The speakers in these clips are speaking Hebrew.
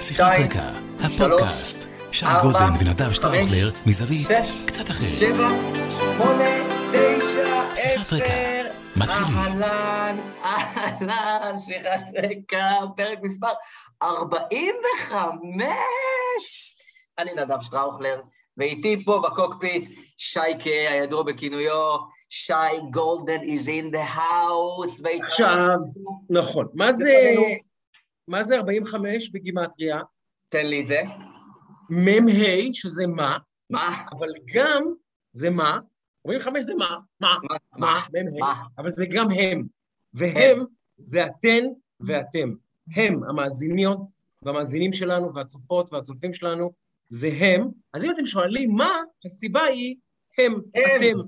שיחת רקע, הפודקאסט. שי גולדן ונדב שטראוכלר מזווית קצת אחרת. שבע, שמונה, תשע, שיחת רקע. מתחילים. אהלן, אהלן, שיחת רקע, פרק מספר 45. אני נדב שטראוכלר, ואיתי פה בקוקפיט שייקה, הידוע בכינויו, שי גולדן is in the house. עכשיו, נכון. מה זה. מה זה 45 בגימטריה? תן לי את זה. מ"ה, שזה מה, מה? אבל גם זה מה, 45 זה מה, מה, מה? מה, מ"ה, מה? אבל זה גם הם. והם זה אתן ואתם. הם, המאזיניות והמאזינים שלנו והצופות והצופים שלנו, זה הם. אז אם אתם שואלים מה, הסיבה היא הם. אתם.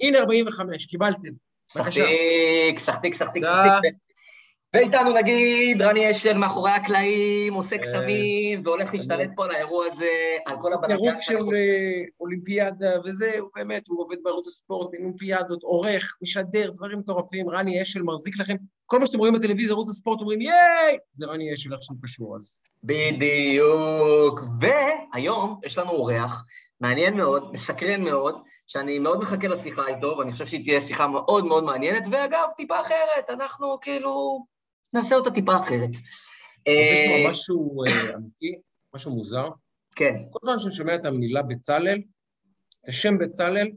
הנה 45, קיבלתם. בבקשה. סחטיק, סחטיק, סחטיק. סחטיק. ואיתנו נגיד רני אשל מאחורי הקלעים, עושה אה, קסמים, והולך להשתלט פה על האירוע הזה, על כל הבלגן טירוף של. אה, אולימפיאדה וזה, הוא באמת, הוא עובד בערוץ הספורט, באולימפיאדות, עורך, משדר, דברים מטורפים, רני אשל מחזיק לכם, כל מה שאתם רואים בטלוויזיה, ערוץ הספורט, אומרים ייי! זה רני אשל, איך שהוא קשור, אז... בדיוק. והיום יש לנו אורח מעניין מאוד, מסקרן מאוד, שאני מאוד מחכה לשיחה איתו, ואני חושב שהיא תהיה שיחה מאוד מאוד מעניינת, ואגב, טיפה אחרת, אנחנו כאילו נעשה אותה טיפה אחרת. יש אה, פה משהו אה, אמיתי, משהו מוזר. כן, כל פעם שאני שומע את המילה בצלאל, את השם בצלאל,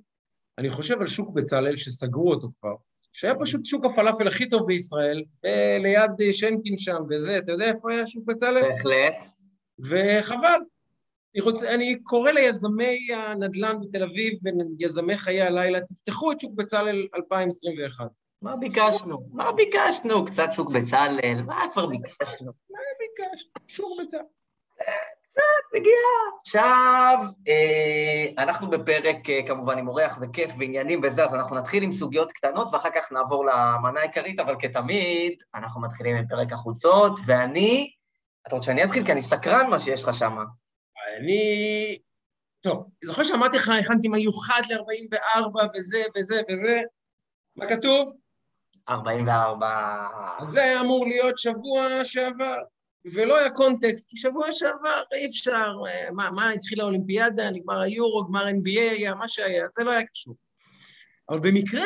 אני חושב על שוק בצלאל שסגרו אותו כבר, שהיה פשוט שוק הפלאפל הכי טוב בישראל, ליד אה, שנקין שם וזה, אתה יודע איפה היה שוק בצלאל? בהחלט. וחבל. אני, רוצה, אני קורא ליזמי הנדל"ן בתל אביב ויזמי חיי הלילה, תפתחו את שוק בצלאל 2021. מה ביקשנו? מה ביקשנו? קצת שוק בצלאל, מה כבר ביקשנו? מה ביקשת? שוק בצלאל. נגיעה. עכשיו, אה, אנחנו בפרק אה, כמובן עם אורח וכיף ועניינים וזה, אז אנחנו נתחיל עם סוגיות קטנות ואחר כך נעבור למנה העיקרית, אבל כתמיד, אנחנו מתחילים עם פרק החוצות, ואני, אתה רוצה שאני אתחיל? כי אני סקרן מה שיש לך שם. אני... טוב, זוכר שאמרתי לך, הכנתי מיוחד ל-44 וזה וזה וזה? מה כתוב? 44. אז זה היה אמור להיות שבוע שעבר, ולא היה קונטקסט, כי שבוע שעבר אי אפשר, אה, מה, מה התחילה האולימפיאדה, נגמר היורו, גמר NBA, היה מה שהיה, זה לא היה קשור. אבל במקרה,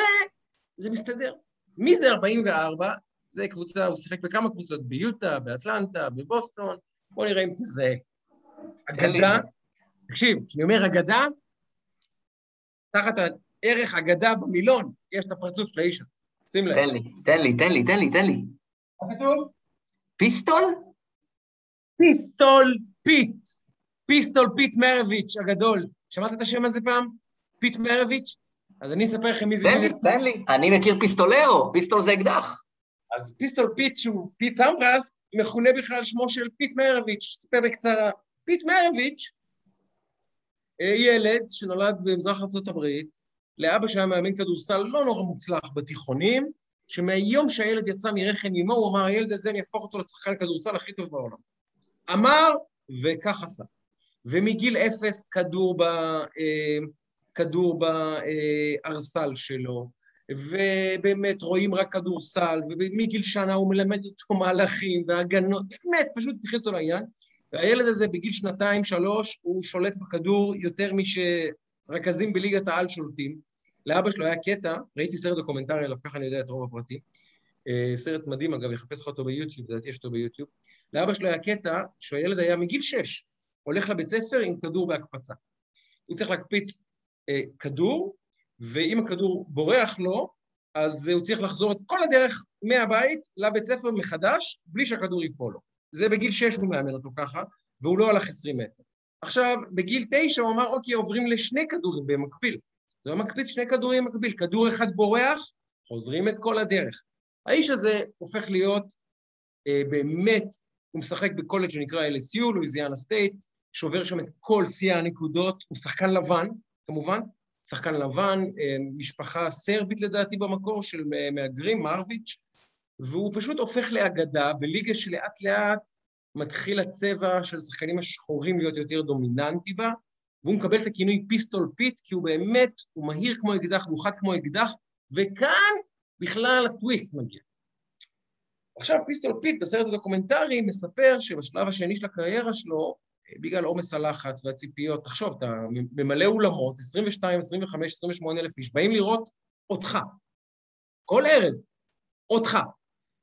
זה מסתדר. מי זה 44? זה קבוצה, הוא שיחק בכמה קבוצות, ביוטה, באטלנטה, בבוסטון, בוא נראה אם תזהה. לי אגדה, זה. תקשיב, כשאני אומר אגדה, תחת הערך אגדה במילון, יש את הפרצוף של האיש הזה. שים לב. תן לי, תן לי, תן לי, תן לי, תן לי. מה כתוב? Pistol? Pistol Pete, Pistol Pete מרביץ' הגדול. שמעת את השם הזה פעם? פיט מרביץ'? אז אני אספר לכם מי זה. תן לי. תן לי. אני מכיר פיסטולרו, pistol זה אקדח. אז Pistol Pete, שהוא פיט סמברס, מכונה בכלל שמו של פיט מרביץ'. אספר בקצרה. פיט מרביץ', אה, ילד שנולד במזרח הברית, לאבא שהיה מאמן כדורסל לא נורא מוצלח בתיכונים, שמהיום שהילד יצא מרחם אמו, הוא אמר, הילד הזה, אני אהפוך אותו לשחקן כדורסל הכי טוב בעולם. אמר, וכך עשה. ומגיל אפס כדור, ב, אה, כדור בערסל שלו, ובאמת רואים רק כדורסל, ומגיל שנה הוא מלמד אותו מהלכים והגנות, באמת, פשוט נכנס אותו לעניין. והילד הזה בגיל שנתיים, שלוש, הוא שולט בכדור יותר משרכזים בליגת העל שולטים. לאבא שלו היה קטע, ראיתי סרט דוקומנטרי עליו, ככה אני יודע את רוב הפרטים. אה, סרט מדהים, אגב, חפש לך אותו ביוטיוב, לדעתי יש אותו ביוטיוב. לאבא שלו היה קטע שהילד היה מגיל שש, הולך לבית ספר עם כדור בהקפצה. הוא צריך להקפיץ אה, כדור, ואם הכדור בורח לו, אז הוא צריך לחזור את כל הדרך מהבית לבית ספר מחדש, בלי שהכדור ייפול לו. זה בגיל שש הוא מאמן אותו ככה, והוא לא הלך עשרים מטר. עכשיו, בגיל תשע הוא אמר, אוקיי, עוברים לשני כדורים במקביל. זה לא מקפיץ שני כדורים במקביל, כדור אחד בורח, חוזרים את כל הדרך. האיש הזה הופך להיות אה, באמת, הוא משחק בקולג' שנקרא LSU, לואיזיאנה סטייט, שובר שם את כל שיא הנקודות, הוא שחקן לבן, כמובן, שחקן לבן, אה, משפחה סרבית לדעתי במקור, של אה, מהגרים, מרביץ', והוא פשוט הופך לאגדה בליגה שלאט לאט מתחיל הצבע של השחקנים השחורים להיות יותר דומיננטי בה, והוא מקבל את הכינוי Pistol Pete, כי הוא באמת, הוא מהיר כמו אקדח, חד כמו אקדח, וכאן בכלל הטוויסט מגיע. עכשיו Pistol Pete בסרט הדוקומנטרי מספר שבשלב השני של הקריירה שלו, בגלל עומס הלחץ והציפיות, תחשוב, אתה ממלא אולמות, 22, 25, 28 אלף איש, באים לראות אותך, כל ערב, אותך.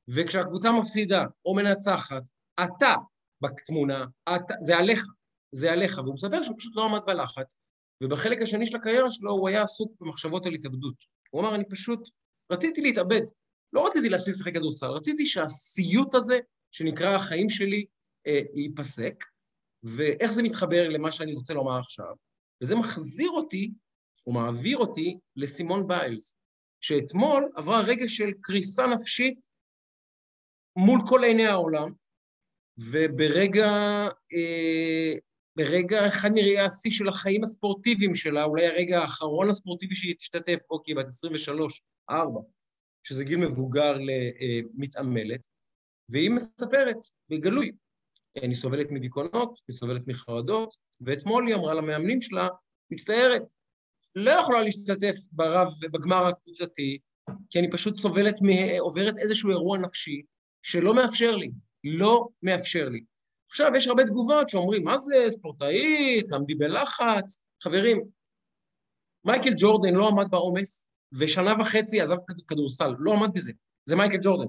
וכשהקבוצה מפסידה או מנצחת, אתה בתמונה, אתה, זה עליך, זה עליך. והוא מספר שהוא פשוט לא עמד בלחץ, ובחלק השני של הקריירה שלו הוא היה עסוק במחשבות על התאבדות. הוא אמר, אני פשוט רציתי להתאבד. לא רציתי להפסיק לשחק כדורסל, רציתי שהסיוט הזה, שנקרא החיים שלי, אה, ייפסק, ואיך זה מתחבר למה שאני רוצה לומר עכשיו. וזה מחזיר אותי, או מעביר אותי, לסימון ביילס, שאתמול עברה רגע של קריסה נפשית מול כל עיני העולם, וברגע אה, ברגע אחד מראי השיא של החיים הספורטיביים שלה, אולי הרגע האחרון הספורטיבי שהיא תשתתף בו, כי היא בת 23, 4, שזה גיל מבוגר למתעמלת, והיא מספרת בגלוי, אני סובלת מדיכאונות, אני סובלת מחרדות, ואתמול היא אמרה למאמנים שלה, מצטערת, לא יכולה להשתתף ברב ובגמר הקבוצתי, כי אני פשוט סובלת, עוברת איזשהו אירוע נפשי שלא מאפשר לי, לא מאפשר לי. עכשיו, יש הרבה תגובות שאומרים, מה זה ספורטאית, תעמדי בלחץ. חברים, מייקל ג'ורדן לא עמד בעומס, ושנה וחצי עזב כדורסל, לא עמד בזה. זה מייקל ג'ורדן.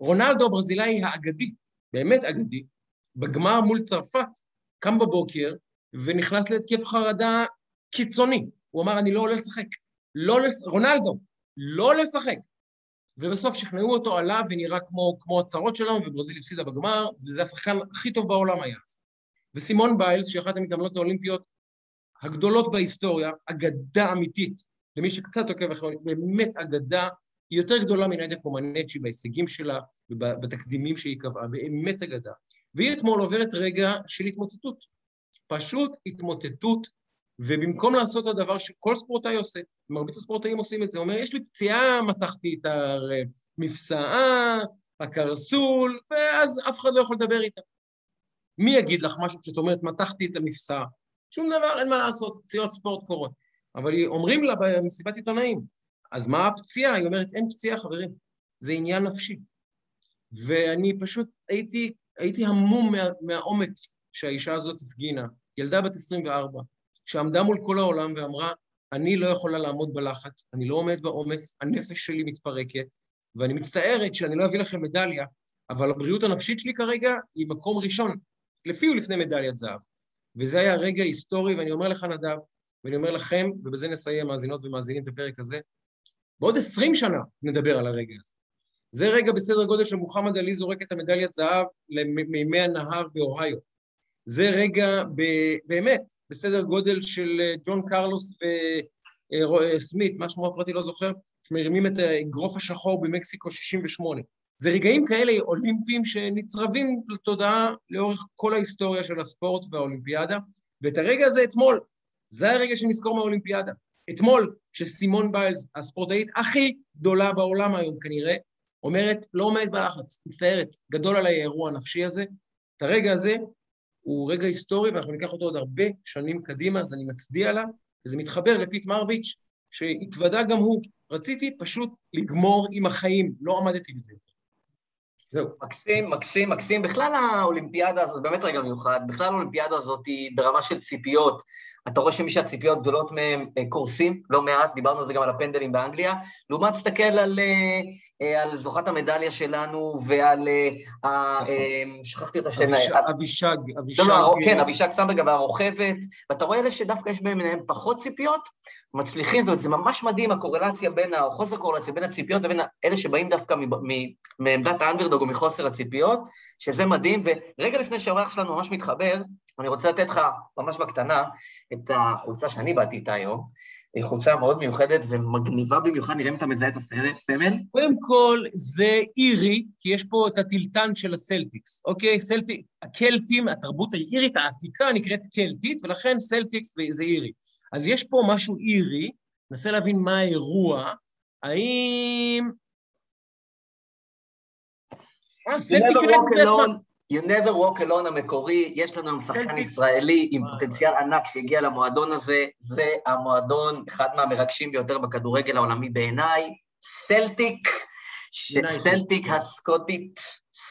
רונלדו הברזילאי האגדי, באמת אגדי, בגמר מול צרפת, קם בבוקר ונכנס להתקף חרדה קיצוני. הוא אמר, אני לא עולה לשחק. לא לש... רונלדו, לא לשחק. ובסוף שכנעו אותו, עלה ונראה כמו, כמו הצרות שלנו, וברזיל הפסידה בגמר, וזה השחקן הכי טוב בעולם היה אז. וסימון ביילס, שהיא אחת המתעמלות האולימפיות הגדולות בהיסטוריה, אגדה אמיתית, למי שקצת עוקב אחרי, באמת אגדה, היא יותר גדולה מנדיה קומנצ'י בהישגים שלה ובתקדימים שהיא קבעה, באמת אגדה. והיא אתמול עוברת רגע של התמוטטות. פשוט התמוטטות ובמקום לעשות את הדבר שכל ספורטאי עושה, מרבית הספורטאים עושים את זה, אומר, יש לי פציעה, מתחתי את המפסעה, הקרסול, ואז אף אחד לא יכול לדבר איתה. מי יגיד לך משהו כשאת אומרת, מתחתי את המפסעה? שום דבר, אין מה לעשות, פציעות ספורט קורות. אבל אומרים לה במסיבת עיתונאים, אז מה הפציעה? היא אומרת, אין פציעה, חברים, זה עניין נפשי. ואני פשוט הייתי, הייתי המום מה, מהאומץ שהאישה הזאת הפגינה, ילדה בת 24, שעמדה מול כל העולם ואמרה, אני לא יכולה לעמוד בלחץ, אני לא עומד בעומס, הנפש שלי מתפרקת, ואני מצטערת שאני לא אביא לכם מדליה, אבל הבריאות הנפשית שלי כרגע היא מקום ראשון, לפי ולפני מדליית זהב. וזה היה רגע היסטורי, ואני אומר לך, נדב, ואני אומר לכם, ובזה נסיים מאזינות ומאזינים את הפרק הזה, בעוד עשרים שנה נדבר על הרגע הזה. זה רגע בסדר גודל שמוחמד עלי זורק את המדליית זהב למימי הנהר באוהיו. זה רגע ב, באמת בסדר גודל של אה, ג'ון קרלוס וסמית, אה, אה, מה שמו הפרטי לא זוכר, שמרימים את האגרוף השחור במקסיקו 68. זה רגעים כאלה אולימפיים שנצרבים לתודעה לאורך כל ההיסטוריה של הספורט והאולימפיאדה, ואת הרגע הזה אתמול, זה הרגע שנזכור מהאולימפיאדה. אתמול, שסימון ביילס, הספורטאית הכי גדולה בעולם היום כנראה, אומרת, לא עומדת בלחץ, מצטערת, גדול עליי האירוע הנפשי הזה. את הרגע הזה הוא רגע היסטורי ואנחנו ניקח אותו עוד הרבה שנים קדימה, אז אני מצדיע לה, וזה מתחבר לפיט מרוויץ', שהתוודה גם הוא. רציתי פשוט לגמור עם החיים, לא עמדתי בזה. זהו. מקסים, מקסים, מקסים. בכלל האולימפיאדה הזאת, באמת רגע מיוחד, בכלל האולימפיאדה הזאת היא ברמה של ציפיות. אתה רואה שמי שהציפיות גדולות מהם אה, קורסים, לא מעט, דיברנו על זה גם על הפנדלים באנגליה. לעומת, תסתכל על, אה, אה, על זוכת המדליה שלנו ועל... נכון. שכחתי את השם. אבישג, אבישג. לא, לא, כן, אבישג סמברג והרוכבת, ואתה רואה אלה שדווקא יש ביניהם פחות ציפיות, מצליחים, זאת אומרת, זה ממש מדהים הקורלציה בין, או חוסר קורלציה בין הציפיות לבין אלה שבאים דווקא מעמדת האנדרדוג או מחוסר הציפיות, שזה מדהים, ורגע לפני שהאורח שלנו ממש מתחבר, אני רוצה לתת לך, ממש בקטנה, את החולצה שאני באתי איתה היום. היא חולצה מאוד מיוחדת ומגניבה במיוחד, נראה אם אתה מזהה את הסמל. קודם כל, זה אירי, כי יש פה את התלתן של הסלטיקס, אוקיי? סלטיק, הקלטים, התרבות האירית העתיקה נקראת קלטית, ולכן סלטיקס זה אירי. אז יש פה משהו אירי, ננסה להבין מה האירוע, האם... אה, סלטיק בעצמם. You never walk alone המקורי, יש לנו היום שחקן ישראלי עם פוטנציאל ענק שהגיע למועדון הזה, זה המועדון, אחד מהמרגשים ביותר בכדורגל העולמי בעיניי, סלטיק, סלטיק הסקוטית,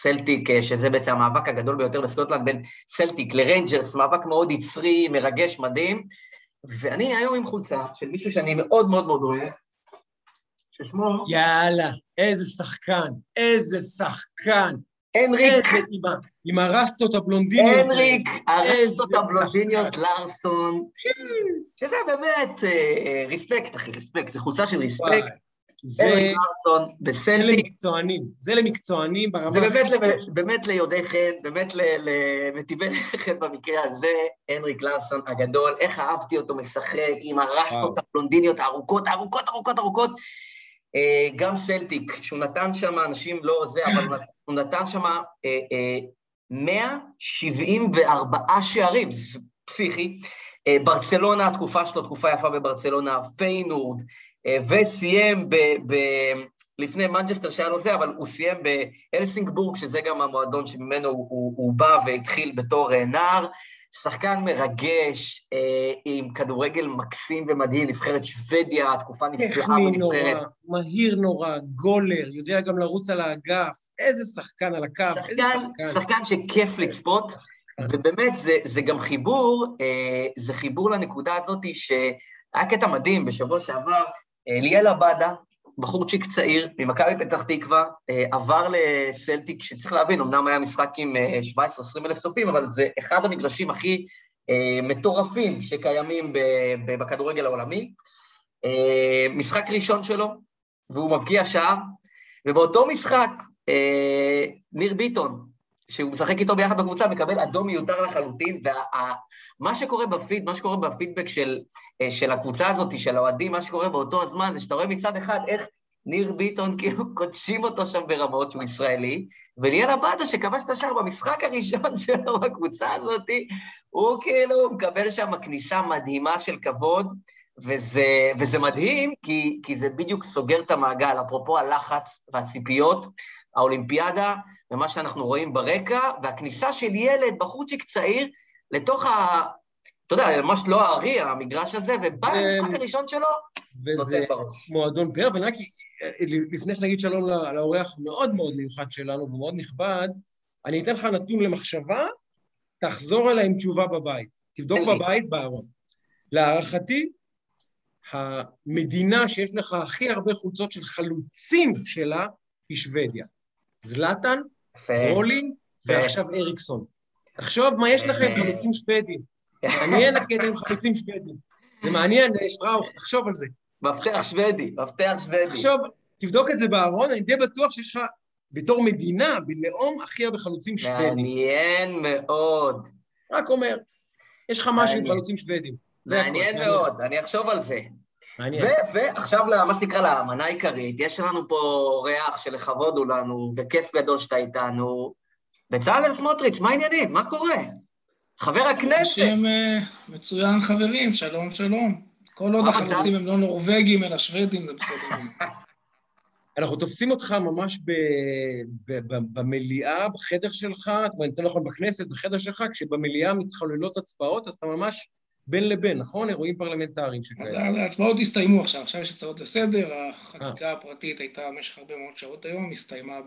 סלטיק, אה, שזה בעצם המאבק הגדול ביותר בסקוטלנד בין סלטיק לריינג'רס, מאבק מאוד יצרי, מרגש, מדהים. ואני היום עם חולצה של מישהו שאני מאוד מאוד מאוד אוהב, ששמו... יאללה, איזה שחקן, איזה שחקן. הנריק. עם הרסטות הבלונדיניות. הנריק, הרסטות הבלונדיניות לארסון, שזה באמת ריספקט, אחי, ריספקט, זו חולצה של ריספקט. זה לארסון. זה למקצוענים, זה למקצוענים ברמה... זה באמת, באמת ליודעי חן, באמת למטיבי חן במקרה הזה, הנריק לארסון הגדול, איך אהבתי אותו משחק עם הרסטות הבלונדיניות הארוכות, ארוכות, ארוכות, ארוכות. גם סלטיק, שהוא נתן שם, אנשים לא זה, אבל הוא נתן שם 174 שערים, זה פסיכי. ברצלונה, התקופה שלו, תקופה יפה בברצלונה, פיינורד, וסיים ב, ב, לפני מנג'סטר שהיה לו זה, אבל הוא סיים בהלסינגבורג, שזה גם המועדון שממנו הוא, הוא, הוא בא והתחיל בתור נער. שחקן מרגש, אה, עם כדורגל מקסים ומדהים, נבחרת שוודיה, תקופה נפלאה בנבחרת. טכני נורא, מהיר נורא, גולר, יודע גם לרוץ על האגף, איזה שחקן על הקו, שחקן, איזה שחקן. שחקן שכיף לצפות, ובאמת זה, זה גם חיבור, אה, זה חיבור לנקודה הזאת שהיה קטע מדהים בשבוע שעבר, אה, ליאל עבדה, בחורצ'יק צעיר ממכבי פתח תקווה, עבר לסלטיק, שצריך להבין, אמנם היה משחק עם 17-20 אלף צופים, אבל זה אחד המגרשים הכי מטורפים שקיימים בכדורגל העולמי. משחק ראשון שלו, והוא מבקיע שער, ובאותו משחק, ניר ביטון, שהוא משחק איתו ביחד בקבוצה, מקבל אדום מיותר לחלוטין, ומה שקורה בפיד, מה שקורה בפידבק של, של הקבוצה הזאת, של האוהדים, מה שקורה באותו הזמן, זה שאתה רואה מצד אחד איך ניר ביטון, כאילו, קודשים אותו שם ברמות שהוא ישראלי, וליאל עבדה, שכבש את השער במשחק הראשון שלו בקבוצה הזאת, הוא כאילו מקבל שם כניסה מדהימה של כבוד, וזה, וזה מדהים, כי, כי זה בדיוק סוגר את המעגל, אפרופו הלחץ והציפיות, האולימפיאדה, ומה שאנחנו רואים ברקע, והכניסה של ילד, בחורצ'יק צעיר, לתוך ה... אתה יודע, ממש לא הארי, המגרש הזה, ובא למשחק הראשון שלו, וזה מועדון פאר, ורק לפני שנגיד שלום לאורח מאוד מאוד מיוחד שלנו ומאוד נכבד, אני אתן לך נתון למחשבה, תחזור אליי עם תשובה בבית. תבדוק בבית בארון. להערכתי, המדינה שיש לך הכי הרבה חולצות של חלוצים שלה היא שוודיה. זלאטן, רולין, ועכשיו אריקסון. תחשוב מה יש לכם, חלוצים שוודים. מעניין הקטע עם חלוצים שוודים. זה מעניין, שטראוך, תחשוב על זה. מפתח שוודי, מפתח שוודי. תחשוב, תבדוק את זה בארון, אני די בטוח שיש לך, בתור מדינה, בלאום, הכי הרבה חלוצים שוודים. מעניין מאוד. רק אומר, יש לך משהו עם חלוצים שוודים. מעניין מאוד, אני אחשוב על זה. ועכשיו, מה שנקרא, לאמנה העיקרית, יש לנו פה אורח שלכבוד הוא לנו, וכיף גדול שאתה איתנו. בצלאל סמוטריץ', מה העניינים? מה קורה? חבר הכנסת. שם מצוין חברים, שלום שלום. כל עוד החלוצים הם לא נורבגים אלא שוודים, זה בסדר. אנחנו תופסים אותך ממש במליאה, בחדר שלך, אני אתן לך בכנסת, בחדר שלך, כשבמליאה מתחוללות הצבעות, אז אתה ממש בין לבין, נכון? אירועים פרלמנטריים שכאלה. אז ההצבעות הסתיימו עכשיו, עכשיו יש הצעות לסדר, החקיקה הפרטית הייתה במשך הרבה מאוד שעות היום, הסתיימה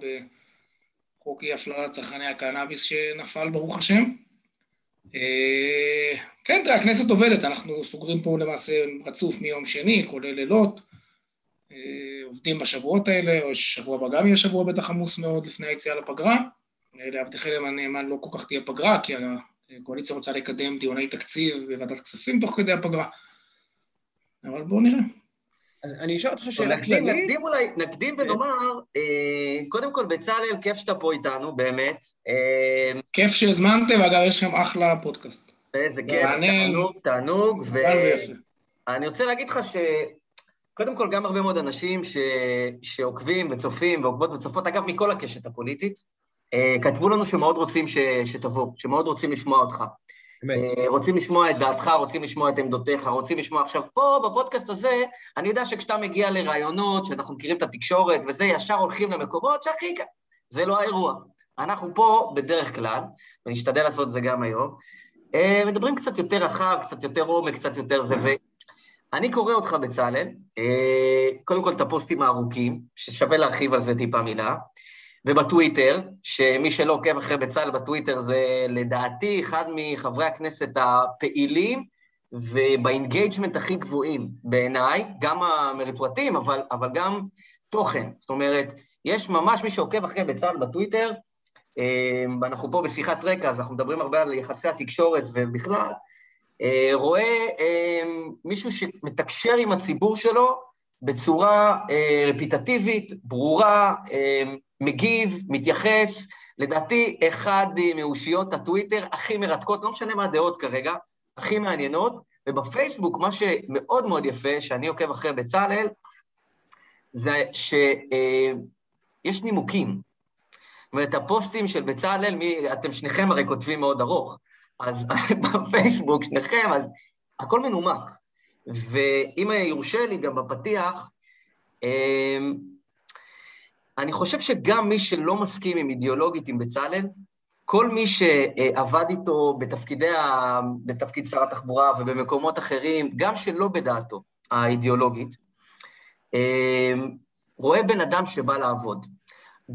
בחוק אי הפללה לצרכני הקנאביס שנפל, ברוך השם. כן, תראה, הכנסת עובדת, אנחנו סוגרים פה למעשה רצוף מיום שני, כולל לילות, עובדים בשבועות האלה, או שבוע הבא גם יהיה שבוע בטח עמוס מאוד לפני היציאה לפגרה. לעבדכם הנאמן לא כל כך תהיה פגרה, כי הקואליציה רוצה לקדם דיוני תקציב בוועדת כספים תוך כדי הפגרה. אבל בואו נראה. אז אני אשאל אותך שאלה כללית. נקדים אולי, נקדים ונאמר, קודם כל, בצלאל, כיף שאתה פה איתנו, באמת. כיף שהזמנתם, ואגב, יש לכם אחלה פודקאסט. איזה כיף, תענוג, תענוג. ואני רוצה להגיד לך ש... קודם כל, גם הרבה מאוד אנשים ש... שעוקבים וצופים ועוקבות וצופות, אגב, מכל הקשת הפוליטית, כתבו לנו שמאוד רוצים ש... שתבוא, שמאוד רוצים לשמוע אותך. באמת. רוצים לשמוע את דעתך, רוצים לשמוע את עמדותיך, רוצים לשמוע עכשיו, פה בפודקאסט הזה, אני יודע שכשאתה מגיע לרעיונות, שאנחנו מכירים את התקשורת וזה, ישר הולכים למקומות שהכי... זה לא האירוע. אנחנו פה, בדרך כלל, ונשתדל לעשות את זה גם היום, מדברים קצת יותר רחב, קצת יותר עומק, קצת יותר זה, אני קורא אותך, בצלאל, אה, קודם כל את הפוסטים הארוכים, ששווה להרחיב על זה טיפה מילה, ובטוויטר, שמי שלא עוקב אחרי בצלאל בטוויטר זה לדעתי אחד מחברי הכנסת הפעילים וב engagement הכי גבוהים בעיניי, גם המרפרטים, אבל, אבל גם תוכן. זאת אומרת, יש ממש מי שעוקב אחרי בצלאל בטוויטר, אה, אנחנו פה בשיחת רקע, אז אנחנו מדברים הרבה על יחסי התקשורת ובכלל, אה, רואה אה, מישהו שמתקשר עם הציבור שלו בצורה רפיטטיבית, ברורה, מגיב, מתייחס, לדעתי אחד מאושיות הטוויטר הכי מרתקות, לא משנה מה הדעות כרגע, הכי מעניינות, ובפייסבוק מה שמאוד מאוד יפה, שאני עוקב אחרי בצלאל, זה שיש נימוקים. זאת אומרת, הפוסטים של בצלאל, מי, אתם שניכם הרי כותבים מאוד ארוך, אז בפייסבוק, שניכם, אז הכל מנומק. ואם יורשה לי, גם בפתיח, אמ, אני חושב שגם מי שלא מסכים עם אידיאולוגית עם בצלאל, כל מי שעבד איתו בתפקידי, בתפקיד שר התחבורה ובמקומות אחרים, גם שלא בדעתו האידיאולוגית, אמ, רואה בן אדם שבא לעבוד.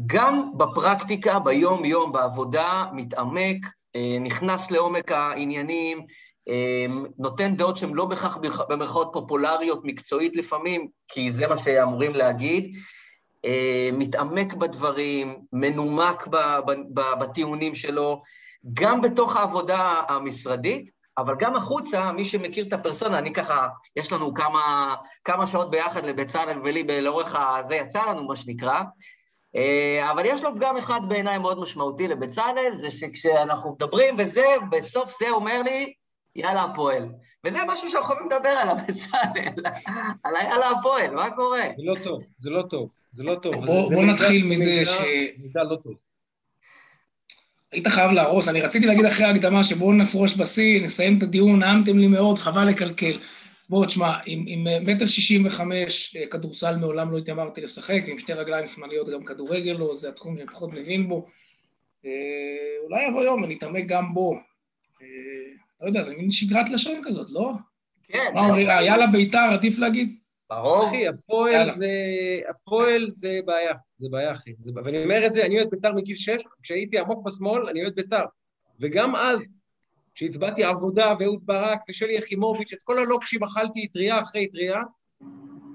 גם בפרקטיקה, ביום-יום, בעבודה, מתעמק, אה, נכנס לעומק העניינים, אה, נותן דעות שהן לא בהכרח במרכאות פופולריות, מקצועית לפעמים, כי זה מה שאמורים להגיד, מתעמק בדברים, מנומק בטיעונים שלו, גם בתוך העבודה המשרדית, אבל גם החוצה, מי שמכיר את הפרסונה, אני ככה, יש לנו כמה, כמה שעות ביחד לבצלאל ולי לאורך הזה, יצא לנו מה שנקרא, אה, אבל יש לו פגם אחד בעיניי מאוד משמעותי לבצלאל, זה שכשאנחנו מדברים וזה, בסוף זה אומר לי, יאללה הפועל. וזה משהו שאנחנו יכולים לדבר עליו, בצלאל, על הפועל, מה קורה? זה לא טוב, זה לא טוב, זה לא טוב. בוא, בוא נתחיל מזה ש... מידע לא טוב. היית חייב להרוס, אני רציתי להגיד אחרי ההקדמה שבואו נפרוש בשיא, נסיים את הדיון, נעמתם לי מאוד, חבל לקלקל. בוא, תשמע, עם, עם מטר שישים וחמש אה, כדורסל מעולם לא התיימרתי לשחק, עם שתי רגליים שמאליות גם כדורגל לא, זה התחום שאני פחות מבין בו. אה, אולי יבוא יום ונתעמק גם בו. לא יודע, זה מין שגרת לשון כזאת, לא? כן. מה אומרים, יאללה ביתר, עדיף להגיד? ברור. אחי, הפועל זה, הפועל זה בעיה, זה בעיה, אחי. זה... ואני אומר את זה, אני אוהד ביתר מגיל שש, כשהייתי עמוק בשמאל, אני אוהד ביתר. וגם אז, כשהצבעתי עבודה ואהוד ברק ושלי יחימוביץ', את כל הלוקשים אכלתי טריה אחרי טריה,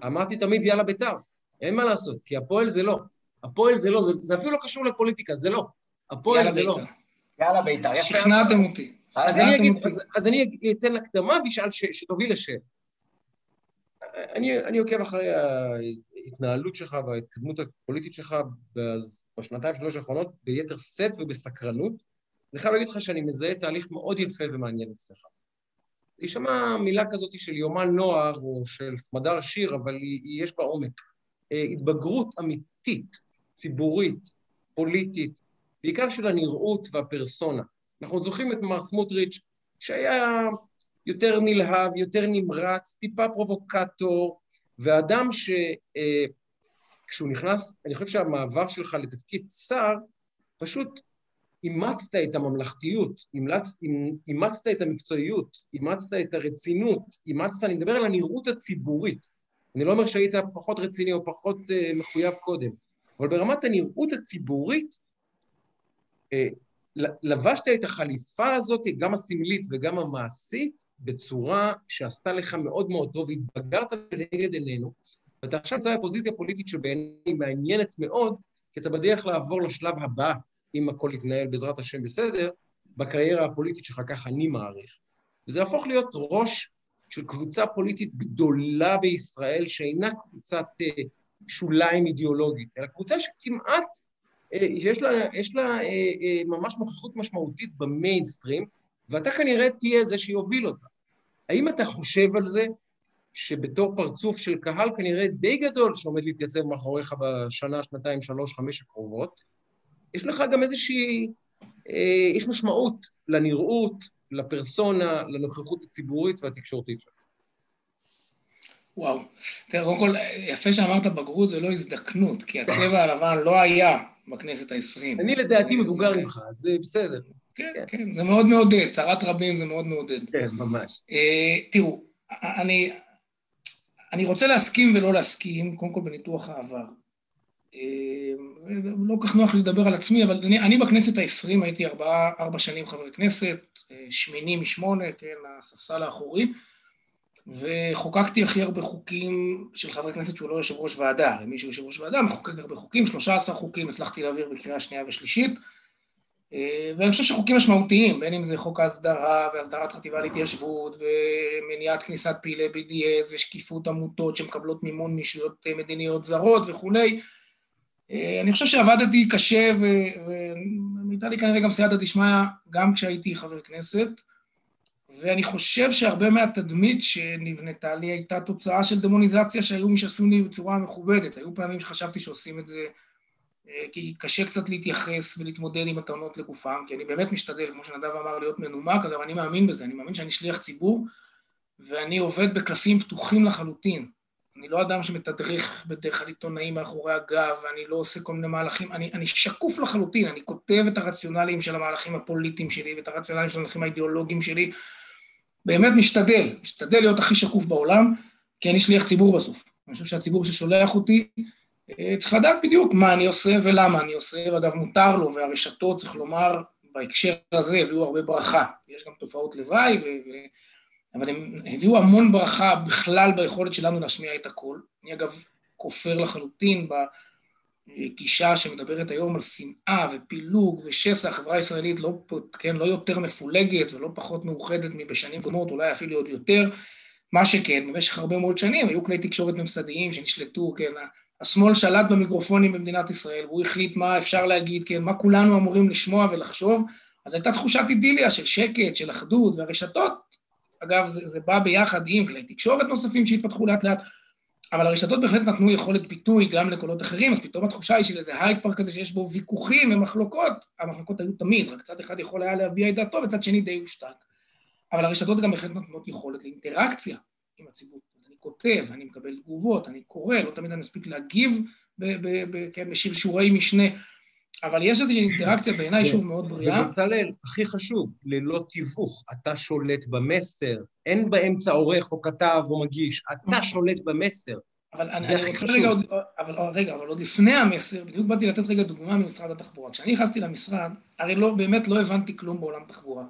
אמרתי תמיד יאללה בית"ר, אין מה לעשות, כי הפועל זה לא. הפועל זה לא, זה, זה אפילו לא קשור לפוליטיקה, זה לא. הפועל זה לא. יאללה בית"ר. שכנעתם אותי. אז אני, אגיד, אז, אז אני אתן הקדמה ואשאל שתוביל לשאלה. אני, אני עוקב אחרי ההתנהלות שלך וההתקדמות הפוליטית שלך בשנתיים שלוש האחרונות ביתר שאת ובסקרנות. אני חייב להגיד לך שאני מזהה תהליך מאוד יפה ומעניין אצלך. יישמע מילה כזאת של יומן נוער או של סמדר שיר, אבל היא, היא יש בה עומק. אה, התבגרות אמיתית, ציבורית, פוליטית, בעיקר של הנראות והפרסונה. אנחנו זוכרים את מר סמוטריץ', שהיה יותר נלהב, יותר נמרץ, טיפה פרובוקטור, ואדם שכשהוא אה, נכנס, אני חושב שהמעבר שלך לתפקיד שר, פשוט אימצת את הממלכתיות, אימצת את המקצועיות, אימצת את הרצינות, אימצת, אני מדבר על הנראות הציבורית. אני לא אומר שהיית פחות רציני או פחות uh, מחויב קודם, אבל ברמת הנראות הציבורית, uh, לבשת את החליפה הזאת, גם הסמלית וגם המעשית, בצורה שעשתה לך מאוד מאוד טוב, התבגרת לנגד עינינו, ואתה עכשיו נמצא בפוזיציה פוליטית שבעיניי מעניינת מאוד, כי אתה בדרך לעבור לשלב הבא אם הכל יתנהל בעזרת השם בסדר, בקריירה הפוליטית שלך, ככה אני מעריך. וזה יהפוך להיות ראש של קבוצה פוליטית גדולה בישראל, שאינה קבוצת uh, שוליים אידיאולוגית, אלא קבוצה שכמעט, uh, יש לה, יש לה uh, uh, ממש נוכחות משמעותית במיינסטרים, ואתה כנראה תהיה זה שיוביל אותה. האם אתה חושב על זה, שבתור פרצוף של קהל כנראה די גדול שעומד להתייצב מאחוריך בשנה, שנתיים, שלוש, חמש הקרובות, יש לך גם איזושהי, אה, יש משמעות לנראות, לפרסונה, לנוכחות הציבורית והתקשורתית שלך. וואו. תראה, קודם כל, יפה שאמרת בגרות זה לא הזדקנות, כי הצבע הלבן לא היה בכנסת העשרים. אני לדעתי מבוגר ממך, אז זה בסדר. כן, כן, כן, זה מאוד מעודד, צרת רבים זה מאוד מעודד. כן, ממש. אה, תראו, אני, אני רוצה להסכים ולא להסכים, קודם כל בניתוח העבר. אה, לא כל כך נוח לי לדבר על עצמי, אבל אני, אני בכנסת העשרים הייתי ארבע, ארבע שנים חבר כנסת, אה, שמיני משמונה, כן, הספסל האחורי, וחוקקתי הכי הרבה חוקים של חברי כנסת שהוא לא יושב ראש ועדה, מי שהוא יושב ראש ועדה מחוקק הרבה חוקים, 13 חוקים הצלחתי להעביר בקריאה שנייה ושלישית, אה, ואני חושב שחוקים משמעותיים, בין אם זה חוק ההסדרה והסדרת חטיבה להתיישבות ומניעת כניסת פעילי BDS ושקיפות עמותות שמקבלות מימון מישויות מדיניות זרות וכולי, אה, אני חושב שעבדתי קשה והייתה לי כנראה גם סייעתא דשמיא גם כשהייתי חבר כנסת, ואני חושב שהרבה מהתדמית שנבנתה לי הייתה תוצאה של דמוניזציה שהיו מי שעשו לי בצורה מכובדת. היו פעמים שחשבתי שעושים את זה אה, כי קשה קצת להתייחס ולהתמודד עם הטענות לגופם, כי אני באמת משתדל, כמו שנדב אמר, להיות מנומק, אגב, אני מאמין בזה, אני מאמין שאני שליח ציבור, ואני עובד בקלפים פתוחים לחלוטין. אני לא אדם שמתדרך בדרך כלל עיתונאים מאחורי הגב, ואני לא עושה כל מיני מהלכים, אני, אני שקוף לחלוטין, אני כותב את הרציונליים של המהלכים הפוליטיים שלי, ואת הרציונליים של המהלכים האידיאולוגיים שלי, באמת משתדל, משתדל להיות הכי שקוף בעולם, כי אני שליח ציבור בסוף. אני חושב שהציבור ששולח אותי, אה, צריך לדעת בדיוק מה אני עושה ולמה אני עושה, ואגב מותר לו, והרשתות, צריך לומר, בהקשר הזה הביאו הרבה ברכה. יש גם תופעות לוואי, ו... אבל הם הביאו המון ברכה בכלל ביכולת שלנו להשמיע את הקול. אני אגב כופר לחלוטין בגישה שמדברת היום על שנאה ופילוג ושסע, החברה הישראלית לא, כן, לא יותר מפולגת ולא פחות מאוחדת מבשנים קודמות, אולי אפילו עוד יותר. מה שכן, במשך הרבה מאוד שנים היו כלי תקשורת ממסדיים שנשלטו, כן, השמאל שלט במיקרופונים במדינת ישראל, והוא החליט מה אפשר להגיד, כן, מה כולנו אמורים לשמוע ולחשוב, אז הייתה תחושת אידיליה של שקט, של אחדות, והרשתות אגב, זה, זה בא ביחד עם כלי תקשורת נוספים שהתפתחו לאט לאט, אבל הרשתות בהחלט נתנו יכולת ביטוי גם לקולות אחרים, אז פתאום התחושה היא של איזה הייד פארק כזה שיש בו ויכוחים ומחלוקות, המחלוקות היו תמיד, רק צד אחד יכול היה להביע את דעתו וצד שני די הושתק. אבל הרשתות גם בהחלט נותנות יכולת לאינטראקציה עם הציבור. אני כותב, אני מקבל תגובות, אני קורא, לא תמיד אני מספיק להגיב כן, בשרשורי משנה. אבל יש איזושהי אינטראקציה בעיניי, שוב, מאוד בריאה. ובצלאל, הכי חשוב, ללא תיווך, אתה שולט במסר, אין באמצע עורך או כתב או מגיש, אתה שולט במסר. אבל אני, אני רוצה רגע עוד, אבל רגע, אבל עוד לפני המסר, בדיוק באתי לתת רגע דוגמה ממשרד התחבורה. כשאני נכנסתי למשרד, הרי לא, באמת לא הבנתי כלום בעולם תחבורה.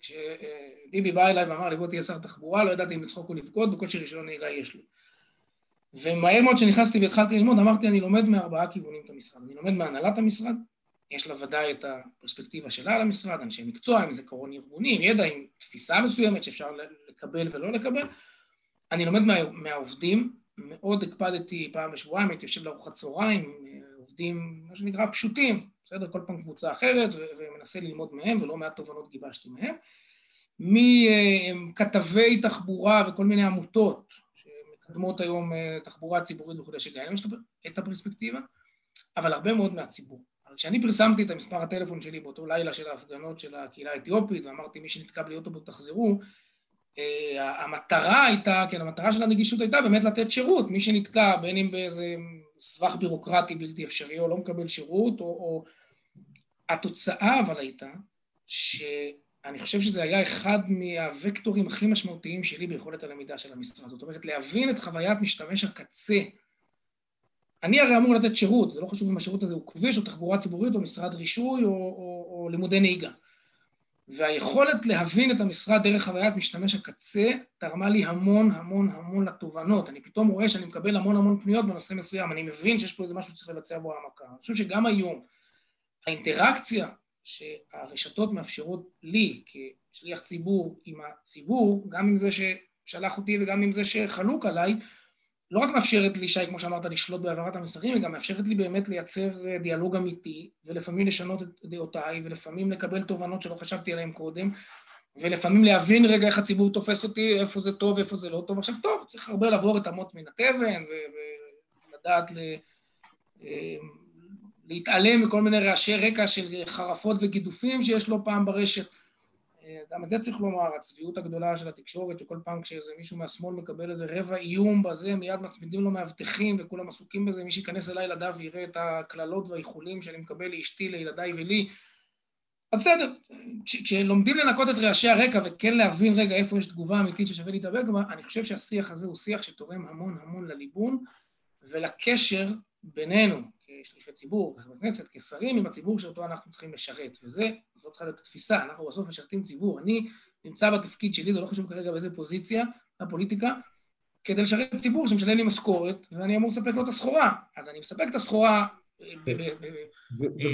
כשביבי בא אליי ואמר לי, בוא תהיה שר תחבורה, לא ידעתי אם לצחוק או לבכות, בקושי רישיון נהיגה יש לי. ומהר מאוד כשנכנסתי והתחלתי ללמוד, אמרתי, אני לומד מארבעה כיוונים את המשרד. אני לומד מהנהלת המשרד, יש לה ודאי את הפרספקטיבה שלה על המשרד, אנשי מקצוע, עם זיכרון ארגוני, עם ידע, עם תפיסה מסוימת שאפשר לקבל ולא לקבל. אני לומד מה, מהעובדים, מאוד הקפדתי פעם בשבועיים, הייתי יושב לארוחת צהריים, עובדים, מה שנקרא, פשוטים, בסדר? כל פעם קבוצה אחרת, ומנסה ללמוד מהם, ולא מעט תובנות גיבשתי מהם. מכתבי תחבורה וכל מיני עמותות שמקדמות היום אה, תחבורה ציבורית וכולי, שגם יש את הפרספקטיבה, אבל הרבה מאוד מהציבור. כשאני פרסמתי את המספר הטלפון שלי באותו לילה של ההפגנות של הקהילה האתיופית, ואמרתי מי שנתקע בלי אוטובוס תחזרו, אה, המטרה הייתה, כן, המטרה של הנגישות הייתה באמת לתת שירות, מי שנתקע בין אם באיזה סבך בירוקרטי בלתי אפשרי או לא מקבל שירות, או, או... התוצאה אבל הייתה שאני חושב שזה היה אחד מהווקטורים הכי משמעותיים שלי ביכולת הלמידה של המשרד, זאת אומרת להבין את חוויית משתמש הקצה אני הרי אמור לתת שירות, זה לא חשוב אם השירות הזה הוא כביש או תחבורה ציבורית או משרד רישוי או, או, או לימודי נהיגה. והיכולת להבין את המשרד דרך חוויית משתמש הקצה תרמה לי המון המון המון לתובנות. אני פתאום רואה שאני מקבל המון המון פניות בנושא מסוים, אני מבין שיש פה איזה משהו שצריך לבצע בו העמקה. אני חושב שגם היום האינטראקציה שהרשתות מאפשרות לי כשליח ציבור עם הציבור, גם עם זה ששלח אותי וגם עם זה שחלוק עליי, לא רק מאפשרת לי, שי, כמו שאמרת, לשלוט בהעברת המסרים, היא גם מאפשרת לי באמת לייצר אה, דיאלוג אמיתי, ולפעמים לשנות את דעותיי, ולפעמים לקבל תובנות שלא חשבתי עליהן קודם, ולפעמים להבין רגע איך הציבור תופס אותי, איפה זה טוב, איפה זה לא טוב. עכשיו, טוב, צריך הרבה לעבור את אמות מן התבן, ולדעת ל... אה, להתעלם מכל מיני רעשי רקע של חרפות וגידופים שיש לא פעם ברשת. גם את זה צריך לומר, הצביעות הגדולה של התקשורת, שכל פעם כשאיזה מישהו מהשמאל מקבל איזה רבע איום בזה, מיד מצמידים לו מאבטחים וכולם עסוקים בזה, מי שייכנס אליי לדף ויראה את הקללות והאיחולים שאני מקבל לאשתי, לילדיי ולי, אז בסדר, כשלומדים לנקות את רעשי הרקע וכן להבין רגע איפה יש תגובה אמיתית ששווה להתאבק בה, אני חושב שהשיח הזה הוא שיח שתורם המון המון לליבון ולקשר בינינו כשליחי ציבור, כחברי כנסת, כשרים, עם הציבור שאותו אנחנו צריכים לשרת. וזה, זאת צריכה להיות התפיסה, אנחנו בסוף משרתים ציבור. אני נמצא בתפקיד שלי, זה לא חשוב כרגע באיזה פוזיציה, בפוליטיקה, כדי לשרת ציבור שמשלם לי משכורת, ואני אמור לספק לו את הסחורה. אז אני מספק את הסחורה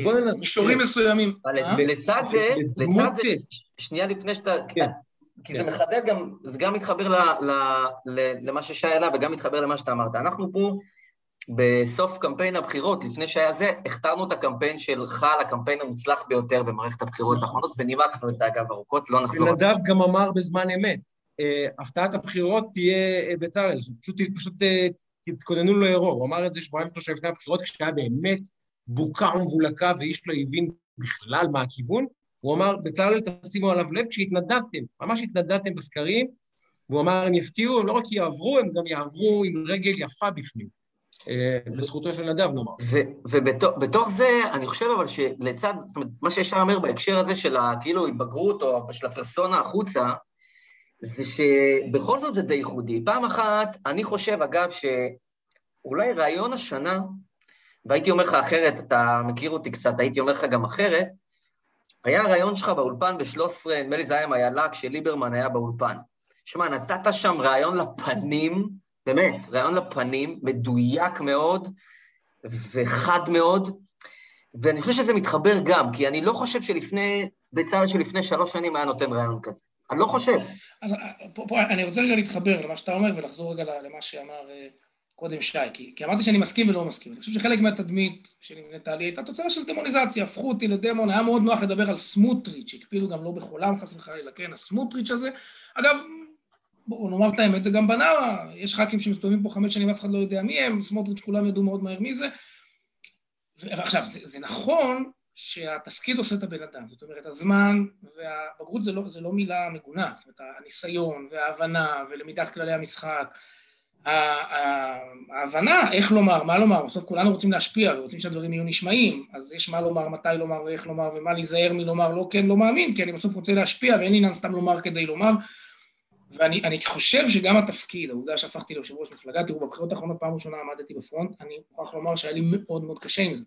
במישורים מסוימים. אה? ולצד זה, לצד זה, שנייה לפני שאתה... כן. כי זה כן. מחדד גם, זה גם מתחבר למה ששי העלה וגם מתחבר למה שאתה אמרת. אנחנו פה בסוף קמפיין הבחירות, לפני שהיה זה, הכתרנו את הקמפיין שלך לקמפיין המוצלח ביותר במערכת הבחירות האחרונות, ונימקנו את זה אגב ארוכות, לא נחזור. נדב גם אמר בזמן אמת, אה, הפתעת הבחירות תהיה אה, בצלאל, פשוט, פשוט אה, תתכוננו לאירוע, הוא אמר את זה שבועיים שלושה לפני הבחירות, כשהיה באמת בוקה ומבולקה ואיש לא הבין בכלל מה הכיוון, הוא אמר, בצלאל תשימו עליו לב כשהתנדדתם, ממש התנדדתם בסקרים, והוא אמר, הם יפתיעו, הם לא רק יעברו, הם גם יעברו עם רגל יפה בפנים. בזכותו של נדב נאמר. ובתוך זה, אני חושב אבל שלצד, זאת אומרת, מה שישר אומר בהקשר הזה של הכאילו התבגרות או של הפרסונה החוצה, זה שבכל זאת זה די ייחודי. פעם אחת, אני חושב, אגב, שאולי רעיון השנה, והייתי אומר לך אחרת, אתה מכיר אותי קצת, הייתי אומר לך גם אחרת, היה הרעיון שלך באולפן ב-13, נדמה לי זה היה עם איילה, כשליברמן היה באולפן. שמע, נתת שם רעיון לפנים, באמת, רעיון לפנים, מדויק מאוד וחד מאוד, ואני חושב שזה מתחבר גם, כי אני לא חושב שלפני, בצלאל שלפני שלוש שנים היה נותן רעיון כזה. אני לא חושב. אז אה, פה, פה אני רוצה רגע להתחבר למה שאתה אומר ולחזור רגע למה שאמר אה, קודם שי, כי, כי אמרתי שאני מסכים ולא מסכים. אני חושב שחלק מהתדמית של נבנתה לי הייתה תוצאה של דמוניזציה, הפכו אותי לדמון, היה מאוד נוח לדבר על סמוטריץ', הקפידו גם לא בחולם חס וחלילה, כן, הסמוטריץ' הזה. אגב, בואו נאמר את האמת, זה גם בנאווה, יש ח"כים שמסתובבים פה חמש שנים, אף אחד לא יודע מי הם, סמוטריץ' כולם ידעו מאוד מהר מי זה. ועכשיו, זה, זה נכון שהתפקיד עושה את הבן אדם, זאת אומרת, הזמן והבגרות זה לא, זה לא מילה מגונה, זאת אומרת, הניסיון וההבנה ולמידת כללי המשחק, ההבנה איך לומר, מה לומר, בסוף כולנו רוצים להשפיע ורוצים שהדברים יהיו נשמעים, אז יש מה לומר, מתי לומר ואיך לומר ומה להיזהר מלומר לא כן, לא מאמין, כי אני בסוף רוצה להשפיע ואין עניין סתם לומר כדי לומר. ואני חושב שגם התפקיד, העובדה שהפכתי ליושב ראש מפלגה, תראו, בבחירות האחרונות פעם ראשונה עמדתי בפרונט, אני מוכרח לומר שהיה לי מאוד מאוד קשה עם זה.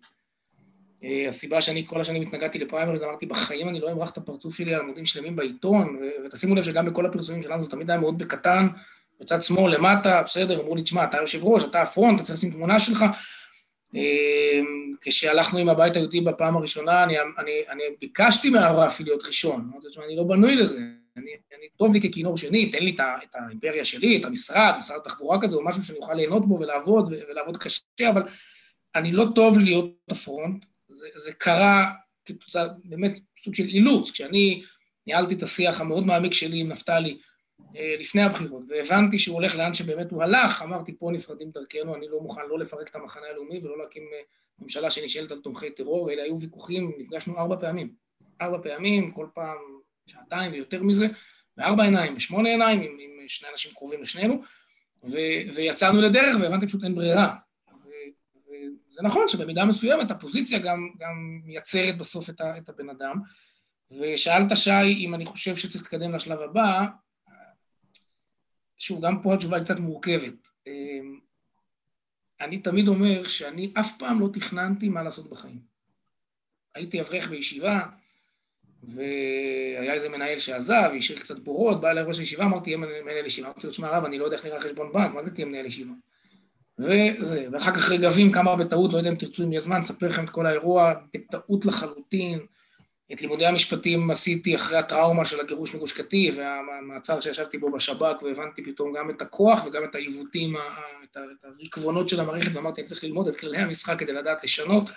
אה, הסיבה שאני כל השנים התנגדתי לפריימריז, אמרתי, בחיים אני לא אמרח את הפרצוף שלי על עמודים שלמים בעיתון, ותשימו לב שגם בכל הפרסומים שלנו זה תמיד היה מאוד בקטן, בצד שמאל למטה, בסדר, אמרו לי, תשמע, אתה יושב ראש, אתה הפרונט, אתה צריך לשים תמונה שלך. אה, כשהלכנו עם הבית היהודי בפעם הראשונה, אני, אני, ביקשתי מהרפי להיות ראשון, אמרתי, תשמע, אני לא בנוי לזה, אני, אני טוב לי ככינור שני, תן לי את, האימפריה שלי, את המשרד, משרד התחבורה כזה, או משהו שאני אוכל ליהנות בו ולעבוד, ולעבוד קשה, אבל אני לא טוב להיות הפרונט, זה, זה קרה כתוצאה, באמת סוג של אילוץ, כשאני ניהלתי את השיח המאוד מעמיק שלי עם נפתלי אה, לפני הבחירות, והבנתי שהוא הולך לאן שבאמת הוא הלך, אמרתי, פה נפרדים דרכנו, אני לא מוכן לא לפרק את המחנה הלאומי ולא להקים אה, ממשלה שנשאלת על תומכי טרור, ואלה היו ויכוחים, נפגשנו ארבע פעמים. ארבע פעמים, כל פעם שעתיים ויותר מזה, בארבע עיניים, בשמונה עיניים, עם, עם שני אנשים קרובים לשנינו, ו, ויצאנו לדרך והבנתי פשוט אין ברירה. וזה נכון שבמידה מסוימת הפוזיציה גם, גם מייצרת בסוף את, ה, את הבן אדם. ושאלת שי אם אני חושב שצריך להתקדם לשלב הבא, שוב, גם פה התשובה היא קצת מורכבת. אני תמיד אומר שאני אף פעם לא תכננתי מה לעשות בחיים. הייתי אברך בישיבה, והיה איזה מנהל שעזב, השאיר קצת בורות, בא אליי ראש הישיבה, אמרתי, יהיה מנהל ישיבה. אמרתי לו, תשמע רב, אני לא יודע איך נראה חשבון בנק, מה זה תהיה מנהל ישיבה? וזה, ואחר כך רגבים כמה בטעות, לא יודע אם תרצו אם יהיה זמן, אספר לכם את כל האירוע, בטעות לחלוטין. את לימודי המשפטים עשיתי אחרי הטראומה של הגירוש מגוש קטיף והמעצר שישבתי בו בשב"כ והבנתי פתאום גם את הכוח וגם את העיוותים, את הרקבונות של המערכת ואמרתי אני צריך ללמוד את כללי המשחק כדי לדעת לשנות.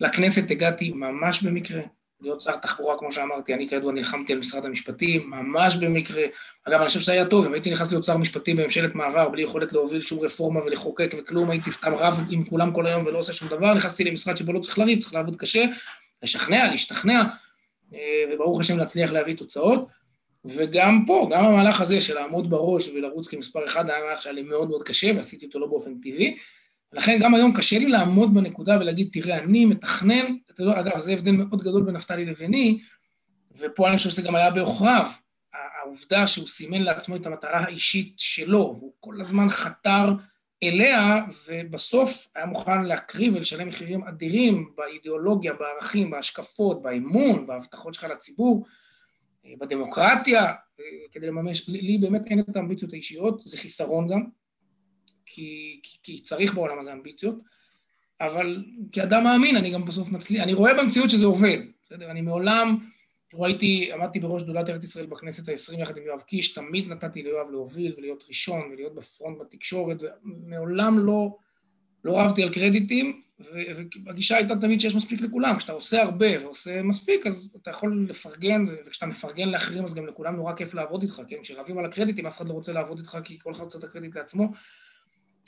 לכנסת הגעתי ממש במקרה, להיות שר תחבורה, כמו שאמרתי, אני כידוע נלחמתי על משרד המשפטים, ממש במקרה. אגב, אני חושב שזה היה טוב, אם הייתי נכנס להיות שר משפטים בממשלת מעבר, בלי יכולת להוביל שום רפורמה ולחוקק וכלום, הייתי סתם רב עם כולם כל היום ולא עושה שום דבר, נכנסתי למשרד שבו לא צריך לריב, צריך לעבוד קשה, לשכנע, להשתכנע, אה, וברוך השם להצליח להביא תוצאות. וגם פה, גם המהלך הזה של לעמוד בראש ולרוץ כמספר אחד, היה מהלך שהיה לי מאוד מאוד קשה, ועשיתי אותו לא באופן טבעי. ולכן גם היום קשה לי לעמוד בנקודה ולהגיד, תראה, אני מתכנן, אתה יודע, אגב, זה הבדל מאוד גדול בין נפתלי לביני, ופה אני חושב שזה גם היה בעוכריו. העובדה שהוא סימן לעצמו את המטרה האישית שלו, והוא כל הזמן חתר אליה, ובסוף היה מוכן להקריב ולשלם מחירים אדירים באידיאולוגיה, בערכים, בהשקפות, באמון, בהבטחות שלך לציבור, בדמוקרטיה, כדי לממש, לי באמת אין את האמביציות האישיות, זה חיסרון גם, כי, כי, כי צריך בעולם הזה אמביציות, אבל כאדם מאמין אני גם בסוף מצליח, אני רואה במציאות שזה עובד, בסדר? אני מעולם, ראיתי, עמדתי בראש שדולת ארץ ישראל בכנסת העשרים יחד עם יואב קיש, תמיד נתתי ליואב להוביל ולהיות ראשון ולהיות בפרונט בתקשורת, ומעולם לא, לא רבתי על קרדיטים, והגישה הייתה תמיד שיש מספיק לכולם, כשאתה עושה הרבה ועושה מספיק, אז אתה יכול לפרגן, וכשאתה מפרגן לאחרים אז גם לכולם נורא כיף לעבוד איתך, כן? כשרבים על הקרדיטים אף אחד לא רוצה לעבוד איתך כי כל אחד רוצה את הקרדיט לעצמו.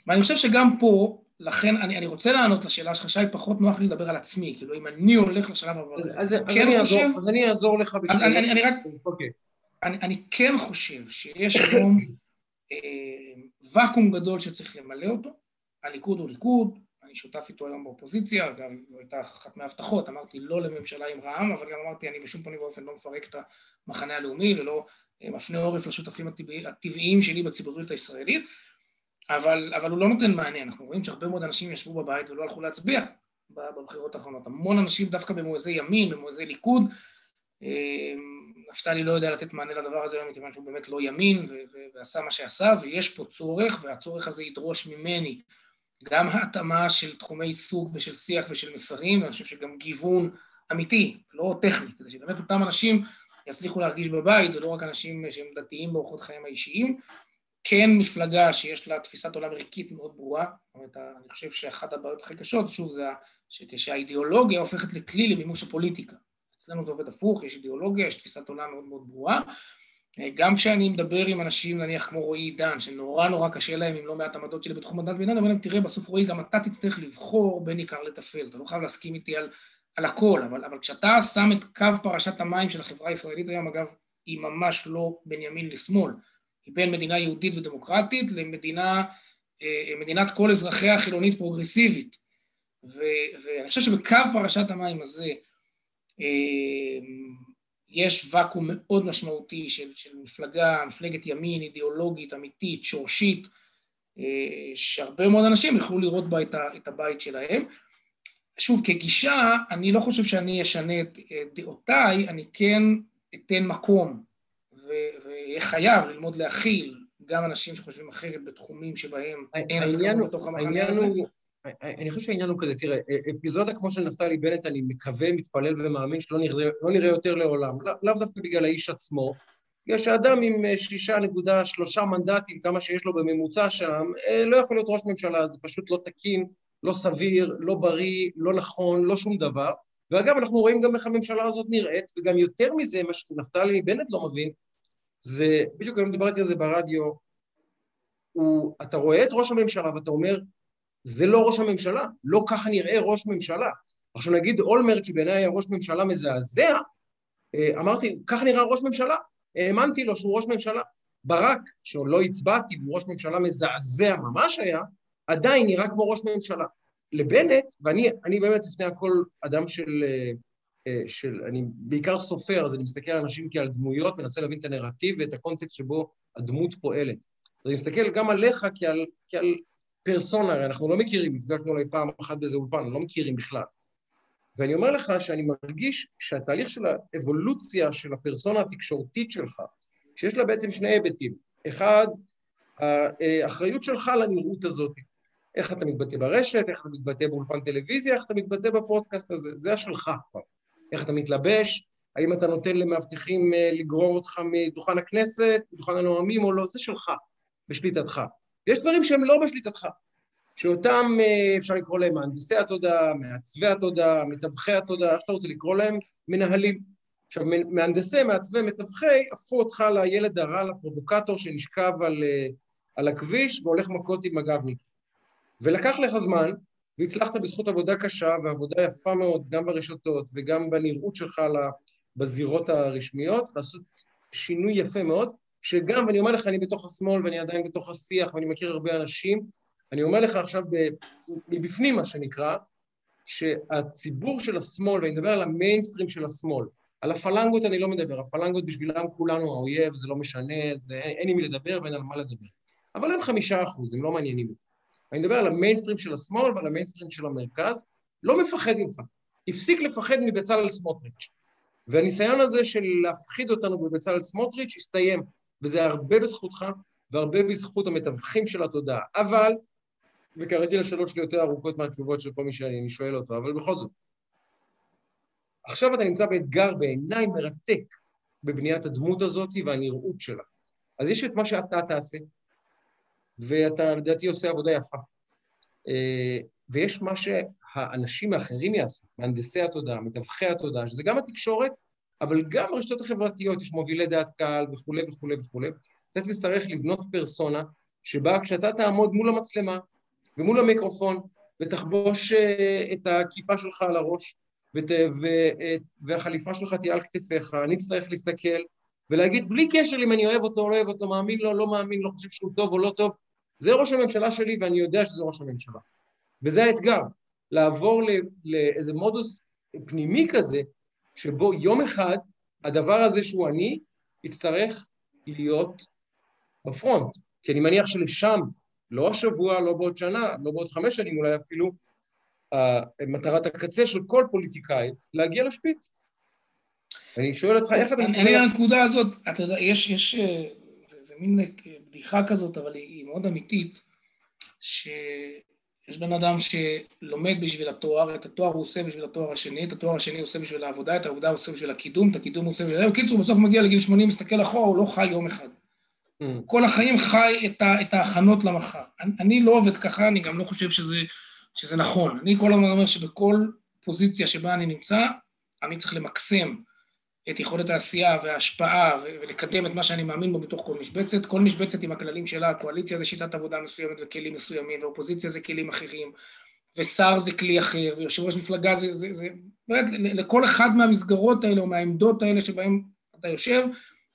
ואני חושב שגם פה, לכן אני, אני רוצה לענות לשאלה שלך, שי, פחות נוח לי לדבר על עצמי, כאילו אם אני הולך לשלב הבא, אז, אז, כן אז, חושב, אעזור, אז אני אעזור לך בשביל... אז אני, אני, אני רק... אוקיי. אני, אני כן חושב שיש היום אה, ואקום גדול שצריך למלא אותו, הליכוד הוא ליכוד, אני שותף איתו היום באופוזיציה, גם זו הייתה אחת מההבטחות, אמרתי לא לממשלה עם רע"מ, אבל גם אמרתי אני בשום פנים ואופן לא מפרק את המחנה הלאומי ולא אה, מפנה עורף לשותפים הטבעיים שלי בציבוריות הישראלית, אבל, אבל הוא לא נותן מענה, אנחנו רואים שהרבה מאוד אנשים ישבו בבית ולא הלכו להצביע בבחירות האחרונות, המון אנשים דווקא במואזי ימין, במואזי ליכוד, אה, נפתלי לא יודע לתת מענה לדבר הזה היום מכיוון שהוא באמת לא ימין ועשה מה שעשה, ויש פה צורך, והצורך הזה ידרוש ממני גם התאמה של תחומי עיסוק ושל שיח ושל מסרים, ואני חושב שגם גיוון אמיתי, לא טכני, כדי שבאמת אותם אנשים יצליחו להרגיש בבית, ולא רק אנשים שהם דתיים באורחות חיים האישיים. כן מפלגה שיש לה תפיסת עולם ערכית מאוד ברורה, זאת אומרת, אני חושב שאחת הבעיות הכי קשות, שוב, זה שכשהאידיאולוגיה הופכת לכלי למימוש הפוליטיקה. אצלנו זה עובד הפוך, יש אידיאולוגיה, יש תפיסת עולם מאוד מאוד ברורה, גם כשאני מדבר עם אנשים, נניח כמו רועי עידן, שנורא נורא קשה להם עם לא מעט עמדות שלי בתחום הדת בעניין, אבל תראה, בסוף רועי, גם אתה תצטרך לבחור בין עיקר לטפל, אתה לא חייב להסכים איתי על, על הכל, אבל, אבל כשאתה שם את קו פרשת המים של החברה הישראלית היום, אגב, היא ממש לא בין ימין לשמאל, היא בין מדינה יהודית ודמוקרטית למדינה, אה, מדינת כל אזרחיה חילונית פרוגרסיבית. ו, ואני חושב שבקו פרשת המים הזה, אה, יש ואקום מאוד משמעותי של, של מפלגה, מפלגת ימין, אידיאולוגית, אמיתית, שורשית, אה, שהרבה מאוד אנשים יוכלו לראות בה את, ה, את הבית שלהם. שוב, כגישה, אני לא חושב שאני אשנה את דעותיי, אני כן אתן מקום ואהיה חייב ללמוד להכיל גם אנשים שחושבים אחרת בתחומים שבהם אין הסכמה בתוך המחנה הזה. אני חושב שהעניין הוא כזה, תראה, אפיזודה כמו של נפתלי בנט, אני מקווה, מתפלל ומאמין שלא נראה, לא נראה יותר לעולם, לאו לא דווקא בגלל האיש עצמו, בגלל שאדם עם אה, שישה נקודה שלושה מנדטים, כמה שיש לו בממוצע שם, אה, לא יכול להיות ראש ממשלה, זה פשוט לא תקין, לא סביר, לא בריא, לא נכון, לא שום דבר. ואגב, אנחנו רואים גם איך הממשלה הזאת נראית, וגם יותר מזה, מה שנפתלי בנט לא מבין, זה, בדיוק היום דיברתי על זה ברדיו, הוא, אתה רואה את ראש הממשלה ואתה אומר, זה לא ראש הממשלה, לא ככה נראה ראש ממשלה. עכשיו נגיד אולמרט, שבעיניי היה ראש ממשלה מזעזע, אה, אמרתי, ככה נראה ראש ממשלה, האמנתי לו שהוא ראש ממשלה. ברק, שעוד לא הצבעתי, הוא ראש ממשלה מזעזע ממש היה, עדיין נראה כמו ראש ממשלה. לבנט, ואני באמת לפני הכל אדם של, אה, של, אני בעיקר סופר, אז אני מסתכל על אנשים כעל דמויות, מנסה להבין את הנרטיב ואת הקונטקסט שבו הדמות פועלת. אז אני מסתכל גם עליך כעל, כעל פרסונה, הרי אנחנו לא מכירים, נפגשנו אולי פעם אחת באיזה אולפן, לא מכירים בכלל. ואני אומר לך שאני מרגיש שהתהליך של האבולוציה של הפרסונה התקשורתית שלך, שיש לה בעצם שני היבטים. אחד, האחריות שלך לנראות הזאת. איך אתה מתבטא ברשת, איך אתה מתבטא באולפן טלוויזיה, איך אתה מתבטא בפודקאסט הזה, זה השלך כבר. איך אתה מתלבש, האם אתה נותן למאבטחים אה, לגרור אותך מדוכן הכנסת, מדוכן הנואמים או לא, זה שלך, בשליטתך. יש דברים שהם לא בשליטתך, שאותם אה, אפשר לקרוא להם מהנדסי התודעה, מעצבי התודעה, מתווכי התודעה, איך שאתה רוצה לקרוא להם, מנהלים. עכשיו, מהנדסי, מעצבי, מתווכי, הפכו אותך לילד הרע, לפרובוקטור שנשכב על, אה, על הכביש והולך מכות עם מג"בניק. ולקח לך זמן, והצלחת בזכות עבודה קשה ועבודה יפה מאוד, גם ברשתות וגם בנראות שלך בזירות הרשמיות, לעשות שינוי יפה מאוד, שגם, ואני אומר לך, אני בתוך השמאל ואני עדיין בתוך השיח ואני מכיר הרבה אנשים, אני אומר לך עכשיו מבפנים, מה שנקרא, שהציבור של השמאל, ואני מדבר על המיינסטרים של השמאל, על הפלנגות אני לא מדבר, הפלנגות בשבילם כולנו האויב, זה לא משנה, זה, אין, אין עם מי לדבר ואין על מה לדבר. אבל הם חמישה אחוז, הם לא מעניינים. אני מדבר על המיינסטרים של השמאל ועל המיינסטרים של המרכז, לא מפחד ממך. הפסיק לפחד מבצלאל סמוטריץ'. והניסיון הזה של להפחיד אותנו בבצלאל סמוטריץ' הסתיים, וזה הרבה בזכותך והרבה בזכות המתווכים של התודעה. אבל, וכרגיל השאלות שלי יותר ארוכות מהתשובות של כל מי שאני שואל אותו, אבל בכל זאת, עכשיו אתה נמצא באתגר בעיניי מרתק בבניית הדמות הזאת והנראות שלה. אז יש את מה שאתה תעשה, ואתה לדעתי עושה עבודה יפה. אה, ויש מה שהאנשים האחרים יעשו, מהנדסי התודעה, מתווכי התודעה, שזה גם התקשורת, אבל גם הרשתות החברתיות, יש מובילי דעת קהל וכולי וכולי וכולי. אתה תצטרך לבנות פרסונה שבה כשאתה תעמוד מול המצלמה ומול המיקרופון ותחבוש אה, את הכיפה שלך על הראש ות, ו, והחליפה שלך תהיה על כתפיך, אני אצטרך להסתכל ולהגיד בלי קשר אם אני אוהב אותו או לא אוהב אותו, מאמין לו, לא מאמין, לא חושב שהוא טוב או לא טוב, זה ראש הממשלה שלי ואני יודע שזה ראש הממשלה. וזה האתגר, לעבור לאיזה מודוס פנימי כזה, שבו יום אחד הדבר הזה שהוא אני, יצטרך להיות בפרונט. כי אני מניח שלשם, לא השבוע, לא בעוד שנה, לא בעוד חמש שנים אולי אפילו, מטרת הקצה של כל פוליטיקאי, להגיע לשפיץ. אני שואל אותך, איך אתה... אני לנקודה הזאת, אתה יודע, יש, יש, אה, מין בדיחה כזאת, אבל היא מאוד אמיתית, שיש בן אדם שלומד בשביל התואר, את התואר הוא עושה בשביל התואר השני, את התואר השני הוא עושה בשביל העבודה, את העבודה הוא עושה בשביל הקידום, את הקידום הוא עושה בשביל... בקיצור, בסוף מגיע לגיל 80, מסתכל אחורה, הוא לא חי יום אחד. Mm. כל החיים חי את, ה, את ההכנות למחר. אני, אני לא עובד ככה, אני גם לא חושב שזה, שזה נכון. אני כל הזמן אומר שבכל פוזיציה שבה אני נמצא, אני צריך למקסם את יכולת העשייה וההשפעה ולקדם את מה שאני מאמין בו בתוך כל משבצת. כל משבצת עם הכללים שלה, הקואליציה זה שיטת עבודה מסוימת וכלים מסוימים, ואופוזיציה זה כלים אחרים, ושר זה כלי אחר, ויושב ראש מפלגה זה, זה, זה, באמת, לכל אחד מהמסגרות האלה או מהעמדות האלה שבהן אתה יושב,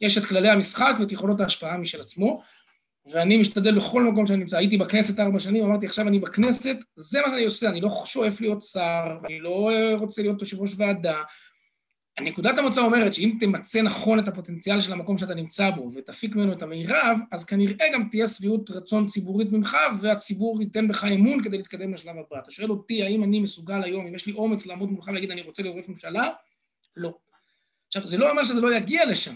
יש את כללי המשחק ואת יכולות ההשפעה משל עצמו, ואני משתדל בכל מקום שאני נמצא. הייתי בכנסת ארבע שנים, אמרתי, עכשיו אני בכנסת, זה מה שאני עושה, אני לא שואף להיות שר, אני לא רוצה להיות יושב ראש ועדה. הנקודת המוצא אומרת שאם תמצא נכון את הפוטנציאל של המקום שאתה נמצא בו ותפיק ממנו את המירב, אז כנראה גם תהיה שביעות רצון ציבורית ממך והציבור ייתן בך אמון כדי להתקדם לשלב הבא. אתה שואל אותי האם אני מסוגל היום, אם יש לי אומץ לעמוד מולך ולהגיד אני רוצה להיות ראש ממשלה? לא. עכשיו, זה לא אומר שזה לא יגיע לשם,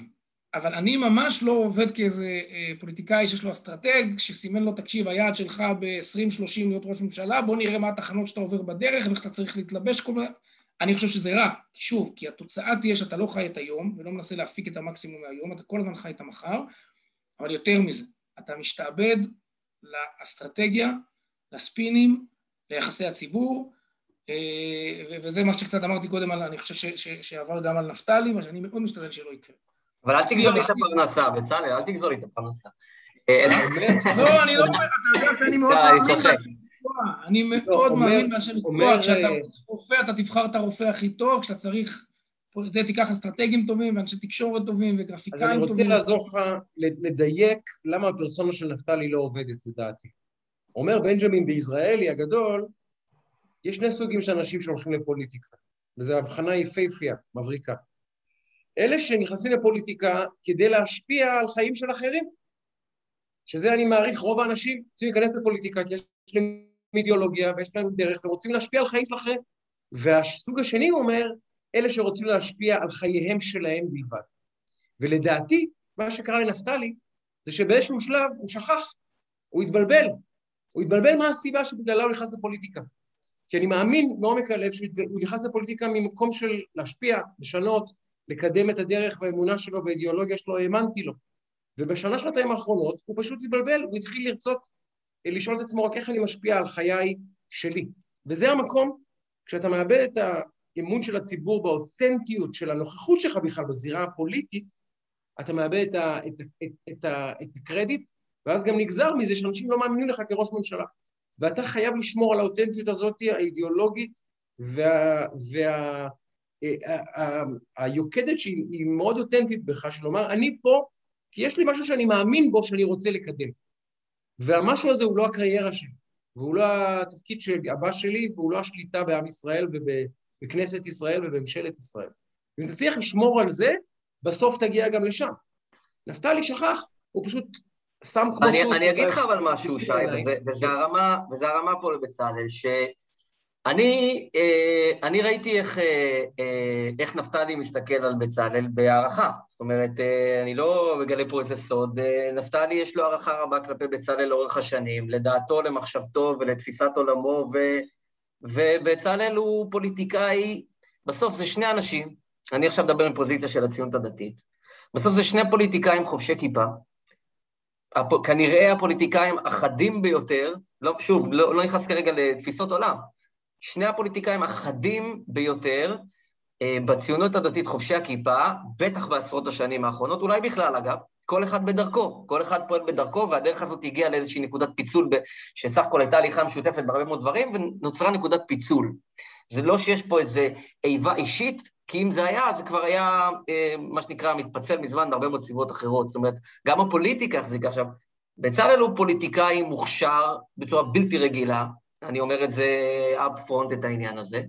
אבל אני ממש לא עובד כאיזה אה, פוליטיקאי שיש לו אסטרטג, שסימן לו, תקשיב, היעד שלך ב-20-30 להיות ראש ממשלה, בוא נראה מה התחנות שאתה עובר בדרך ואיך אתה צריך להתלבש כל. אני חושב שזה רע, כי שוב, כי התוצאה תהיה שאתה לא חי את היום ולא מנסה להפיק את המקסימום מהיום, אתה כל הזמן חי את המחר, אבל יותר מזה, אתה משתעבד לאסטרטגיה, לספינים, ליחסי הציבור, אה, וזה מה שקצת אמרתי קודם, אני חושב שעבר גם על נפתלי, מה שאני מאוד משתדל שלא יקרה. אבל אל תגזול לי את הפרנסה, בצלאל, אל תגזול לי את הפרנסה. לא, אני לא אומר, אתה יודע שאני מאוד מאמין באנשי מקצוע. אני מאוד מאמין באנשי מקצוע. כשאתה רופא, אתה תבחר את הרופא הכי טוב, כשאתה צריך... תיקח אסטרטגים טובים ואנשי תקשורת טובים וגרפיקאים טובים. אז אני רוצה לעזור לך לדייק למה הפרסונה של נפתלי לא עובדת, לדעתי. אומר בנג'מין ביזרעאלי הגדול, יש שני סוגים של אנשים שהולכים לפוליטיקה, וזו הבחנה יפהפייה, מבריקה. אלה שנכנסים לפוליטיקה כדי להשפיע על חיים של אחרים, שזה אני מעריך רוב האנשים רוצים להיכנס לפוליטיקה כי יש להם אידיאולוגיה ויש להם דרך ורוצים להשפיע על חיים של אחרים. והסוג השני אומר, אלה שרוצים להשפיע על חייהם שלהם בלבד. ולדעתי, מה שקרה לנפתלי, זה שבאיזשהו שלב הוא שכח, הוא התבלבל. הוא התבלבל מה הסיבה שבגללה הוא נכנס לפוליטיקה. כי אני מאמין מעומק הלב שהוא נכנס לפוליטיקה ממקום של להשפיע, לשנות, לקדם את הדרך והאמונה שלו והאידיאולוגיה שלו, האמנתי לו. ובשנה, שנתיים האחרונות הוא פשוט התבלבל, הוא התחיל לרצות לשאול את עצמו רק איך אני משפיע על חיי שלי. וזה המקום, כשאתה מאבד את האמון של הציבור באותנטיות של הנוכחות שלך בכלל בזירה הפוליטית, אתה מאבד את, ה, את, את, את, את הקרדיט, ואז גם נגזר מזה שאנשים לא מאמינים לך כראש ממשלה. ואתה חייב לשמור על האותנטיות הזאת, האידיאולוגית וה, וה, היוקדת שהיא מאוד אותנטית בך, של לומר, אני פה כי יש לי משהו שאני מאמין בו שאני רוצה לקדם. והמשהו הזה הוא לא הקריירה שלי, והוא לא התפקיד הבא שלי, והוא לא השליטה בעם ישראל ובכנסת ישראל ובממשלת ישראל. ואם תצליח לשמור על זה, בסוף תגיע גם לשם. נפתלי שכח, הוא פשוט שם כמו סוס. אני אגיד לך אבל משהו, שי, וזה הרמה, פה לבצלאל. אני, אה, אני ראיתי איך, אה, אה, איך נפתלי מסתכל על בצלאל בהערכה. זאת אומרת, אני לא מגלה פה איזה סוד, נפתלי יש לו הערכה רבה כלפי בצלאל לאורך השנים, לדעתו, למחשבתו ולתפיסת עולמו, ו, ובצלאל הוא פוליטיקאי, בסוף זה שני אנשים, אני עכשיו מדבר מפוזיציה של הציונות הדתית, בסוף זה שני פוליטיקאים חובשי כיפה, הפ, כנראה הפוליטיקאים החדים ביותר, לא, שוב, לא, לא נכנס כרגע לתפיסות עולם, שני הפוליטיקאים החדים ביותר אה, בציונות הדתית חובשי הכיפה, בטח בעשרות השנים האחרונות, אולי בכלל אגב, כל אחד בדרכו, כל אחד פועל בדרכו, והדרך הזאת הגיעה לאיזושהי נקודת פיצול, שסך הכל הייתה הליכה משותפת בהרבה מאוד דברים, ונוצרה נקודת פיצול. זה לא שיש פה איזו איבה אישית, כי אם זה היה, זה כבר היה, אה, מה שנקרא, מתפצל מזמן בהרבה מאוד סיבות אחרות. זאת אומרת, גם הפוליטיקה החזיקה עכשיו. בצלאל הוא פוליטיקאי מוכשר בצורה בלתי רגילה, אני אומר את זה up front, את העניין הזה.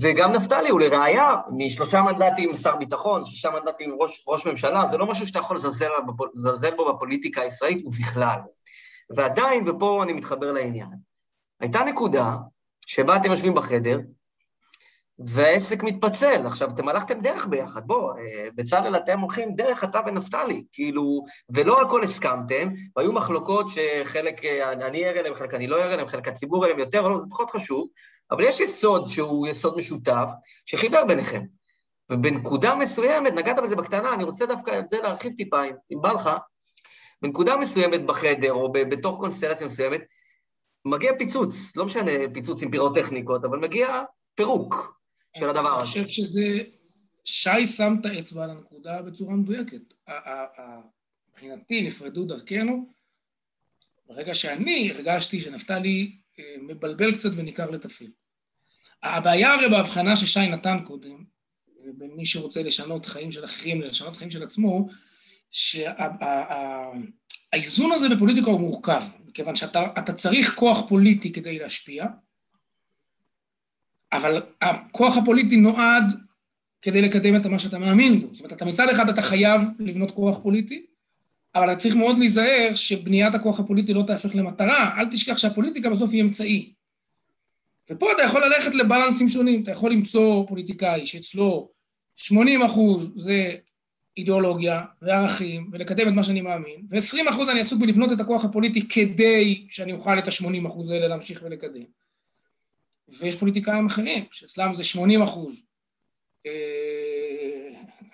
וגם נפתלי הוא לראיה, משלושה מנדטים שר ביטחון, שישה מנדטים ראש, ראש ממשלה, זה לא משהו שאתה יכול לזלזל בו בפוליטיקה הישראלית ובכלל. ועדיין, ופה אני מתחבר לעניין, הייתה נקודה שבה אתם יושבים בחדר, והעסק מתפצל. עכשיו, אתם הלכתם דרך ביחד, בוא, אה, בצלאל אתם הולכים דרך אתה ונפתלי, כאילו, ולא הכל הסכמתם, והיו מחלוקות שחלק אה, אני אראה להם, חלק אני לא אראה להם, חלק הציבור אראה להם יותר, אבל זה פחות חשוב, אבל יש יסוד שהוא יסוד משותף, שחיבר ביניכם. ובנקודה מסוימת, נגעת בזה בקטנה, אני רוצה דווקא את זה להרחיב טיפה, אם בא לך, בנקודה מסוימת בחדר, או בתוך קונסטלציה מסוימת, מגיע פיצוץ, לא משנה פיצוץ עם פירוטכניקות, אבל מגיע פירוק. של הדבר הזה. אני חושב שזה... שי שם את האצבע על הנקודה בצורה מדויקת. מבחינתי נפרדו דרכנו, ברגע שאני הרגשתי שנפתלי אה, מבלבל קצת וניכר לטפל. הבעיה הרי בהבחנה ששי נתן קודם, בין מי שרוצה לשנות חיים של אחרים ללשנות חיים של עצמו, שהאיזון הזה בפוליטיקה הוא מורכב, מכיוון שאתה צריך כוח פוליטי כדי להשפיע, אבל הכוח הפוליטי נועד כדי לקדם את מה שאתה מאמין בו. זאת אומרת, אתה מצד אחד אתה חייב לבנות כוח פוליטי, אבל אתה צריך מאוד להיזהר שבניית הכוח הפוליטי לא תהפך למטרה. אל תשכח שהפוליטיקה בסוף היא אמצעי. ופה אתה יכול ללכת לבלנסים שונים, אתה יכול למצוא פוליטיקאי שאצלו 80 אחוז זה אידיאולוגיה וערכים, ולקדם את מה שאני מאמין, ו-20 אחוז אני עסוק בלבנות את הכוח הפוליטי כדי שאני אוכל את ה-80 אחוז האלה להמשיך ולקדם. ויש פוליטיקאים אחרים, שאצלם זה 80 אחוז. אה,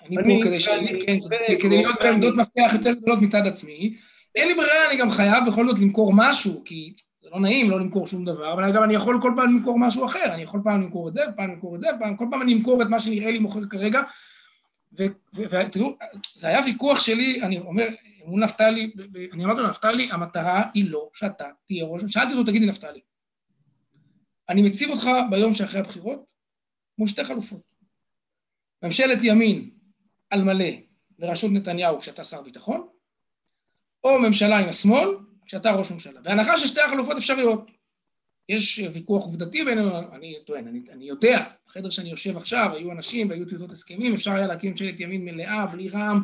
אני פה כדי. כן, כדי להיות בעמדות מפתח יותר גדולות מצד עצמי. אין לי ברירה, אני גם חייב בכל זאת למכור משהו, כי זה לא נעים לא למכור שום דבר, אבל גם אני יכול כל פעם למכור משהו אחר, אני יכול פעם למכור את זה, ופעם למכור את זה, ופעם, כל פעם אני אמכור את מה שנראה לי מוכר כרגע. ותראו, זה היה ויכוח שלי, אני אומר, מול נפתלי, אני אמרתי לו, נפתלי, המטרה היא לא שאתה תהיה ראש, שאלתי אותו, תגידי נפתלי, אני מציב אותך ביום שאחרי הבחירות מול שתי חלופות. ממשלת ימין על מלא בראשות נתניהו כשאתה שר ביטחון, או ממשלה עם השמאל כשאתה ראש ממשלה. בהנחה ששתי החלופות אפשריות. יש ויכוח עובדתי בינינו, אני טוען, אני, אני יודע, בחדר שאני יושב עכשיו, היו אנשים והיו טיוטות הסכמים, אפשר היה להקים ממשלת ימין מלאה, בלי רע"מ,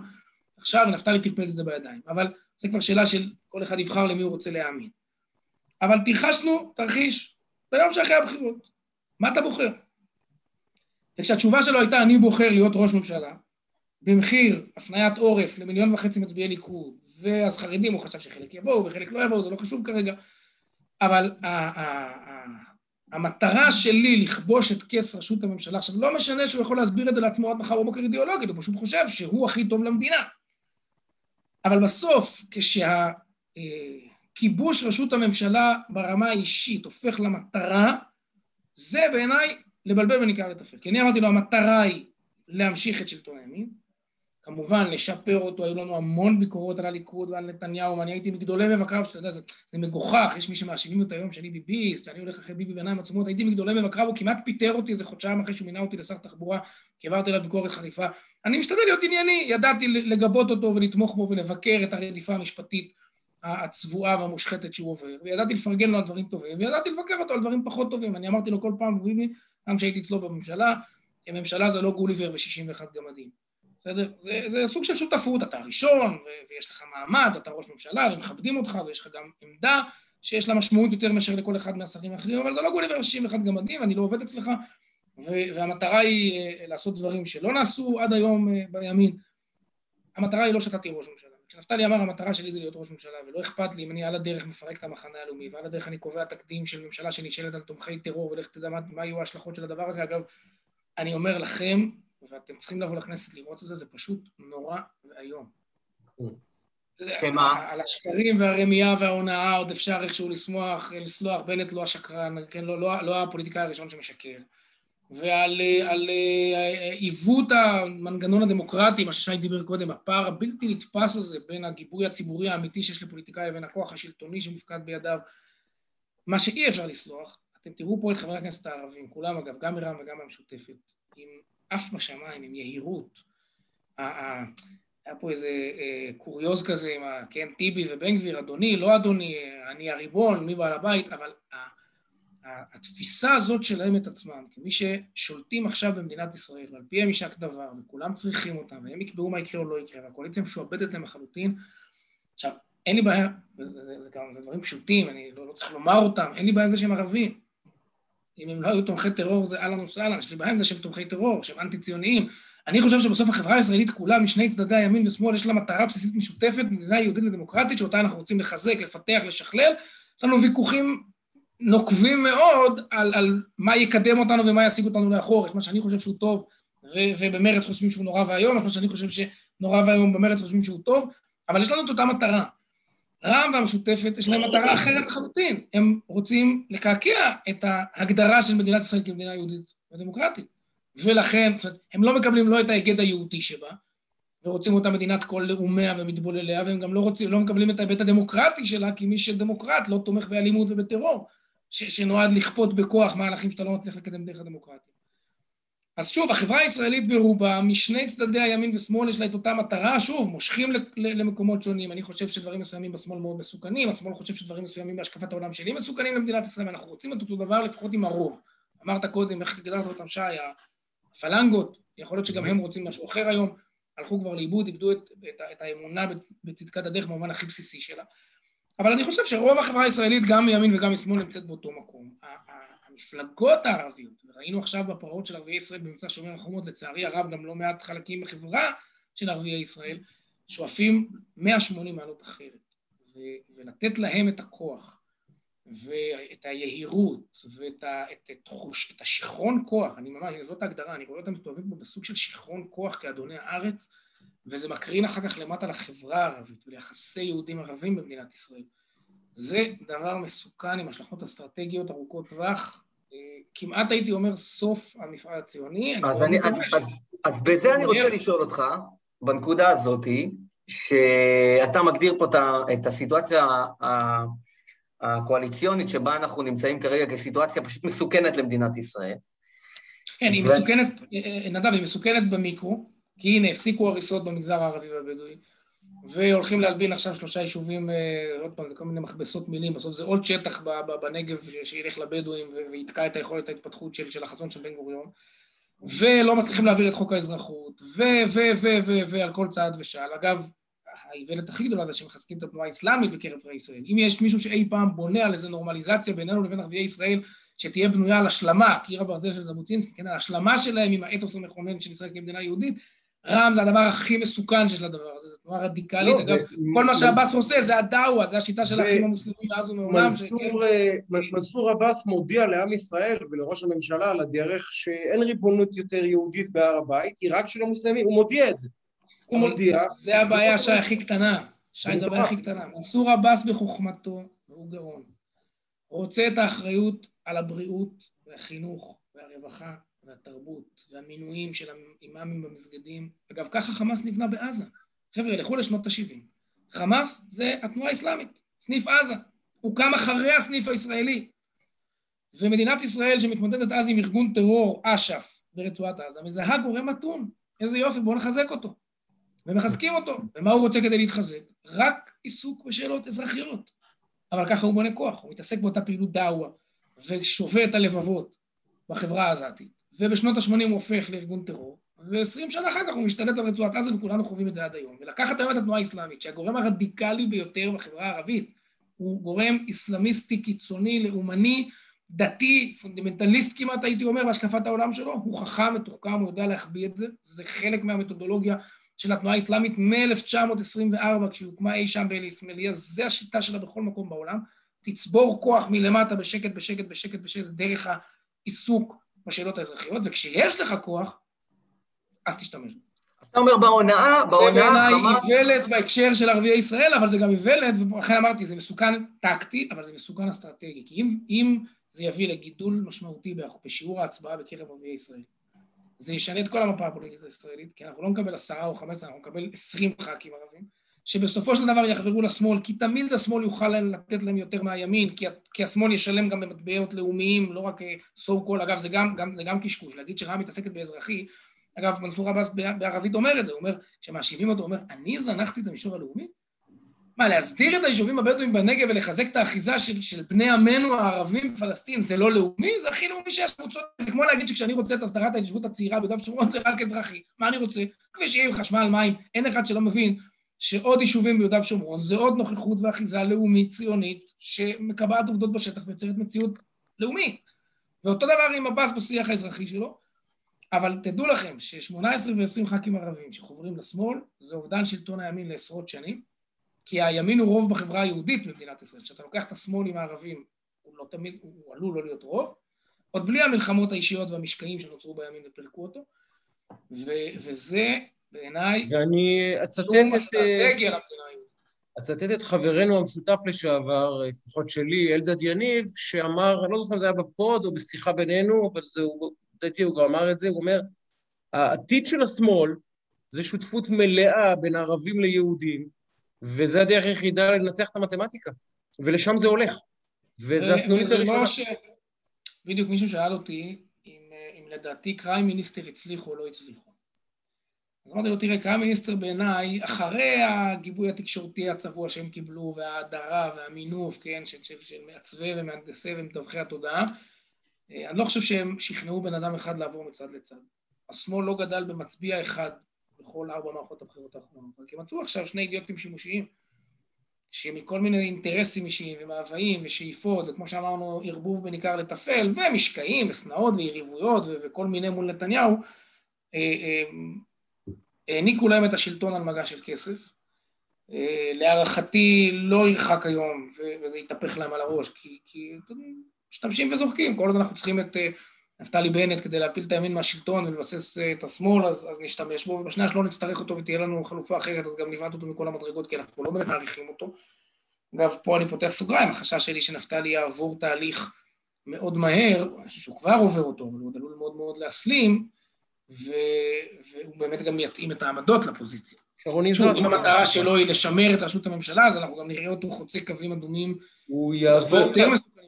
עכשיו נפתלי טרפד את זה בידיים. אבל זו כבר שאלה של כל אחד יבחר למי הוא רוצה להאמין. אבל תרחשנו תרחיש ביום שאחרי הבחירות. מה אתה בוחר? וכשהתשובה שלו הייתה, אני בוחר להיות ראש ממשלה, במחיר הפניית עורף למיליון וחצי מצביעי ליכוד, ואז חרדים, הוא חשב שחלק יבואו וחלק לא יבואו, זה לא חשוב כרגע, אבל המטרה שלי לכבוש את כס ראשות הממשלה, עכשיו לא משנה שהוא יכול להסביר את זה לעצמו עד מחר בבוקר אידיאולוגית, הוא פשוט חושב שהוא הכי טוב למדינה. אבל בסוף, כשה... כיבוש רשות הממשלה ברמה האישית הופך למטרה, זה בעיניי לבלבל בין עיקר לטפל. כי אני אמרתי לו, המטרה היא להמשיך את שלטון הימין, כמובן לשפר אותו, היו לנו המון ביקורות על הליכוד ועל נתניהו, ואני הייתי מגדולי מבקריו, שאתה יודע, זה, זה מגוחך, יש מי שמאשימים אותי היום שאני ביביסט, שאני הולך אחרי ביבי בעיניים עצומות, הייתי מגדולי מבקריו, הוא כמעט פיטר אותי איזה חודשיים אחרי שהוא מינה אותי לשר תחבורה, כי העברתי עליו ביקורת חריפה. אני משתדל להיות ענייני, ידעתי לגבות אותו ולתמוך בו ולבקר את הרדיפה המשפטית הצבועה והמושחתת שהוא עובר, וידעתי לפרגן לו על דברים טובים, וידעתי לבקר אותו על דברים פחות טובים. אני אמרתי לו כל פעם, ביבי, גם כשהייתי אצלו בממשלה, כי הממשלה זה לא גוליבר ו-61 גמדים. בסדר? זה, זה סוג של שותפות, אתה הראשון, ויש לך מעמד, אתה ראש ממשלה, ומכבדים אותך, ויש לך גם עמדה שיש לה משמעות יותר מאשר לכל אחד מהשרים האחרים, אבל זה לא גוליבר ו-61 גמדים, אני לא עובד אצלך, והמטרה היא אה, לעשות דברים שלא נעשו עד היום אה, בימין. המטרה היא לא שאתה תהיה ראש ממשלה. כשנפתלי אמר המטרה שלי זה להיות ראש ממשלה, ולא אכפת לי אם אני על הדרך מפרק את המחנה הלאומי, ועל הדרך אני קובע תקדים של ממשלה שנשאלת על תומכי טרור, ולך תדע מה, מה יהיו ההשלכות של הדבר הזה. אגב, אני אומר לכם, ואתם צריכים לבוא לכנסת לראות את זה, זה פשוט נורא ואיום. על השקרים והרמייה וההונאה עוד אפשר איכשהו לשמוח, לסלוח, בנט לא השקרן, כן, לא, לא, לא הפוליטיקאי הראשון שמשקר. ועל עיוות המנגנון הדמוקרטי, מה ששי דיבר קודם, הפער הבלתי נתפס הזה בין הגיבוי הציבורי האמיתי שיש לפוליטיקאי לבין הכוח השלטוני שמופקד בידיו, מה שאי אפשר לסלוח. אתם תראו פה את חברי הכנסת הערבים, כולם אגב, גם מרע"מ וגם מהמשותפת, עם אף בשמיים, עם יהירות. היה פה איזה אה, קוריוז כזה עם, כן, טיבי ובן גביר, אדוני, לא אדוני, אני הריבון, מי בעל הבית, אבל התפיסה הזאת שלהם את עצמם, כמי ששולטים עכשיו במדינת ישראל, ועל פיהם יישק דבר, וכולם צריכים אותם, והם יקבעו מה יקרה או לא יקרה, והקואליציה משועבדת להם לחלוטין. עכשיו, אין לי בעיה, זה, זה, זה, זה דברים פשוטים, אני לא, לא צריך לומר אותם, אין לי בעיה עם זה שהם ערבים. אם הם לא היו תומכי טרור זה אהלן וסהלן, יש לי בעיה עם זה שהם תומכי טרור, שהם אנטי ציוניים. אני חושב שבסוף החברה הישראלית כולה, משני צדדי הימין ושמאל, יש לה מטרה בסיסית משותפת, מדינה יהודית ודמוקרטית, שאותה אנחנו רוצים לחזק, לפתח, לשכלל. יש לנו ויכוחים נוקבים מאוד על, על מה יקדם אותנו ומה ישיג אותנו לאחור, את מה שאני חושב שהוא טוב, ו- ובמרץ חושבים שהוא נורא ואיום, את מה שאני חושב שנורא ואיום במרץ חושבים שהוא טוב, אבל יש לנו את אותה מטרה. רע"מ והמשותפת יש להם מטרה אחרת לחלוטין. הם רוצים לקעקע את ההגדרה של מדינת ישראל כמדינה יהודית ודמוקרטית. ולכן, זאת אומרת, הם לא מקבלים לא את ההיגד היהודי שבה, ורוצים אותה מדינת כל לאומיה ומתבולליה, והם גם לא, רוצים, לא מקבלים את ההיבט הדמוקרטי שלה, כי מי שדמוקרט לא תומך באלימות ובטרור. שנועד לכפות בכוח מהלכים שאתה לא מצליח לקדם דרך הדמוקרטיה. אז שוב, החברה הישראלית ברובה, משני צדדי הימין ושמאל יש לה את אותה מטרה, שוב, מושכים למקומות שונים. אני חושב שדברים מסוימים בשמאל מאוד מסוכנים, השמאל חושב שדברים מסוימים בהשקפת העולם שלי מסוכנים למדינת ישראל, ואנחנו רוצים את אותו דבר לפחות עם הרוב. אמרת קודם, איך הגדרת אותם, שי, הפלנגות, יכול להיות שגם הם רוצים משהו אחר היום, הלכו כבר לאיבוד, איבדו את, את, את האמונה בצדקת הדרך במובן הכי בסיסי שלה. אבל אני חושב שרוב החברה הישראלית, גם מימין וגם משמאל, נמצאת באותו מקום. המפלגות הערביות, וראינו עכשיו בפרעות של ערביי ישראל במבצע שומר החומות, לצערי הרב גם לא מעט חלקים בחברה של ערביי ישראל, שואפים 180 מעלות אחרת. ו- ולתת להם את הכוח, ואת היהירות, ואת ה- את, את, חוש, את השיכרון כוח, אני ממש, זאת ההגדרה, אני רואה אותם מסתובבים פה בסוג של שיכרון כוח כאדוני הארץ, וזה מקרין אחר כך למטה לחברה הערבית וליחסי יהודים ערבים במדינת ישראל. זה דבר מסוכן עם השלכות אסטרטגיות ארוכות טווח, אה, כמעט הייתי אומר סוף המפעל הציוני. אז, אני, אז, אז, אז בזה אני רוצה לשאול אותך, בנקודה הזאתי, שאתה מגדיר פה את הסיטואציה הקואליציונית שבה אנחנו נמצאים כרגע כסיטואציה פשוט מסוכנת למדינת ישראל. כן, היא מסוכנת, אה, אה, נדב, היא מסוכנת במיקרו, כי הנה, הפסיקו הריסות במגזר הערבי והבדואי, והולכים להלבין עכשיו שלושה יישובים, אה, עוד פעם, זה כל מיני מכבסות מילים, בסוף זה עוד שטח בנגב שילך לבדואים ויתקע את היכולת ההתפתחות של, של החזון של בן גוריון, ולא מצליחים להעביר את חוק האזרחות, ו, ו, ו, ו, ועל כל צעד ושעל. אגב, האיוולת הכי גדולה זה שמחזקים את התנועה האסלאמית בקרב ערביי ישראל. אם יש מישהו שאי פעם בונה על איזה נורמליזציה בינינו לבין ערביי ישראל, שתהיה בנויה על השלמה, קיר הברזל של ז'בוטינסקי, כן, על השלמה שלהם עם האתוס המכונן של ישראל כמדינה יהודית, רע"מ זה הדבר הכי מסוכן שיש לדבר הזה, זו תנועה רדיקלית. לא, אגב, זה, כל מה שעבאס עושה זה הדאווה, זה השיטה של האחים המוסלמים מאז ומעולם. אה, מנסור עבאס מודיע לעם ישראל ולראש הממשלה על הדרך שאין ריבונות יותר יהודית בהר הבית, היא רק של המוסלמים, הוא מודיע את זה. הוא מודיע. זה הבעיה שי הכי קטנה. שי זה הבעיה הכי קטנה. מנסור עבאס בחוכמתו, והוא גאון, רוצה את האחריות על הבריאות והחינוך והרווחה והתרבות והמינויים של האימאמים במסגדים. אגב, ככה חמאס נבנה בעזה. חבר'ה, לכו לשנות ה-70. חמאס זה התנועה האסלאמית, סניף עזה. הוא קם אחרי הסניף הישראלי. ומדינת ישראל שמתמודדת אז עם ארגון טרור, אש"ף, ברצועת עזה, מזהה גורם מתון. איזה יופי, בואו נחזק אותו. ומחזקים אותו. ומה הוא רוצה כדי להתחזק? רק עיסוק בשאלות אזרחיות. אבל ככה הוא בונה כוח, הוא מתעסק באותה פעילות דעווה, ושובה את הלבבות בחברה העזתית. ובשנות ה-80 הוא הופך לארגון טרור, ו-20 שנה אחר כך הוא משתלט על רצועת עזה וכולנו חווים את זה עד היום. ולקחת היום את התנועה האסלאמית, שהגורם הרדיקלי ביותר בחברה הערבית הוא גורם איסלאמיסטי, קיצוני, לאומני, דתי, פונדמנטליסט כמעט הייתי אומר, בהשקפת העולם שלו, הוא חכם, מתוחכם, הוא יודע להחביא את זה, זה חלק מהמתודולוגיה של התנועה האסלאמית מ-1924, כשהיא הוקמה אי שם באליסמליה, זה השיטה שלה בכל מקום בעולם. תצבור כוח מלמטה בשקט, בשקט, בשקט, בשקט, דרך העיסוק בשאלות האזרחיות, וכשיש לך כוח, אז תשתמש בו. אתה אומר בהונאה, בהונאה חמאס... זה בעיניי איוולת בהקשר של ערביי ישראל, אבל זה גם איוולת, ולכן אמרתי, זה מסוכן טקטי, אבל זה מסוכן אסטרטגי. כי אם, אם זה יביא לגידול משמעותי בשיעור ההצבעה בקרב ערביי ישראל, זה ישנה את כל המפה הפוליטית הישראלית, כי אנחנו לא נקבל עשרה או חמש אנחנו נקבל עשרים ח"כים ערבים, שבסופו של דבר יחברו לשמאל, כי תמיד השמאל יוכל לתת להם יותר מהימין, כי, כי השמאל ישלם גם במטבעות לאומיים, לא רק so call, אגב, זה גם, גם, זה גם קשקוש, להגיד שרע"מ מתעסקת באזרחי, אגב, מנסור עבאס בערבית אומר את זה, הוא אומר, כשמאשימים אותו, הוא אומר, אני זנחתי את המישור הלאומי? מה, להסדיר את היישובים הבדואים בנגב ולחזק את האחיזה של, של בני עמנו הערבים בפלסטין זה לא לאומי? זה הכי לאומי שיש קבוצות. זה כמו להגיד שכשאני רוצה את הסדרת ההתיישבות הצעירה ביהודה ושומרון זה רק אזרחי. מה אני רוצה? כבישים, חשמל, מים. אין אחד שלא מבין שעוד יישובים ביהודה ושומרון זה עוד נוכחות ואחיזה לאומית ציונית שמקבעת עובדות בשטח ויוצרת מציאות לאומית. ואותו דבר עם עבאס בשיח האזרחי שלו, אבל תדעו לכם ש-18 ו-20 ח"כים ערבים שחוברים לשמאל זה אובדן שלטון הימין לעשרות שנים, כי הימין הוא רוב בחברה היהודית במדינת ישראל. כשאתה לוקח את השמאל עם הערבים, הוא לא תמיד, הוא עלול לא להיות רוב, עוד בלי המלחמות האישיות והמשקעים שנוצרו בימין ופירקו אותו, ו- וזה בעיניי... ואני אצטט את... אצטט את חברנו המשותף לשעבר, לפחות שלי, אלדד יניב, שאמר, אני לא זוכר אם זה היה בפוד או בשיחה בינינו, אבל זה, לדעתי הוא גם אמר את זה, הוא אומר, העתיד של השמאל זה שותפות מלאה בין ערבים ליהודים, וזה הדרך היחידה לנצח את המתמטיקה, ולשם זה הולך. וזה הסנונית הראשונה. ש... בדיוק מישהו שאל אותי אם, אם לדעתי קריים מיניסטר הצליחו או לא הצליחו. אז אמרתי לו, תראה, קריים מיניסטר בעיניי, אחרי הגיבוי התקשורתי הצבוע שהם קיבלו, וההדרה והמינוף, כן, של, של, של מעצבי ומהנדסי ומתווכי התודעה, אני לא חושב שהם שכנעו בן אדם אחד לעבור מצד לצד. השמאל לא גדל במצביע אחד בכל ארבע מערכות הבחירות האחרונות. כי מצאו עכשיו שני אידיוטים שימושיים, שמכל מיני אינטרסים אישיים ומאוויים ושאיפות, וכמו שאמרנו, ערבוב בין עיקר לטפל, ומשקעים ושנאות ויריבויות וכל מיני מול נתניהו, אה, אה, העניקו להם את השלטון על מגע של כסף. אה, להערכתי לא ירחק היום, וזה יתהפך להם על הראש, כי, כי משתמשים וזורקים, כל עוד אנחנו צריכים את נפתלי בנט כדי להפיל את הימין מהשלטון ולבסס אה, את השמאל, אז, אז נשתמש בו, ובשנייה שלא נצטרך אותו ותהיה לנו חלופה אחרת, אז גם נבעט אותו מכל המדרגות, כי אנחנו לא באמת מעריכים אותו. אגב, פה אני פותח סוגריים, החשש שלי שנפתלי יעבור תהליך מאוד מהר, אני חושב שהוא כבר עובר אותו, אבל הוא עוד עלול מאוד מאוד להסלים, ו... והוא באמת גם יתאים את העמדות לפוזיציה. שוב, אם המטרה שלו היא לשמר את ראשות הממשלה, אז אנחנו גם נראה אותו חוצה קווים אדומים. הוא יעבור,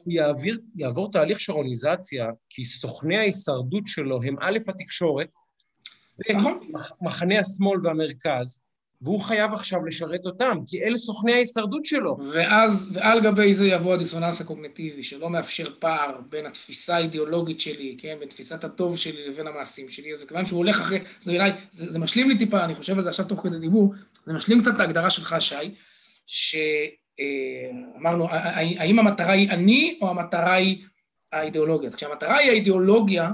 הוא יעביר, יעבור תהליך שרוניזציה, כי סוכני ההישרדות שלו הם א', התקשורת, נכון. מחנה השמאל והמרכז, והוא חייב עכשיו לשרת אותם, כי אלה סוכני ההישרדות שלו. ואז, ועל גבי זה יבוא הדיסוננס הקוגנטיבי, שלא מאפשר פער בין התפיסה האידיאולוגית שלי, כן, בין תפיסת הטוב שלי לבין המעשים שלי, אז כיוון שהוא הולך אחרי, זה אולי, זה, זה משלים לי טיפה, אני חושב על זה עכשיו תוך כדי דיבור, זה משלים קצת את ההגדרה שלך, שי, ש... אה, האם המטרה היא אני או המטרה היא האידיאולוגיה? אז כשהמטרה היא האידיאולוגיה,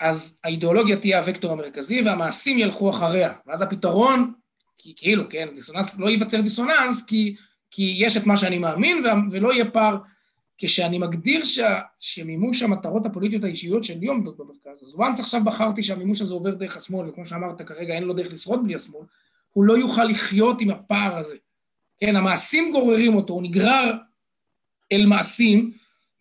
אז האידיאולוגיה תהיה הוקטור המרכזי והמעשים ילכו אחריה. ואז הפתרון, כי כאילו, כן, דיסוננס, לא ייווצר דיסוננס, כי, כי יש את מה שאני מאמין ולא יהיה פער. כשאני מגדיר שה, שמימוש המטרות הפוליטיות האישיות שלי עומדות במרכז, אז once עכשיו בחרתי שהמימוש הזה עובר דרך השמאל, וכמו שאמרת, כרגע אין לו דרך לשרוד בלי השמאל, הוא לא יוכל לחיות עם הפער הזה. כן, המעשים גוררים אותו, הוא נגרר אל מעשים,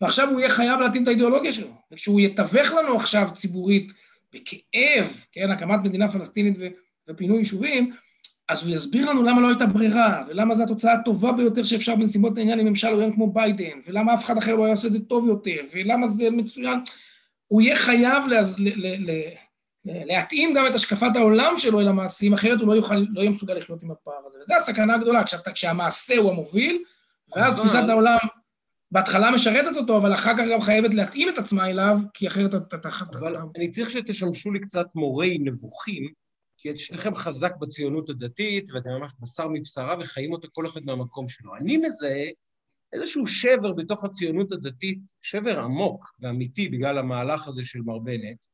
ועכשיו הוא יהיה חייב להתאים את האידיאולוגיה שלו. וכשהוא יתווך לנו עכשיו ציבורית בכאב, כן, הקמת מדינה פלסטינית ו- ופינוי יישובים, אז הוא יסביר לנו למה לא הייתה ברירה, ולמה זו התוצאה הטובה ביותר שאפשר בנסיבות העניין עם ממשל עוין כמו ביידן, ולמה אף אחד אחר לא היה עושה את זה טוב יותר, ולמה זה מצוין. הוא יהיה חייב להז... ל... ל... ל... להתאים גם את השקפת העולם שלו אל המעשים, אחרת הוא לא, יוכל, לא יהיה מסוגל לחיות עם הפער הזה. וזו הסכנה הגדולה, כשאתה, כשהמעשה הוא המוביל, ואז תפיסת העולם בהתחלה משרתת אותו, אבל אחר כך גם חייבת להתאים את עצמה אליו, כי אחרת אתה... אתה... אבל אני צריך שתשמשו לי קצת מורי נבוכים, כי את שניכם חזק בציונות הדתית, ואתם ממש בשר מבשרה וחיים אותה כל אחד מהמקום שלו. אני מזהה איזשהו שבר בתוך הציונות הדתית, שבר עמוק ואמיתי בגלל המהלך הזה של מר בנט,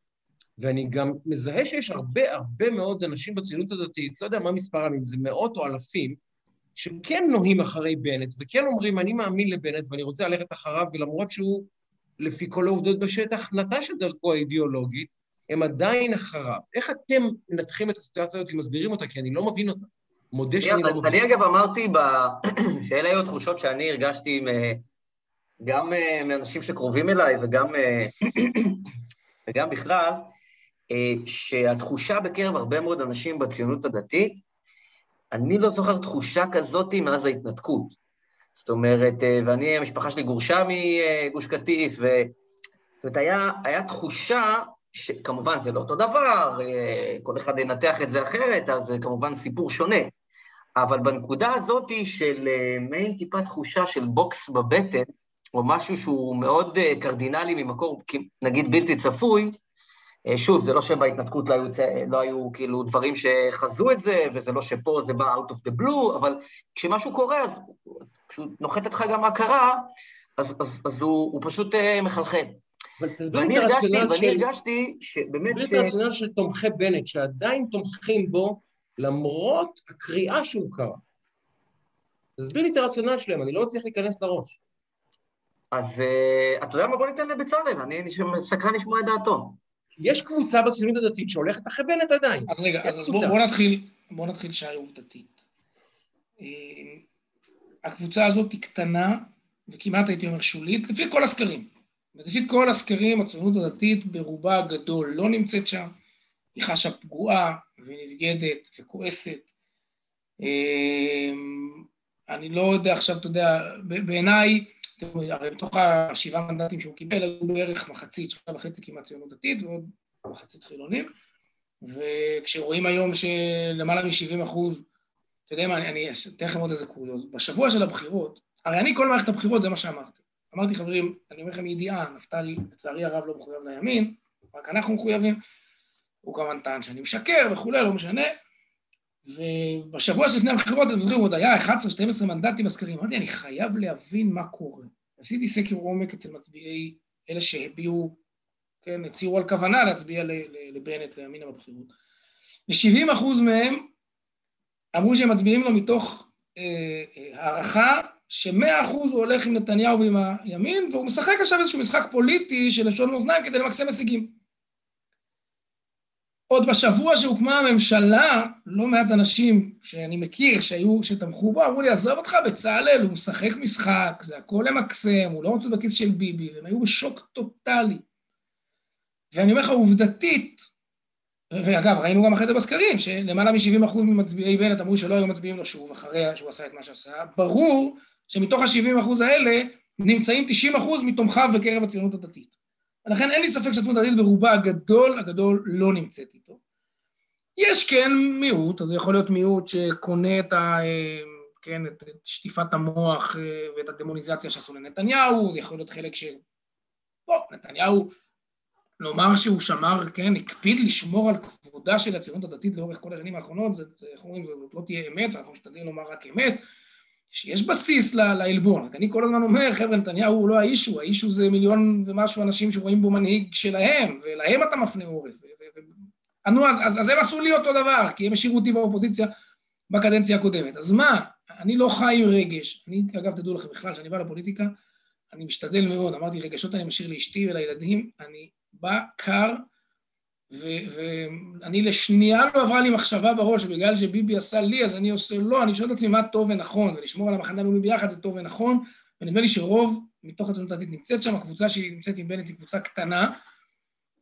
ואני גם מזהה שיש הרבה הרבה מאוד אנשים בציונות הדתית, לא יודע מה מספרם, אם זה מאות או אלפים, שכן נוהים אחרי בנט, וכן אומרים, אני מאמין לבנט ואני רוצה ללכת אחריו, ולמרות שהוא, לפי כל העובדות בשטח, נטש את דרכו האידיאולוגית, הם עדיין אחריו. איך אתם מנתחים את הסיטואציה הזאת ומסבירים אותה? כי אני לא מבין אותה. מודה שאני לא מבין. אני אגב אמרתי שאלה היו התחושות שאני הרגשתי גם אה, מאנשים שקרובים אליי וגם, אה, בכלל, אה, שהתחושה בקרב הרבה מאוד אנשים בציונות הדתית, אני לא זוכר תחושה כזאת מאז ההתנתקות. זאת אומרת, ואני, המשפחה שלי גורשה מגוש קטיף, ו... זאת אומרת, היה, היה תחושה שכמובן זה לא אותו דבר, כל אחד ינתח את זה אחרת, אז זה כמובן סיפור שונה. אבל בנקודה הזאת של מעין טיפה תחושה של בוקס בבטן, או משהו שהוא מאוד קרדינלי ממקור, נגיד בלתי צפוי, שוב, זה לא שבהתנתקות לא היו, לא היו כאילו דברים שחזו את זה, וזה לא שפה זה בא out of the blue, אבל כשמשהו קורה, אז כשהוא נוחת אותך גם מה קרה, אז, אז, אז הוא, הוא פשוט מחלחל. ואני הרגשתי, ואני הרגשתי שבאמת... תסביר את הרציונל של תומכי בנט, שעדיין תומכים בו למרות הקריאה שהוא קרא. תסביר לי את הרציונל שלהם, אני לא מצליח להיכנס לראש. אז uh, אתה יודע מה? בוא ניתן לבצלאל, אני סקרן לשמוע את דעתו. יש קבוצה בציונות הדתית שהולכת אחרי בנט עדיין. אז רגע, אז, אז בוא, בוא נתחיל, בוא נתחיל שעה עובדתית. אה, הקבוצה הזאת היא קטנה, וכמעט הייתי אומר שולית, לפי כל הסקרים. לפי כל הסקרים, הציונות הדתית ברובה הגדול לא נמצאת שם, היא חשה פגועה ונבגדת וכועסת. אמ, אני לא יודע עכשיו, אתה יודע, בעיניי, הרי בתוך השבעה מנדטים שהוא קיבל, היו בערך מחצית, שלושה וחצי כמעט ציונות דתית ועוד מחצית חילונים, וכשרואים היום שלמעלה מ-70 אחוז, אתה יודע מה, אני אתן לכם עוד איזה קוריוז, בשבוע של הבחירות, הרי אני כל מערכת הבחירות זה מה שאמרתי. אמרתי, חברים, אני אומר לכם מידיעה, נפתלי, לצערי הרב לא מחויב לימין, רק אנחנו מחויבים, הוא כמובן טען שאני משקר וכולי, לא משנה. ובשבוע שלפני הבחירות, אתם זוכרים, עוד היה 11-12 מנדטים בסקרים. אמרתי, אני חייב להבין מה קורה. עשיתי סקר עומק אצל מצביעי אלה שהביעו, כן, הצהירו על כוונה להצביע לבנט, לימינה בבחירות. ו-70 אחוז מהם אמרו שהם מצביעים לו מתוך אה, אה, הערכה שמאה אחוז הוא הולך עם נתניהו ועם הימין, והוא משחק עכשיו איזשהו משחק פוליטי של לשון מאזניים כדי למקסם הישגים. עוד בשבוע שהוקמה הממשלה, לא מעט אנשים שאני מכיר שהיו, שתמכו בו, אמרו לי, עזוב אותך בצלאל, הוא משחק משחק, זה הכל למקסם, הוא לא רוצה בכיס של ביבי, והם היו בשוק טוטאלי. ואני אומר לך, עובדתית, ואגב, ראינו גם אחרי זה בסקרים, שלמעלה מ-70% ממצביעי בנט אמרו שלא היו מצביעים לו שוב, אחרי שהוא עשה את מה שעשה, ברור שמתוך ה-70% האלה נמצאים 90% מתומכיו בקרב הציונות הדתית. ולכן אין לי ספק שהציונות הדתית ברובה הגדול, הגדול לא נמצאת איתו. יש כן מיעוט, אז זה יכול להיות מיעוט שקונה את, ה, כן, את שטיפת המוח אה, ואת הדמוניזציה שעשו לנתניהו, זה יכול להיות חלק ש... בוא, נתניהו, לומר שהוא שמר, כן, הקפיד לשמור על כבודה של הציונות הדתית לאורך כל השנים האחרונות, זה, איך אומרים, זאת לא תהיה אמת, אנחנו משתדלים לומר רק אמת, שיש בסיס לעלבון. אני כל הזמן אומר, חבר'ה, נתניהו הוא לא האישו, האישו זה מיליון ומשהו אנשים שרואים בו מנהיג שלהם, ולהם אתה מפנה עורף. נו, אז, אז, אז הם עשו לי אותו דבר, כי הם השאירו אותי באופוזיציה בקדנציה הקודמת. אז מה, אני לא חי עם רגש. אני, אגב, תדעו לכם בכלל, כשאני בא לפוליטיקה, אני משתדל מאוד, אמרתי, רגשות אני משאיר לאשתי ולילדים, אני בא קר, ואני לשנייה לא עברה לי מחשבה בראש, בגלל שביבי עשה לי, אז אני עושה לו, אני שואל את עצמי מה טוב ונכון, ולשמור על המחנה הלאומי ביחד זה טוב ונכון, ונדמה לי שרוב מתוך הציונות הדתית נמצאת שם, הקבוצה שהיא נמצאת עם בנט היא קבוצה קטנה,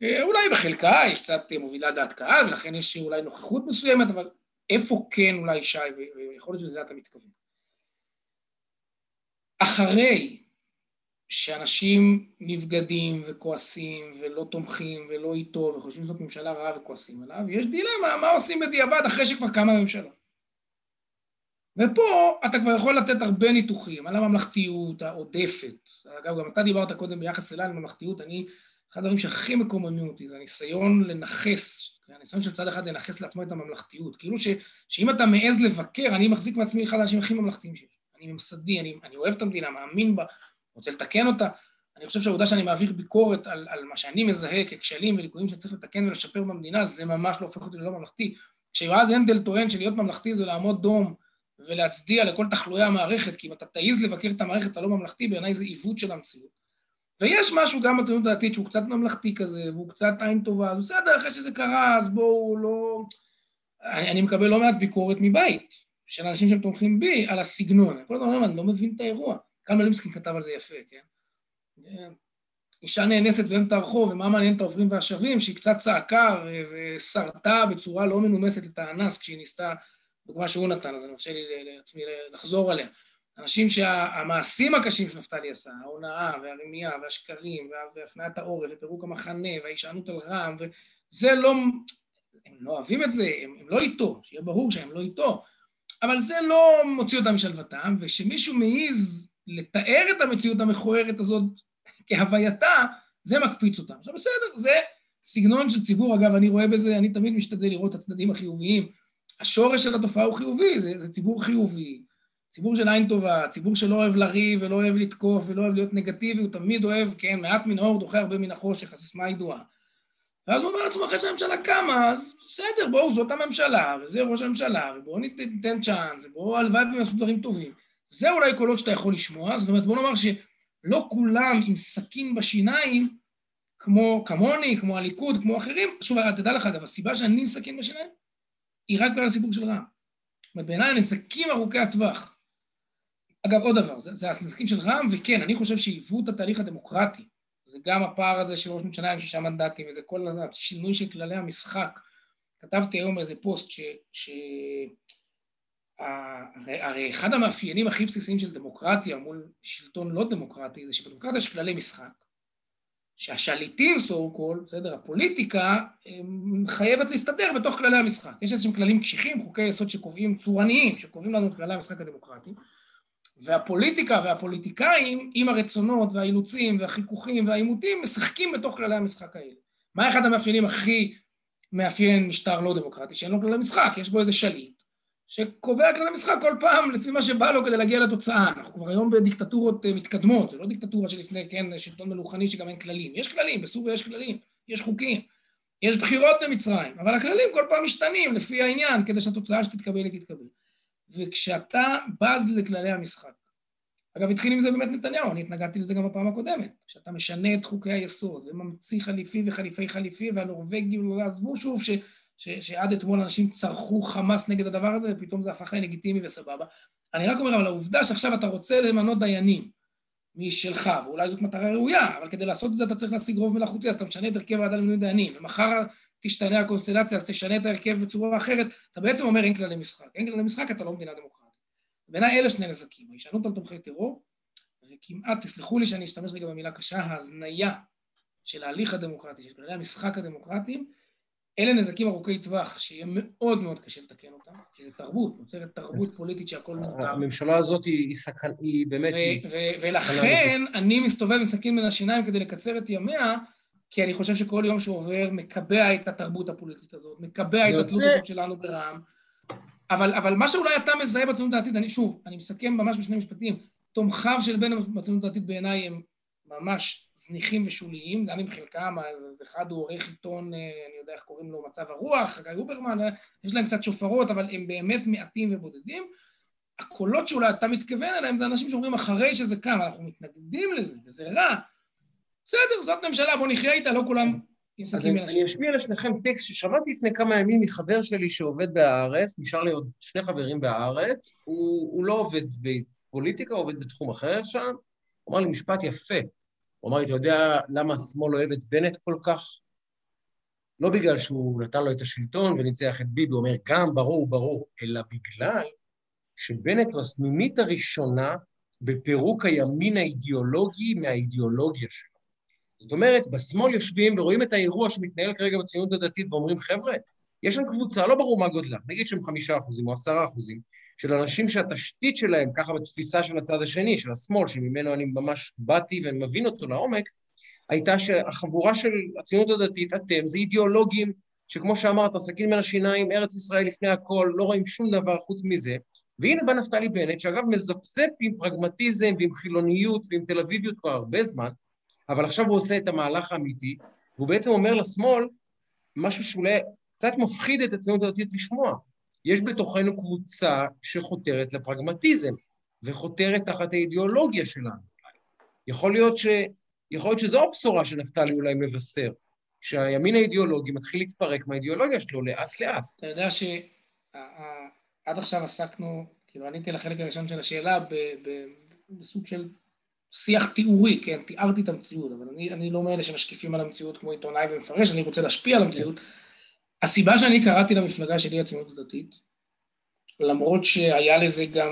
אה, אולי בחלקה היא קצת מובילה דעת קהל, ולכן יש אולי נוכחות מסוימת, אבל איפה כן אולי שי, ויכול להיות שלזה אתה מתכוון. אחרי שאנשים נבגדים וכועסים ולא תומכים ולא איתו וחושבים שזאת ממשלה רעה וכועסים עליו, יש דילמה, מה עושים בדיעבד אחרי שכבר קמה הממשלה. ופה אתה כבר יכול לתת הרבה ניתוחים על הממלכתיות העודפת. אגב, גם אתה דיברת קודם ביחס אליי על ממלכתיות, אני, אחד הדברים שהכי מקוממים אותי זה הניסיון לנכס, הניסיון של צד אחד לנכס לעצמו את הממלכתיות. כאילו ש, שאם אתה מעז לבקר, אני מחזיק מעצמי אחד האנשים הכי ממלכתיים שיש. אני ממסדי, אני, אני אוהב את המדינה, מאמין בה, רוצה לתקן אותה. אני חושב שהעובדה שאני מעביר ביקורת על, על מה שאני מזהה ככשלים וליקויים שצריך לתקן ולשפר במדינה, זה ממש לא הופך אותי ללא ממלכתי. כשיועז הנדל טוען שלהיות ממלכתי זה לעמוד דום ולהצדיע לכל תחלואי המערכת, כי אם אתה תעיז לבקר את המערכת הלא ממלכתי, בעיניי זה עיוות של המציאות. ויש משהו גם בציונות הדתית שהוא קצת ממלכתי כזה, והוא קצת עין טובה, אז בסדר, אחרי שזה קרה, אז בואו לא... אני, אני מקבל לא מעט ביקורת מבית, של אנשים שהם תומכים בי, על הסגנון. כל הזמן אומרים, אני לא מבין את האירוע. קל מלימסקי כתב על זה יפה, כן? אישה נאנסת באמצע הרחוב, ומה מעניין את העוברים והשבים, שהיא קצת צעקה ושרתה בצורה לא מנומסת את האנס כשהיא ניסתה, דוגמה שהוא נתן, אז אני מרשה לי לעצמי לחזור עליה. אנשים שהמעשים הקשים שנפתלי עשה, ההונאה והרמייה והשקרים והפניית העורף ופירוק המחנה וההישענות על רע"מ, וזה לא, הם לא אוהבים את זה, הם, הם לא איתו, שיהיה ברור שהם לא איתו, אבל זה לא מוציא אותם משלוותם, וכשמישהו מעז לתאר את המציאות המכוערת הזאת כהווייתה, זה מקפיץ אותם. עכשיו בסדר, זה סגנון של ציבור, אגב, אני רואה בזה, אני תמיד משתדל לראות את הצדדים החיוביים. השורש של התופעה הוא חיובי, זה, זה ציבור חיובי, ציבור של עין טובה, ציבור שלא אוהב לריב ולא אוהב לתקוף ולא אוהב להיות נגטיבי, הוא תמיד אוהב, כן, מעט מן האור דוחה הרבה מן החושך, הסיסמה ידועה. ואז הוא אומר לעצמו, אחרי שהממשלה קמה, אז בסדר, בואו, זאת הממשלה, וזה ראש הממשלה, ובואו ניתן צ'אנס, ובואו הלוואי והם יעשו דברים טובים. זה אולי קולות שאתה יכול לשמוע, זאת אומרת, בוא נאמר שלא כולם עם סכין בשיניים, כמו כמוני, כמו הליכוד, כמו אחרים, שוב, תדע לך, אגב, הסיבה שאני עם סכין בשיניים, היא רק בגלל הסיפור של רע"מ. זאת אומרת, בעיניי הנזקים ארוכי הטווח. אגב, עוד דבר, זה, זה הנזקים של רע"מ, וכן, אני חושב שעיוות התהליך הדמוקרטי, זה גם הפער הזה של ראש ממשלה עם שישה מנדטים, וזה כל השינוי של כללי המשחק. כתבתי היום באיזה פוסט ש... ש... הרי, אחד המאפיינים הכי בסיסיים של דמוקרטיה מול שלטון לא דמוקרטי זה שבדמוקרטיה יש כללי משחק, שהשליטים, so called, בסדר, הפוליטיקה, חייבת להסתדר בתוך כללי המשחק. יש איזשהם כללים קשיחים, חוקי יסוד שקובעים, צורניים, שקובעים לנו את כללי המשחק הדמוקרטי, והפוליטיקה והפוליטיקאים, עם הרצונות והאילוצים והחיכוכים והעימותים, משחקים בתוך כללי המשחק האלה. מה אחד המאפיינים הכי מאפיין משטר לא דמוקרטי? שאין לו כללי משחק, יש בו איזה שליט. שקובע כללי משחק כל פעם לפי מה שבא לו כדי להגיע לתוצאה. אנחנו כבר היום בדיקטטורות אה, מתקדמות, זה לא דיקטטורה שלפני, כן, שלטון מלוכני שגם אין כללים. יש כללים, בסוריה יש כללים, יש חוקים, יש בחירות במצרים, אבל הכללים כל פעם משתנים לפי העניין, כדי שהתוצאה שתתקבל היא תתקבל. וכשאתה בז לכללי המשחק, אגב, התחיל עם זה באמת נתניהו, אני התנגדתי לזה גם בפעם הקודמת, כשאתה משנה את חוקי היסוד וממציא חליפי וחליפי חליפי והנורבגים לא עזבו שוב ש... ש, שעד אתמול אנשים צרחו חמאס נגד הדבר הזה, ופתאום זה הפך ללגיטימי וסבבה. אני רק אומר, אבל העובדה שעכשיו אתה רוצה למנות דיינים משלך, ואולי זאת מטרה ראויה, אבל כדי לעשות את זה אתה צריך להשיג רוב מלאכותי, אז אתה משנה את הרכב הוועדה למינוי דיינים, ומחר תשתנה הקונסטלציה, אז תשנה את ההרכב בצורה אחרת, אתה בעצם אומר אין כללי משחק. אין כללי משחק, אתה לא מדינה דמוקרטית. בעיניי אלה שני נזקים, ההישענות על תומכי טרור, וכמעט, תסלחו לי שאני אשתמש רגע במילה קשה, ההזניה של ההליך הדמוקרטי, של כללי המשחק הדמוקרטיים, אלה נזקים ארוכי טווח שיהיה מאוד מאוד קשה לתקן אותם, כי זה תרבות, נוצרת תרבות פוליטית שהכל מותר. הממשלה הזאת היא, סכן, היא באמת... ולכן אני מסתובב עם סכין בין השיניים כדי לקצר את ימיה, כי אני חושב שכל יום שעובר מקבע את התרבות הפוליטית הזאת, מקבע את התלות הזאת שלנו ברע"מ. אבל, אבל מה שאולי אתה מזהה בציונות הדתית, אני שוב, אני מסכם ממש בשני משפטים, תומכיו של בן בציונות הדתית בעיניי הם ממש זניחים ושוליים, גם אם חלקם, אז אחד הוא עורך עיתון, אה, אני יודע איך קוראים לו, מצב הרוח, גיא אוברמן, אה, יש להם קצת שופרות, אבל הם באמת מעטים ובודדים. הקולות שאולי אתה מתכוון אליהם זה אנשים שאומרים אחרי שזה קם, אנחנו מתנגדים לזה, וזה רע. בסדר, זאת ממשלה, בוא נחיה איתה, לא כולם אז אני אשמיע לשניכם טקסט ששמעתי לפני כמה ימים מחבר שלי שעובד בהארץ, נשאר לי עוד שני חברים בהארץ, הוא, הוא לא עובד בפוליטיקה, הוא עובד בתחום אחר שם, הוא אמר לי משפט יפה, הוא אמר לי, אתה יודע למה השמאל אוהב את בנט כל כך? לא בגלל שהוא נתן לו את השלטון וניצח את ביבי, הוא אומר, גם ברור, ברור, אלא בגלל שבנט הוא הסנונית הראשונה בפירוק הימין האידיאולוגי מהאידיאולוגיה שלו. זאת אומרת, בשמאל יושבים ורואים את האירוע שמתנהל כרגע בציונות הדתית ואומרים, חבר'ה, יש שם קבוצה, לא ברור מה גודלה, נגיד שהם חמישה אחוזים או עשרה אחוזים, של אנשים שהתשתית שלהם, ככה בתפיסה של הצד השני, של השמאל, שממנו אני ממש באתי ואני מבין אותו לעומק, הייתה שהחבורה של הציונות הדתית, אתם, זה אידיאולוגים שכמו שאמרת, סכין בין השיניים, ארץ ישראל לפני הכל, לא רואים שום דבר חוץ מזה. והנה בא נפתלי בנט, שאגב מזפזפ עם פרגמטיזם ועם חילוניות ועם תל אביביות כבר הרבה זמן, אבל עכשיו הוא עושה את המהלך האמיתי, והוא בעצם אומר לשמאל משהו שאולי קצת מפחיד את הציונות הדתית לשמוע. יש בתוכנו קבוצה שחותרת לפרגמטיזם, וחותרת תחת האידיאולוגיה שלנו. יכול להיות, ש... יכול להיות שזו הבשורה שנפתלי אולי מבשר, שהימין האידיאולוגי מתחיל להתפרק מהאידיאולוגיה שלו לאט-לאט. אתה יודע שעד עכשיו עסקנו, כאילו עניתי לחלק הראשון של השאלה בסוג של שיח תיאורי, כן, תיארתי את המציאות, אבל אני, אני לא מאלה שמשקיפים על המציאות כמו עיתונאי ומפרש, אני רוצה להשפיע על המציאות. הסיבה שאני קראתי למפלגה שלי, הציונות הדתית, למרות שהיה לזה גם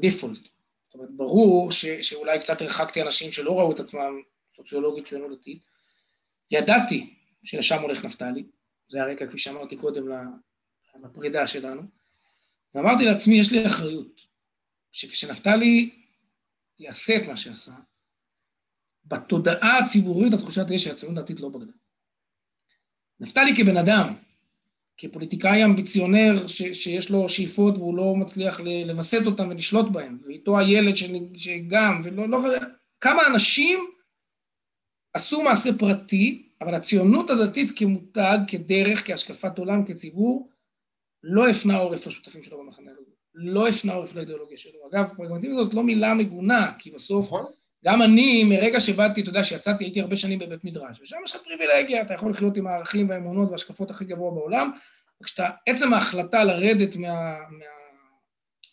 דיפולט, uh, זאת אומרת, ברור ש, שאולי קצת הרחקתי אנשים שלא ראו את עצמם סוציולוגית ציונות דתית, ידעתי שלשם הולך נפתלי, זה הרקע, כפי שאמרתי קודם, לפרידה שלנו, ואמרתי לעצמי, יש לי אחריות, שכשנפתלי יעשה את מה שעשה, בתודעה הציבורית התחושה תהיה שהציונות הדתית לא בגדה. נפתלי כבן אדם, כפוליטיקאי אמביציונר ש, שיש לו שאיפות והוא לא מצליח לווסת אותם ולשלוט בהם, ואיתו הילד שגם, ולא, לא, כמה אנשים עשו מעשה פרטי, אבל הציונות הדתית כמותג, כדרך, כהשקפת עולם, כציבור, לא הפנה עורף לשותפים שלו במחנה הלאומי. לא הפנה עורף לאידיאולוגיה שלו. אגב, פרגמטיביות זאת לא מילה מגונה, כי בסוף, נכון. גם אני, מרגע שבאתי, אתה יודע, שיצאתי, הייתי הרבה שנים בבית מדרש, ושם יש לך פריבילגיה, אתה יכול לחיות עם הערכים והאמונות וההשקפות הכי גבוה בעולם, וכשאתה, עצם ההחלטה לרדת מה, מה,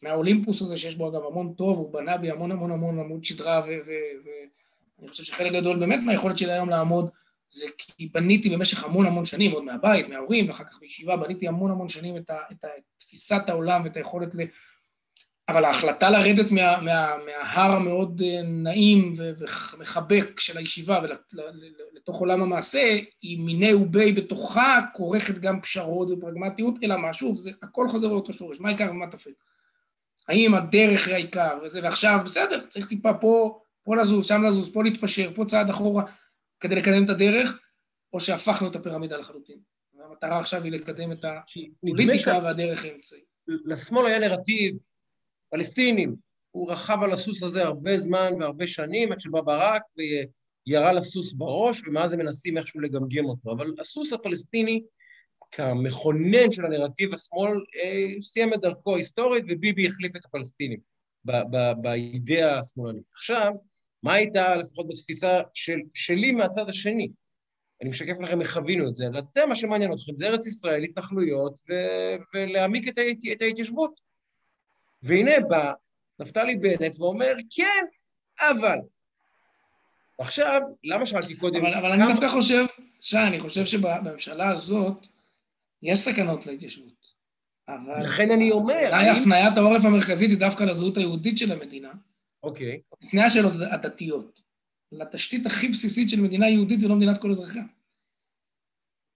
מהאולימפוס הזה, שיש בו אגב המון טוב, הוא בנה בי המון המון המון עמוד שדרה, ואני חושב שחלק גדול באמת מהיכולת שלי היום לעמוד, זה כי בניתי במשך המון המון שנים, עוד מהבית, מההורים, ואחר כך בישיבה, בניתי המון המון שנים את, ה, את, ה, את תפיסת העולם ואת היכולת ל... אבל ההחלטה לרדת מה, מה, מההר המאוד אה, נעים ומחבק של הישיבה ולתוך עולם המעשה, היא מיני ובי בתוכה כורכת גם פשרות ופרגמטיות, אלא מה, שוב, זה הכל חוזר לאותו שורש, מה העיקר ומה טפל. האם הדרך היא העיקר וזה, ועכשיו, בסדר, צריך טיפה פה, פה לזוז, שם לזוז, פה להתפשר, פה צעד אחורה, כדי לקדם את הדרך, או שהפכנו את הפירמידה לחלוטין. והמטרה עכשיו היא לקדם את הפוליטיקה והדרך האמצעית. לשמאל היה נרטיב פלסטינים. הוא רכב על הסוס הזה הרבה זמן והרבה שנים, עד שבא ברק וירה לסוס בראש, ומאז הם מנסים איכשהו לגמגם אותו. אבל הסוס הפלסטיני, כמכונן של הנרטיב השמאל, אה, סיים את דרכו ההיסטורית, וביבי החליף את הפלסטינים באידאה השמאלנית. עכשיו, מה הייתה, לפחות בתפיסה של, שלי מהצד השני? אני משקף לכם איך חווינו את זה. אתם, מה שמעניין אתכם זה ארץ ישראל, התנחלויות, ו... ולהעמיק את, ההת... את ההתיישבות. והנה בא נפתלי בנט ואומר, כן, אבל. עכשיו, למה שאלתי קודם? אבל, אבל. אני דווקא חושב, שי, אני חושב שבממשלה הזאת יש סכנות להתיישבות. אבל... לכן אני אומר... אולי האם... הפניית העורף המרכזית היא דווקא לזהות היהודית של המדינה. אוקיי. לפני השאלות הדתיות. לתשתית הכי בסיסית של מדינה יהודית ולא מדינת כל אזרחיה.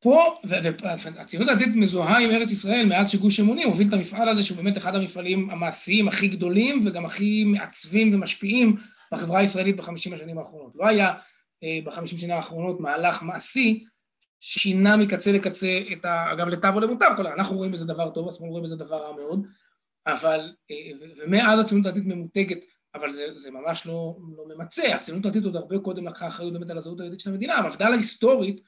פה, והציונות הדתית מזוהה עם ארץ ישראל מאז שגוש אמוני הוביל את המפעל הזה, שהוא באמת אחד המפעלים המעשיים הכי גדולים וגם הכי מעצבים ומשפיעים בחברה הישראלית בחמישים השנים האחרונות. לא היה אה, בחמישים שנה האחרונות מהלך מעשי ששינה מקצה לקצה את ה... אגב, לטב או למוטב, אנחנו רואים בזה דבר טוב, השמאל רואים בזה דבר רע מאוד, אבל, אה, ומאז הציונות הדתית ממותגת, אבל זה, זה ממש לא, לא ממצה, הציונות הדתית עוד הרבה קודם לקחה אחריות באמת על הזהות היהודית של המדינה, המפד"ל ההיסטורית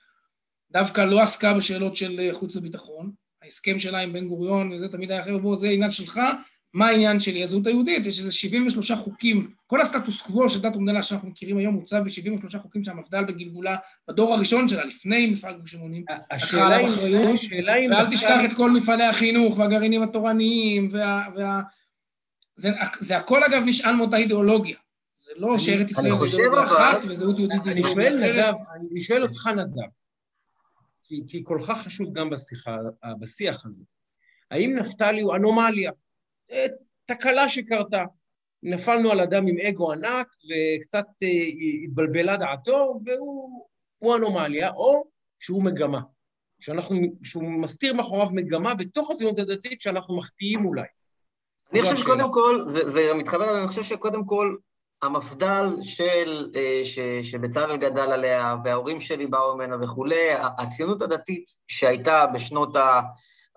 דווקא לא עסקה בשאלות של אה, חוץ וביטחון, ההסכם שלה עם בן גוריון וזה תמיד היה אחר, בוא זה עניין שלך, מה העניין שלי, הזהות היהודית, יש איזה 73 חוקים, כל הסטטוס קוו של דת ומדינה שאנחנו מכירים היום מוצב ב-73 חוקים שהמפד"ל בגלגולה, בדור הראשון שלה, לפני מפעל גוש אמונים, לקחה עליו אחריות, ואל תשכח את כל מפעלי החינוך והגרעינים התורניים, וה, וה... זה, זה הכל אגב נשען מאותה אידיאולוגיה, זה לא שארץ ישראל זה אידיאולוגיה אחת וזהות יהודית אידיאולוגיה אחרת. אני שואל אותך נדב, כי, כי כל כך חשוב גם בשיחה, בשיח הזה. האם נפתלי הוא אנומליה? אה, תקלה שקרתה. נפלנו על אדם עם אגו ענק וקצת אה, התבלבלה דעתו, והוא אנומליה, או שהוא מגמה. שאנחנו, שהוא מסתיר מאחוריו מגמה בתוך הציונות הדתית שאנחנו מחטיאים אולי. אני חושב שקודם כל, זה, זה מתחבר, אני חושב שקודם כל, המפד"ל של, אה, ש, שבצלאל גדל עליה, וההורים שלי באו ממנה וכולי, הציונות הדתית שהייתה בשנות ה...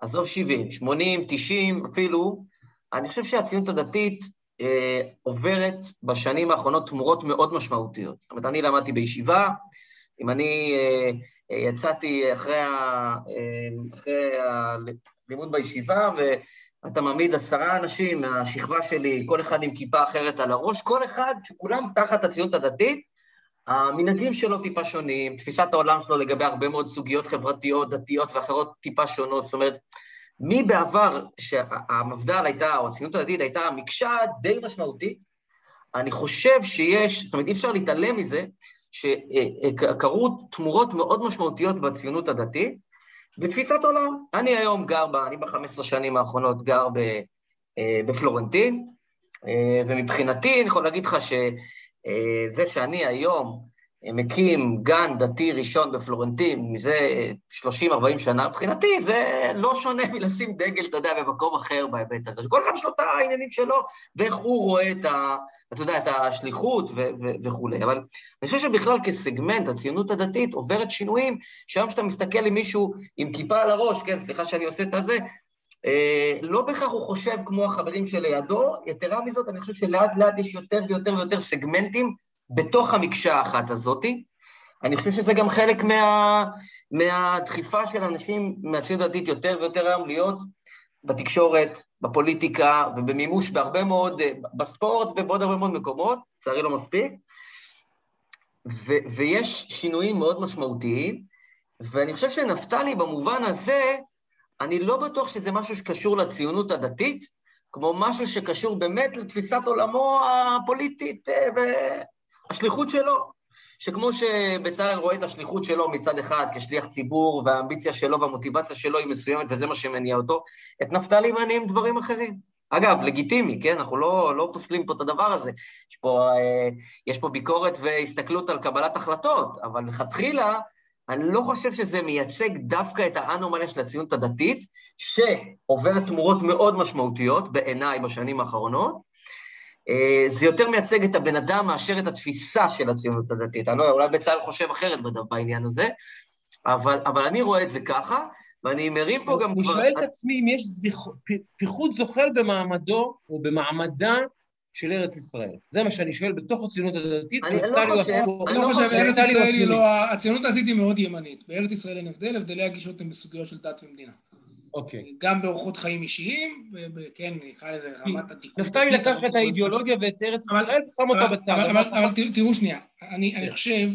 עזוב 70, 80, 90 אפילו, אני חושב שהציונות הדתית אה, עוברת בשנים האחרונות תמורות מאוד משמעותיות. זאת אומרת, אני למדתי בישיבה, אם אני אה, אה, יצאתי אחרי, ה, אה, אחרי הלימוד בישיבה, ואתה מעמיד עשרה אנשים מהשכבה שלי, כל אחד עם כיפה אחרת על הראש, כל אחד, שכולם תחת הציונות הדתית, המנהגים שלו טיפה שונים, תפיסת העולם שלו לגבי הרבה מאוד סוגיות חברתיות, דתיות ואחרות טיפה שונות, זאת אומרת, מי בעבר, שהמפד"ל הייתה, או הציונות הדתית הייתה מקשה די משמעותית, אני חושב שיש, זאת אומרת, אי אפשר להתעלם מזה, שקרו תמורות מאוד משמעותיות בציונות הדתית, בתפיסת עולם. אני היום גר, ב, אני ב-15 שנים האחרונות גר ב, אה, בפלורנטין, אה, ומבחינתי אני יכול להגיד לך שזה אה, שאני היום מקים גן דתי ראשון בפלורנטין מזה 30-40 שנה, מבחינתי זה לא שונה מלשים דגל, אתה יודע, במקום אחר בהיבט הזה. שכל אחד יש לו את העניינים שלו, ואיך הוא רואה את ה... אתה יודע, את השליחות וכולי. אבל אני חושב שבכלל כסגמנט, הציונות הדתית עוברת שינויים, שהיום כשאתה מסתכל עם מישהו עם כיפה על הראש, כן, סליחה שאני עושה את הזה, אה, לא בהכרח הוא חושב כמו החברים שלידו, יתרה מזאת, אני חושב שלאט לאט יש יותר ויותר ויותר סגמנטים בתוך המקשה האחת הזאתי. אני חושב שזה גם חלק מה, מהדחיפה של אנשים מהציונות הדתית יותר ויותר היום להיות בתקשורת, בפוליטיקה ובמימוש בהרבה מאוד, בספורט ובעוד הרבה מאוד מקומות, לצערי לא מספיק. ו, ויש שינויים מאוד משמעותיים, ואני חושב שנפתלי במובן הזה, אני לא בטוח שזה משהו שקשור לציונות הדתית, כמו משהו שקשור באמת לתפיסת עולמו הפוליטית אה, השליחות שלו, שכמו שבצלאל רואה את השליחות שלו מצד אחד כשליח ציבור, והאמביציה שלו והמוטיבציה שלו היא מסוימת וזה מה שמניע אותו, את נפתלי מעניינים דברים אחרים. אגב, לגיטימי, כן? אנחנו לא, לא פוסלים פה את הדבר הזה. יש פה, אה, יש פה ביקורת והסתכלות על קבלת החלטות, אבל לכתחילה, אני לא חושב שזה מייצג דווקא את האנומליה של הציונות הדתית, שעוברת תמורות מאוד משמעותיות בעיניי בשנים האחרונות, זה יותר מייצג את הבן אדם מאשר את התפיסה של הציונות הדתית. אני לא יודע, אולי בצלאל חושב אחרת בעניין הזה, אבל, אבל אני רואה את זה ככה, ואני מרים פה גם אני כבר... שואל את עצמי אם יש זיכ... פיחות זוחל במעמדו או במעמדה של ארץ ישראל. זה מה שאני שואל בתוך הציונות הדתית. אני לא חושב, אני לא חושב, ארץ ישראל היא לא... הציונות הדתית היא מאוד ימנית. בארץ ישראל אין הבדל, הבדלי הגישות הם בסוגיות של דת ומדינה. אוקיי. גם באורחות חיים אישיים, וכן, נקרא לזה רמת האדיקות. נפתלי לקח את האידיאולוגיה ואת ארץ ישראל ושם אותה בצד. אבל תראו שנייה, אני חושב,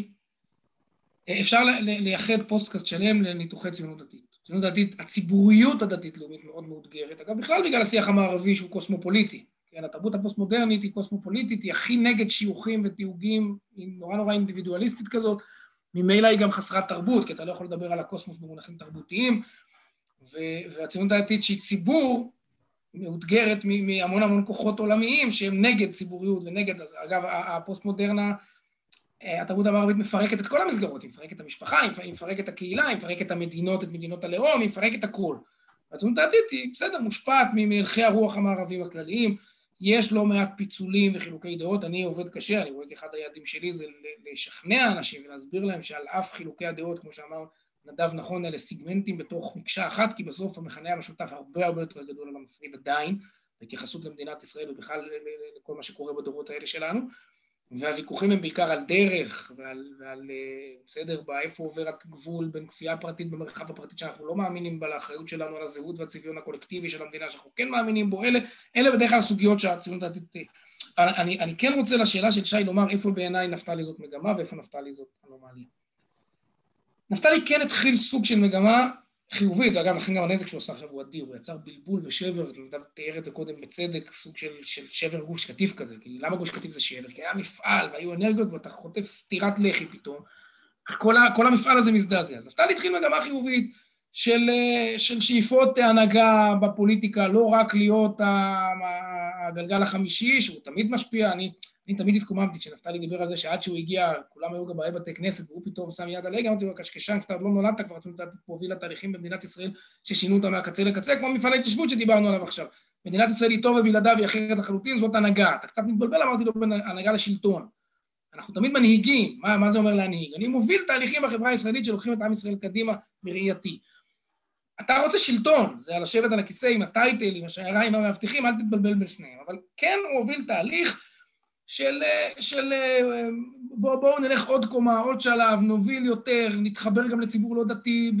אפשר לייחד פודקאסט שלם לניתוחי ציונות דתית. ציונות דתית, הציבוריות הדתית-לאומית מאוד מאותגרת. אגב, בכלל בגלל השיח המערבי שהוא קוסמופוליטי. כן, התרבות הפוסט-מודרנית היא קוסמופוליטית, היא הכי נגד שיוכים ותיוגים, היא נורא נורא אינדיבידואליסטית כזאת. ממילא היא גם חסרת תרבות, כי אתה לא יכול לדבר על הקוסמוס במונחים תרבותיים. והציונות הדתית שהיא ציבור, מאותגרת מהמון המון כוחות עולמיים שהם נגד ציבוריות ונגד, אגב, הפוסט-מודרנה, אה, התרבות המערבית מפרקת את כל המסגרות, היא מפרקת את המשפחה, היא מפרקת את הקהילה, היא מפרקת את המדינות, את מדינות הלאום, היא מפרקת את הכול. הציונות הדתית היא, בסדר, מושפעת מהלכי הרוח המערביים הכלליים, יש לא מעט פיצולים וחילוקי דעות, אני עובד קשה, אני רואה כאחד היעדים שלי זה לשכנע אנשים ולהסביר להם שעל אף חילוקי הדעות, כמו שאמר נדב נכון אלה סיגמנטים בתוך מקשה אחת, כי בסוף המכנה המשותף הרבה הרבה יותר גדול על המפריד עדיין, בהתייחסות למדינת ישראל ובכלל לכל מה שקורה בדורות האלה שלנו, והוויכוחים הם בעיקר על דרך ועל, ועל אה, בסדר, באיפה עובר הגבול בין כפייה פרטית במרחב הפרטי שאנחנו לא מאמינים בה, לאחריות שלנו על הזהות והצביון הקולקטיבי של המדינה שאנחנו כן מאמינים בו, אלה, אלה בדרך כלל סוגיות שהציונות הדתית... אה, אני, אני כן רוצה לשאלה של שי לומר איפה בעיניי נפתלי זאת מגמה ואיפה נפתלי זאת אנומליה. נפתלי כן התחיל סוג של מגמה חיובית, ואגב, לכן גם הנזק שהוא עשה עכשיו הוא אדיר, הוא יצר בלבול ושבר, נדב תיאר את זה קודם בצדק, סוג של, של שבר גוש קטיף כזה, כי למה גוש קטיף זה שבר? כי היה מפעל והיו אנרגיות ואתה חוטף סטירת לחי פתאום, כל, ה, כל המפעל הזה מזדעזע. אז נפתלי התחיל מגמה חיובית של, של שאיפות הנהגה בפוליטיקה, לא רק להיות הגלגל החמישי, שהוא תמיד משפיע, אני, אני תמיד התקוממתי כשנפתלי דיבר על זה שעד שהוא הגיע, כולם היו גבאי בתי כנסת, והוא פתאום שם יד על הגה, אמרתי לו, קשקשן, כשאתה עוד לא נולדת, כבר רצינו להוביל לתהליכים במדינת ישראל ששינו אותה מהקצה לקצה, כמו מפעל ההתיישבות שדיברנו עליו עכשיו. מדינת ישראל היא טוב ובלעדיו היא אחרת לחלוטין, זאת הנהגה. אתה קצת מתבלבל, אמרתי לו, בין הנהגה לשלטון. אנחנו תמיד מנהיגים, מה, מה זה אומר להנהיג? אני מוביל תהליכים בחברה הישראלית שלוקחים את עם ישראל קדימה בראייתי. אתה רוצה שלטון, זה לשבת על הכיסא עם הטייטל, עם השיירה, עם המאבטחים, אל תתבלבל בין שניהם. אבל כן הוא הוביל תהליך של, של בואו בוא נלך עוד קומה, עוד שלב, נוביל יותר, נתחבר גם לציבור לא דתי,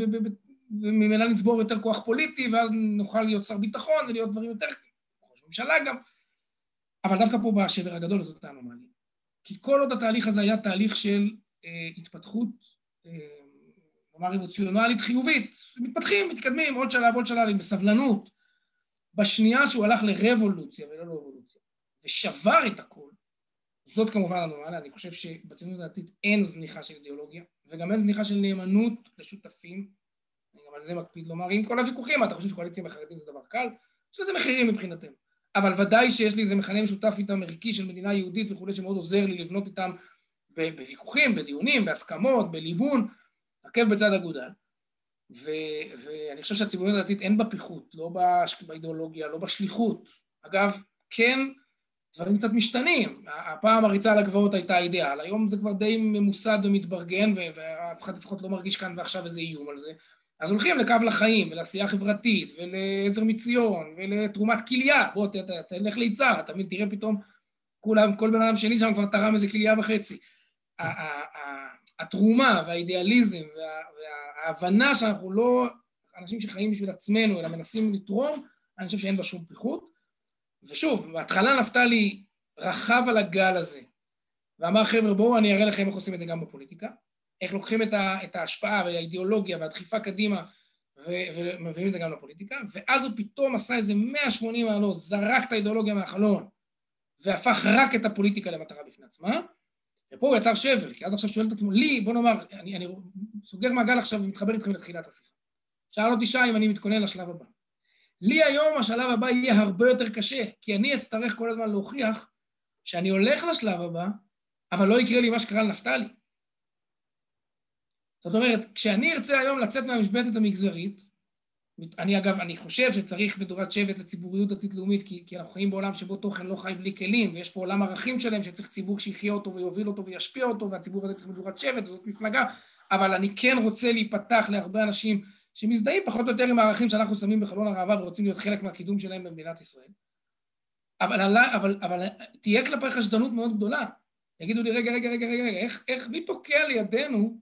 וממילא נצבור יותר כוח פוליטי, ואז נוכל להיות שר ביטחון ולהיות דברים יותר, ראש ממשלה גם. אבל דווקא פה בשבר הגדול זאת האנומליה. כי כל עוד התהליך הזה היה תהליך של אה, התפתחות, אה, נאמר אבוציונלית חיובית, מתפתחים, מתקדמים, עוד שלב, עוד שלב, בסבלנות. בשנייה שהוא הלך לרבולוציה ולא לאבולוציה, ושבר את הכל, זאת כמובן אנומליה, אני חושב שבציונות הדתית אין זניחה של אידיאולוגיה, וגם אין זניחה של נאמנות לשותפים, אני גם על זה מקפיד לומר, עם כל הוויכוחים, אתה חושב שקואליציה בחרדים זה דבר קל? יש לזה מחירים מבחינתנו. אבל ודאי שיש לי איזה מכנה משותף איתם ערכי של מדינה יהודית וכולי, שמאוד עוזר לי לבנות איתם בוויכוחים, בדיונים, בהסכמות, בליבון, עקב בצד אגודל. ו- ואני חושב שהציבוריות הדתית אין בה פיחות, לא באידיאולוגיה, לא בשליחות. אגב, כן, דברים קצת משתנים. הפעם הריצה על הגבעות הייתה אידיאל, היום זה כבר די ממוסד ומתברגן, ואף אחד לפחות לא מרגיש כאן ועכשיו איזה איום על זה. אז הולכים לקו לחיים, ולעשייה חברתית, ולעזר מציון, ולתרומת כליה. בוא, תלך ליצהר, תמיד תראה פתאום, כולם, כל בן אדם שני שם כבר תרם איזה כליה וחצי. התרומה והאידיאליזם וההבנה שאנחנו לא אנשים שחיים בשביל עצמנו, אלא מנסים לתרום, אני חושב שאין בה שום פיחות. ושוב, בהתחלה נפתלי רכב על הגל הזה, ואמר, חבר'ה, בואו אני אראה לכם איך עושים את זה גם בפוליטיקה. איך לוקחים את, ה, את ההשפעה והאידיאולוגיה והדחיפה קדימה ומביאים את זה גם לפוליטיקה, ואז הוא פתאום עשה איזה 180 מעלות, זרק את האידיאולוגיה מהחלון, והפך רק את הפוליטיקה למטרה בפני עצמה, ופה הוא יצר שבר, כי עד עכשיו שואל את עצמו, לי, בוא נאמר, אני, אני סוגר מעגל עכשיו ומתחבר איתכם לתחילת השיחה. שאל אותי שי אם אני מתכונן לשלב הבא. לי היום השלב הבא יהיה הרבה יותר קשה, כי אני אצטרך כל הזמן להוכיח שאני הולך לשלב הבא, אבל לא יקרה לי מה שקרה לנפתלי. זאת אומרת, כשאני ארצה היום לצאת מהמשבצת המגזרית, אני אגב, אני חושב שצריך מדורת שבט לציבוריות דתית-לאומית, כי, כי אנחנו חיים בעולם שבו תוכן לא חי בלי כלים, ויש פה עולם ערכים שלם שצריך ציבור שיחיה אותו ויוביל אותו וישפיע אותו, והציבור הזה צריך מדורת שבט, וזאת מפלגה, אבל אני כן רוצה להיפתח להרבה אנשים שמזדהים פחות או יותר עם הערכים שאנחנו שמים בחלון הראווה ורוצים להיות חלק מהקידום שלהם במדינת ישראל. אבל, אבל, אבל, אבל תהיה כלפי חשדנות מאוד גדולה. יגידו לי, רגע, רגע, רגע, רגע, איך, איך מי תוקע לידינו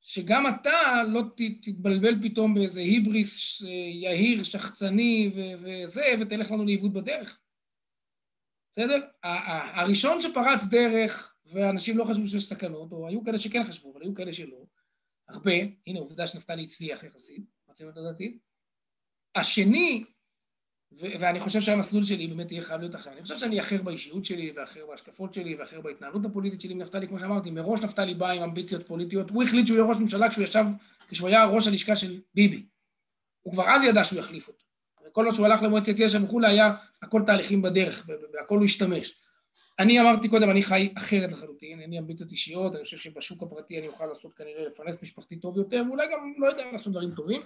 שגם אתה לא תתבלבל פתאום באיזה היבריס יהיר, שחצני וזה, ותלך לנו לאיבוד בדרך. בסדר? הראשון שפרץ דרך, ואנשים לא חשבו שיש סכנות, או היו כאלה שכן חשבו, אבל היו כאלה שלא, הרבה, הנה עובדה שנפתלי הצליח יחסית, בציונות הדתית. השני, ואני חושב שהמסלול שלי באמת יהיה חייב להיות אחר. אני חושב שאני אחר באישיות שלי, ואחר בהשקפות שלי, ואחר בהתנהלות הפוליטית שלי עם נפתלי, כמו שאמרתי, מראש נפתלי בא עם אמביציות פוליטיות. הוא החליט שהוא יהיה ראש ממשלה כשהוא ישב, כשהוא היה ראש הלשכה של ביבי. הוא כבר אז ידע שהוא יחליף אותו. וכל עוד שהוא הלך למועצת יש"ע וכולי, היה הכל תהליכים בדרך, בהכל הוא השתמש. אני אמרתי קודם, אני חי אחרת לחלוטין, אין לי אמביציות אישיות, אני חושב שבשוק הפרטי אני אוכל לעשות כנראה לפרנס משפחתי טוב יותר, ואולי גם, לא יודע, לעשות דברים טובים.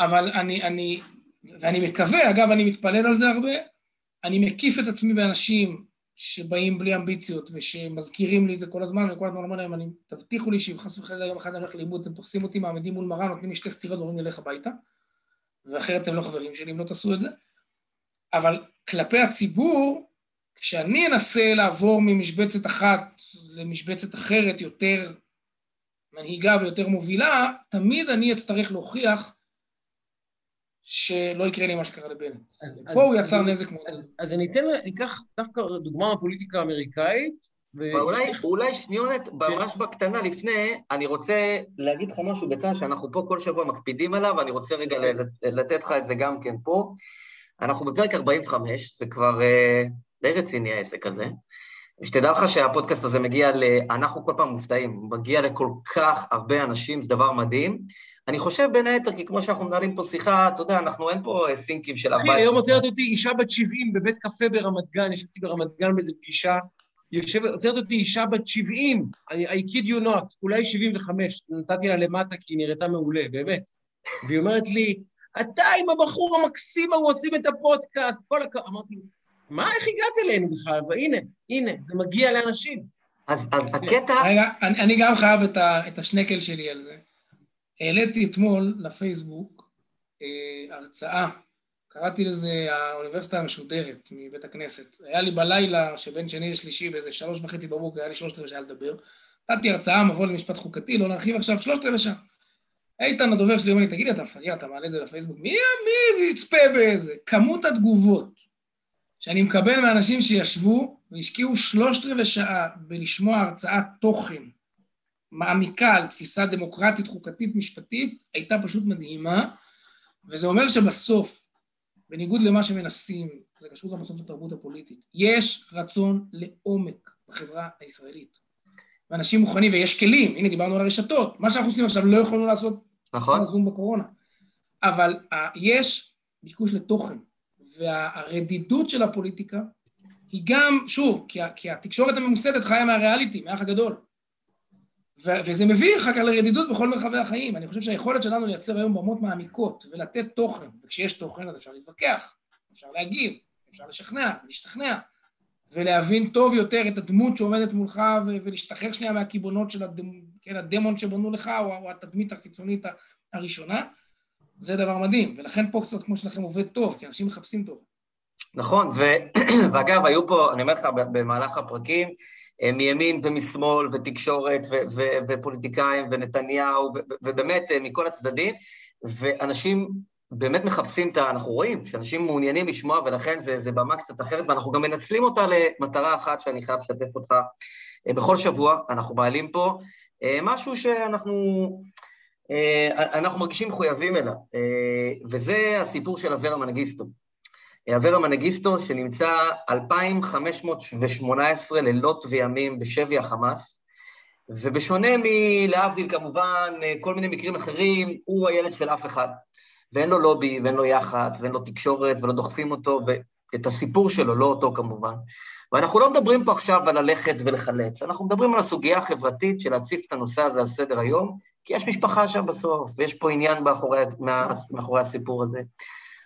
אבל אני, אני ואני מקווה, אגב, אני מתפלל על זה הרבה, אני מקיף את עצמי באנשים שבאים בלי אמביציות ושמזכירים לי את זה כל הזמן, וכל הזמן אומר להם, אני, תבטיחו לי שאם חס וחלילה יום אחד אני הולך לאיבוד, אתם תופסים אותי, מעמידים מול מראה, נותנים לי שתי סטירות ואומרים לי לך הביתה, ואחרת אתם לא חברים שלי אם לא תעשו את זה. אבל כלפי הציבור, כשאני אנסה לעבור ממשבצת אחת למשבצת אחרת, יותר מנהיגה ויותר מובילה, תמיד אני אצטרך להוכיח שלא יקרה לי מה שקרה לבנט. פה הוא יצר נזק מאוד. אז אני אתן, אני אקח דווקא דוגמה מהפוליטיקה האמריקאית, אולי שניונת, ממש בקטנה לפני, אני רוצה להגיד לך משהו, בצד שאנחנו פה כל שבוע מקפידים עליו, ואני רוצה רגע לתת לך את זה גם כן פה. אנחנו בפרק 45, זה כבר אה, די רציני העסק הזה. ושתדע לך שהפודקאסט הזה מגיע ל... אנחנו כל פעם מופתעים, מגיע לכל כך הרבה אנשים, זה דבר מדהים. אני חושב בין היתר, כי כמו שאנחנו מנהלים פה שיחה, אתה יודע, אנחנו אין פה סינקים של 14... אחי, היום עוצרת אותי אישה בת 70 בבית קפה ברמת גן, ישבתי ברמת גן באיזו פגישה, יושבת, עוצרת אותי אישה בת 70, I, I kid you not, אולי 75, נתתי לה למטה כי היא נראתה מעולה, באמת. והיא אומרת לי, אתה עם הבחור המקסים ההוא עושים את הפודקאסט, כל הכ... אמרתי, מה, איך הגעת אלינו בכלל? והנה, הנה, זה מגיע לאנשים. אז, אז הקטע... רגע, אני, אני גם חייב את, ה, את השנקל שלי על זה. העליתי אתמול לפייסבוק אה, הרצאה, קראתי לזה האוניברסיטה המשודרת מבית הכנסת. היה לי בלילה שבין שני לשלישי באיזה שלוש וחצי בבוקר, היה לי שלושת רבעי שעה לדבר. נתתי הרצאה, מבוא למשפט חוקתי, לא נרחיב עכשיו, שלושת רבעי שעה. איתן הדובר שלי אומר לי, תגיד לי, אתה מפגר, אתה מעלה את זה לפייסבוק? מי, מי יצפה באיזה? כמות התגובות שאני מקבל מאנשים שישבו והשקיעו שלושת רבעי שעה בלשמוע הרצאת תוכן מעמיקה על תפיסה דמוקרטית, חוקתית, משפטית, הייתה פשוט מדהימה, וזה אומר שבסוף, בניגוד למה שמנסים, זה קשור גם בסוף לתרבות הפוליטית, יש רצון לעומק בחברה הישראלית. ואנשים מוכנים, ויש כלים, הנה דיברנו על הרשתות, מה שאנחנו עושים עכשיו לא יכולנו לעשות נכון. זום בקורונה. אבל uh, יש ביקוש לתוכן, והרדידות של הפוליטיקה היא גם, שוב, כי, כי התקשורת הממוסדת חיה מהריאליטי, מהאח הגדול. ו- וזה מביא אחר כך לרדידות בכל מרחבי החיים. אני חושב שהיכולת שלנו לייצר היום במות מעמיקות ולתת תוכן, וכשיש תוכן אז אפשר להתווכח, אפשר להגיב, אפשר לשכנע, להשתכנע, ולהבין טוב יותר את הדמות שעומדת מולך ו- ולהשתחרר שנייה מהקיבעונות של הדמ... כן, הדמון שבנו לך, או, או התדמית החיצונית הראשונה, זה דבר מדהים. ולכן פה קצת כמו שלכם עובד טוב, כי אנשים מחפשים טוב. נכון, ו... ואגב, היו פה, אני אומר לך, במהלך הפרקים, מימין ומשמאל, ותקשורת, ו- ו- ופוליטיקאים, ונתניהו, ו- ובאמת אה, מכל הצדדים, ואנשים באמת מחפשים את ה... אנחנו רואים שאנשים מעוניינים לשמוע, ולכן זה, זה במה קצת אחרת, ואנחנו גם מנצלים אותה למטרה אחת שאני חייב לשתף אותך. אה, בכל שבוע אנחנו מעלים פה משהו שאנחנו אנחנו מרגישים מחויבים אליו, וזה הסיפור של אברה מנגיסטו. אברה מנגיסטו, שנמצא 2,518 לילות וימים בשבי החמאס, ובשונה מלהבדיל כמובן כל מיני מקרים אחרים, הוא הילד של אף אחד. ואין לו לובי, ואין לו יח"צ, ואין לו תקשורת, ולא דוחפים אותו, ואת הסיפור שלו, לא אותו כמובן. ואנחנו לא מדברים פה עכשיו על ללכת ולחלץ, אנחנו מדברים על הסוגיה החברתית של להציף את הנושא הזה על סדר היום, כי יש משפחה שם בסוף, ויש פה עניין מאחורי, מאחורי הסיפור הזה.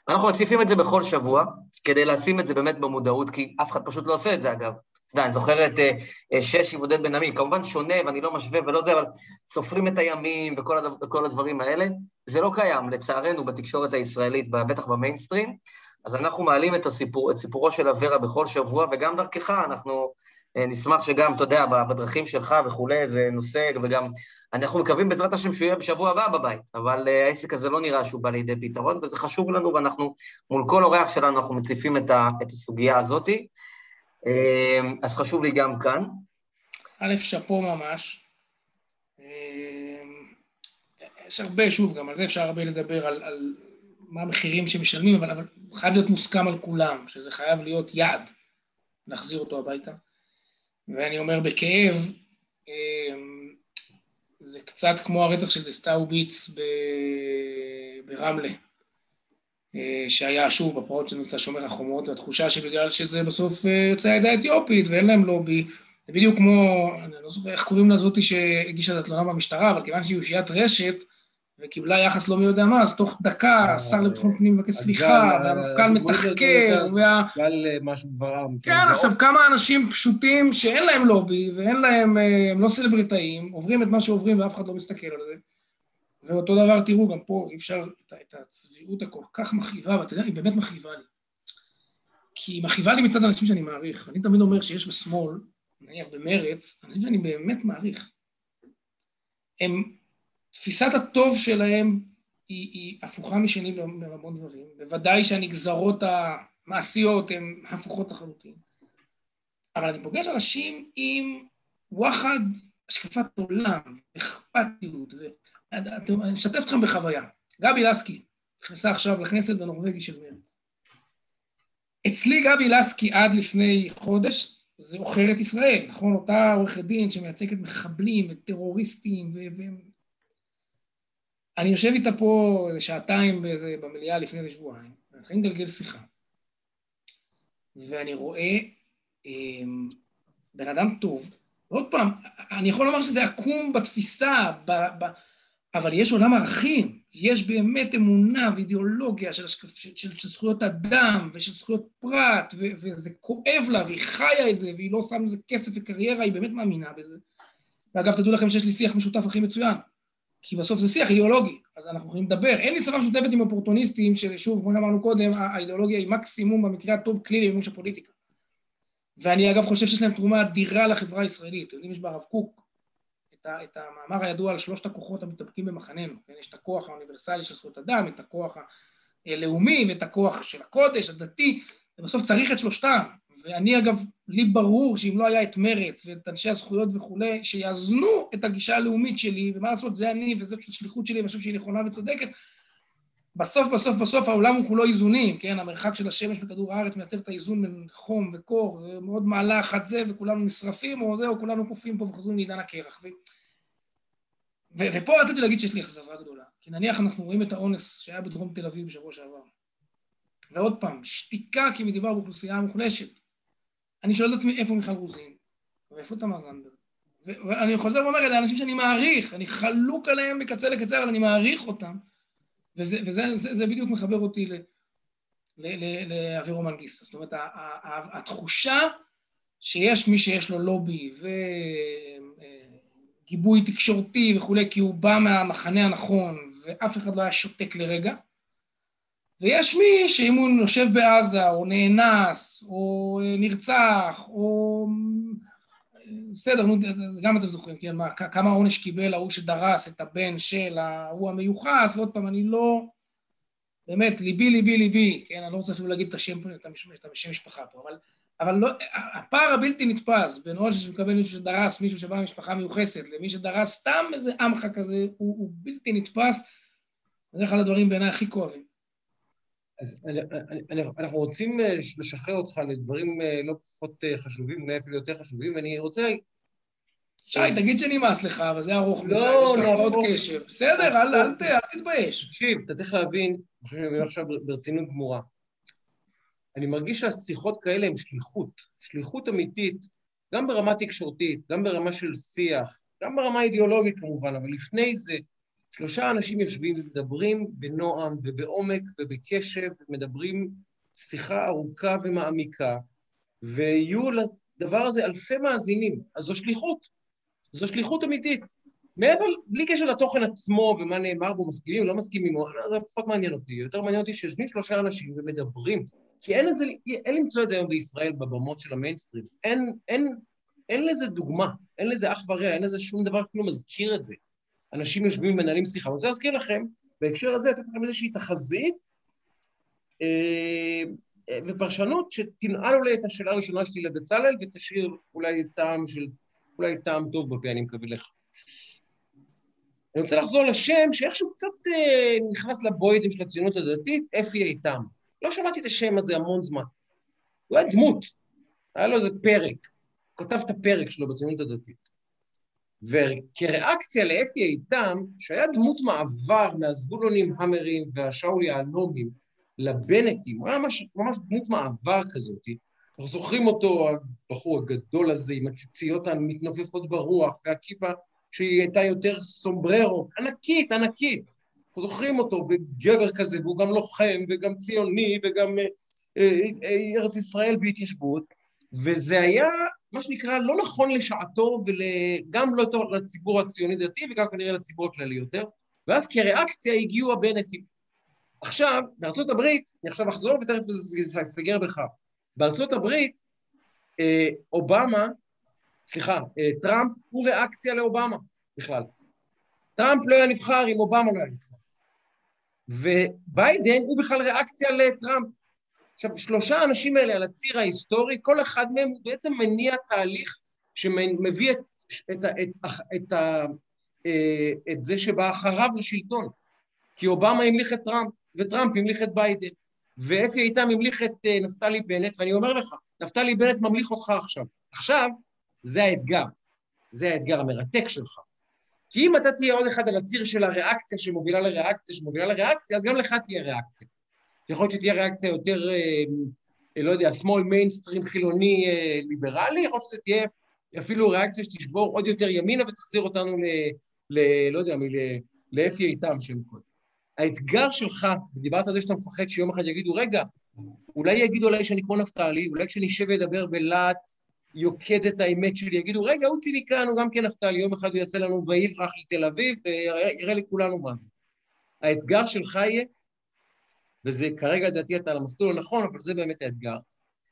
אנחנו מציפים את זה בכל שבוע, כדי לשים את זה באמת במודעות, כי אף אחד פשוט לא עושה את זה, אגב. אתה יודע, אני זוכר את uh, uh, שש עם עודד בן עמי, כמובן שונה, ואני לא משווה ולא זה, אבל סופרים את הימים וכל, הדבר, וכל הדברים האלה. זה לא קיים, לצערנו, בתקשורת הישראלית, בטח במיינסטרים. אז אנחנו מעלים את, הסיפור, את סיפורו של אברה בכל שבוע, וגם דרכך אנחנו נשמח שגם, אתה יודע, בדרכים שלך וכולי, זה נושא, וגם אנחנו מקווים בעזרת השם שהוא יהיה בשבוע הבא בבית, אבל uh, העסק הזה לא נראה שהוא בא לידי פתרון, וזה חשוב לנו, ואנחנו, מול כל אורח שלנו, אנחנו מציפים את, ה, את הסוגיה הזאת. Uh, אז חשוב לי גם כאן. א', שאפו ממש. יש הרבה, שוב, גם על זה אפשר הרבה לדבר, על, על מה המחירים שמשלמים, אבל, אבל חייב להיות מוסכם על כולם, שזה חייב להיות יעד, להחזיר אותו הביתה. ואני אומר בכאב, זה קצת כמו הרצח של דסטאו ביץ. ברמלה, אה, שהיה שוב בפרעות של מבצע שומר החומות, והתחושה שבגלל שזה בסוף אה, יוצא העדה האתיופית ואין להם לובי, זה בדיוק כמו, אני לא זוכר איך קוראים לזאתי שהגישה את התלונה במשטרה, אבל כיוון שהיא אושיית רשת, וקיבלה יחס לא מי יודע מה, אז תוך דקה אה, השר לביטחון פנים מבקש סליחה, והמפכ"ל מתחקר, וה... גל משהו דברם. כן, עכשיו כמה אנשים פשוטים שאין להם לובי, ואין להם, אה, הם לא סלבריטאים, עוברים את מה שעוברים ואף אחד לא מסתכל על זה. ואותו דבר, תראו, גם פה אי אפשר את הצביעות הכל כך מכאיבה, ואתה יודע, היא באמת מכאיבה לי. כי היא מכאיבה לי מצד אנשים שאני מעריך. אני תמיד אומר שיש בשמאל, נניח במרץ, אנשים שאני באמת מעריך. הם תפיסת הטוב שלהם היא, היא הפוכה משני בהמון דברים. בוודאי שהנגזרות המעשיות הן הפוכות לחלוטין. אבל אני פוגש אנשים עם וואחד, השקפת עולם, אכפתיות, ואני אשתף אתכם בחוויה. גבי לסקי נכנסה עכשיו לכנסת בנורבגי של מרץ. אצלי גבי לסקי עד לפני חודש זה עוכרת ישראל, נכון? אותה עורכת דין שמייצגת מחבלים וטרוריסטים ו- אני יושב איתה פה איזה שעתיים במליאה לפני איזה שבועיים, מתחילים לגלגל שיחה. ואני רואה אה, בן אדם טוב, ועוד פעם, אני יכול לומר שזה עקום בתפיסה, ב, ב, אבל יש עולם ערכים, יש באמת אמונה ואידיאולוגיה של, של, של, של זכויות אדם ושל זכויות פרט, ו, וזה כואב לה, והיא חיה את זה, והיא לא שמה איזה כסף וקריירה, היא באמת מאמינה בזה. ואגב, תדעו לכם שיש לי שיח משותף הכי מצוין, כי בסוף זה שיח אידיאולוגי, אז אנחנו יכולים לדבר. אין לי שפה משותפת עם אופורטוניסטים, ששוב, כמו שאמרנו קודם, האידיאולוגיה היא מקסימום במקרה הטוב כלי למימוש הפוליטיקה. ואני אגב חושב שיש להם תרומה אדירה לחברה הישראלית. אתם יודעים, יש ברב קוק את, ה, את המאמר הידוע על שלושת הכוחות המתאבקים במחננו. כן? יש את הכוח האוניברסלי של זכויות אדם, את הכוח הלאומי ואת הכוח של הקודש, הדתי, ובסוף צריך את שלושתם. ואני אגב, לי ברור שאם לא היה את מרץ ואת אנשי הזכויות וכולי, שיאזנו את הגישה הלאומית שלי, ומה לעשות, זה אני וזאת השליחות שלי, ואני חושב שהיא נכונה וצודקת, בסוף, בסוף, בסוף העולם הוא כולו איזונים, כן? המרחק של השמש בכדור הארץ מייתר את האיזון בין חום וקור, ומאוד מעלה אחת זה, וכולנו נשרפים, או זה, או כולנו קופים פה וחוזרים לעידן הקרח. ו... ו... ופה רציתי להגיד שיש לי אכזבה גדולה. כי נניח אנחנו רואים את האונס שהיה בדרום תל אביב בשבוע שעבר. ועוד פעם, שתיקה כי מדובר באוכלוסייה מוחלשת. אני שואל את עצמי איפה מיכל רוזין, ואיפה תמר זנדברג. ואני חוזר ואומר, אלה אנשים שאני מעריך, אני חלוק עליהם מקצה לקצה, אבל אני מעריך אותם. וזה, וזה זה, זה בדיוק מחבר אותי לאבירו מנגיסטה. זאת אומרת, התחושה שיש מי שיש לו לובי וגיבוי תקשורתי וכולי, כי הוא בא מהמחנה הנכון ואף אחד לא היה שותק לרגע, ויש מי שאם הוא יושב בעזה, או נאנס, או נרצח, או בסדר, נו, גם אתם זוכרים, כן, מה, כמה עונש קיבל ההוא שדרס את הבן של ההוא המיוחס, ועוד פעם, אני לא... באמת, ליבי, ליבי, ליבי, כן, אני לא רוצה אפילו להגיד את השם, את השם משפחה פה, אבל, אבל לא, הפער הבלתי נתפס בין עונש שמקבל מישהו שדרס מישהו שבא ממשפחה מיוחסת, למי שדרס סתם איזה עמך כזה, הוא, הוא בלתי נתפס, זה אחד הדברים בעיניי הכי כואבים. אז אנחנו רוצים אה, לשחרר אותך לדברים אה, לא פחות אה, חשובים, אולי אפילו יותר חשובים, ואני רוצה... שי, תגיד שנמאס לך, אבל זה ארוך מדי, לא, יש לך לא, עוד קשב. בסדר, אל תתבייש. תקשיב, אתה צריך להבין, אני חושב שאני עכשיו ברצינות גמורה. אני מרגיש שהשיחות כאלה הן שליחות, שליחות אמיתית, גם ברמה תקשורתית, גם ברמה של שיח, גם ברמה אידיאולוגית כמובן, אבל לפני זה, שלושה אנשים יושבים ומדברים בנועם ובעומק ובקשב, ומדברים שיחה ארוכה ומעמיקה, ויהיו לדבר הזה אלפי מאזינים. אז זו שליחות, זו שליחות אמיתית. מעבר, בלי קשר לתוכן עצמו ומה נאמר בו, מסכימים לא מסכימים, זה פחות מעניין אותי. יותר מעניין אותי שיושבים שלושה אנשים ומדברים. כי אין, זה, אין למצוא את זה היום בישראל בבמות של המיינסטרים. אין, אין, אין לזה דוגמה, אין לזה אח ורע, אין לזה שום דבר אפילו מזכיר את זה. אנשים יושבים ומנהלים שיחה. אני רוצה להזכיר לכם, בהקשר הזה, לתת לכם איזושהי תחזית אה, ופרשנות שתנעל אולי את השאלה הראשונה שלי לבצלאל ותשאיר אולי טעם של, אולי טעם טוב בפה, אני מקווה לך. אני רוצה לחזור לשם שאיכשהו קצת אה, נכנס לבוידים של הציונות הדתית, אפי איתם. לא שמעתי את השם הזה המון זמן. הוא היה דמות, היה לו איזה פרק, הוא כתב את הפרק שלו בציונות הדתית. וכריאקציה לאפי איתם, שהיה דמות מעבר מהזבולונים המרים והשאול יהלומים לבנטים, הוא היה ממש, ממש דמות מעבר כזאת. אנחנו זוכרים אותו, הבחור הגדול הזה עם הציציות המתנופפות ברוח, והכיפה שהיא הייתה יותר סומבררו, ענקית, ענקית. אנחנו זוכרים אותו, וגבר כזה, והוא גם לוחם, וגם ציוני, וגם אה, אה, אה, ארץ ישראל בהתיישבות, וזה היה מה שנקרא, לא נכון לשעתו, וגם לא טוב לציבור הציוני-דתי וגם כנראה לציבור הכללי יותר, ואז כריאקציה הגיעו הבנטים. עכשיו, בארצות הברית, אני עכשיו אחזור ותכף זה יסגר בך. בארצות הברית, אה, אובמה, סליחה, אה, טראמפ הוא ריאקציה לאובמה בכלל. טראמפ לא היה נבחר אם אובמה לא היה נבחר. וביידן הוא בכלל ריאקציה לטראמפ. עכשיו, שלושה האנשים האלה על הציר ההיסטורי, כל אחד מהם הוא בעצם מניע תהליך שמביא את, את, את, את, אה, את זה שבא אחריו לשלטון. כי אובמה המליך את טראמפ, וטראמפ המליך את ביידן, ואפי איתם המליך את אה, נפתלי בנט, ואני אומר לך, נפתלי בנט ממליך אותך עכשיו. עכשיו, זה האתגר. זה האתגר המרתק שלך. כי אם אתה תהיה עוד אחד על הציר של הריאקציה שמובילה לריאקציה שמובילה לריאקציה, אז גם לך תהיה ריאקציה. יכול להיות שתהיה ריאקציה יותר, אה, לא יודע, שמאל מיינסטרים חילוני אה, ליברלי, יכול להיות שתהיה אפילו ריאקציה שתשבור עוד יותר ימינה ותחזיר אותנו ל... ל לא יודע. לאפי איתם שם קודם. האתגר שלך, ודיברת על זה שאתה מפחד שיום אחד יגידו, רגע, אולי יגידו עליי שאני כמו נפתלי, אולי כשאני אשב ואדבר בלהט יוקד את האמת שלי, יגידו, רגע, הוא ציניקן, הוא גם כן נפתלי, יום אחד הוא יעשה לנו ויברח לתל אביב, ויראה לכולנו מה זה. האתגר שלך יהיה, וזה כרגע לדעתי אתה על המסלול הנכון, אבל זה באמת האתגר,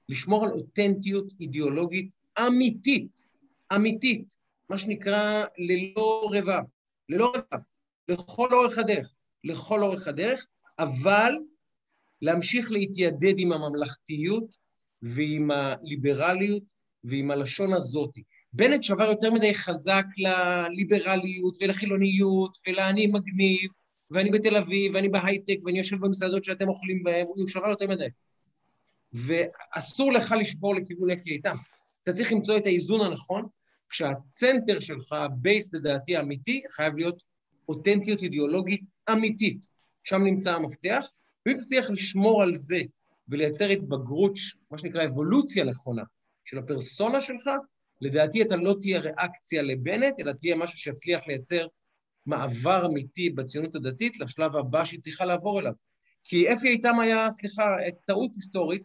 לשמור על אותנטיות אידיאולוגית אמיתית, אמיתית, מה שנקרא ללא רבב, ללא רבב, לכל אורך הדרך, לכל אורך הדרך, אבל להמשיך להתיידד עם הממלכתיות ועם הליברליות ועם הלשון הזאת. בנט שבר יותר מדי חזק לליברליות ולחילוניות ולאני מגניב ואני בתל אביב ואני בהייטק ואני יושב במסעדות שאתם אוכלים בהן, הוא שבר יותר מדי. ואסור לך לשבור לכיוון איתם. אתה צריך למצוא את האיזון הנכון, כשה center שלך, ה base לדעתי האמיתי, חייב להיות אותנטיות אידיאולוגית אמיתית. שם נמצא המפתח, ואם תצליח לשמור על זה ולייצר התבגרות, מה שנקרא אבולוציה נכונה, של הפרסונה שלך, לדעתי אתה לא תהיה ריאקציה לבנט, אלא תהיה משהו שיצליח לייצר מעבר אמיתי בציונות הדתית לשלב הבא שהיא צריכה לעבור אליו. כי אפי איתם היה, סליחה, טעות היסטורית,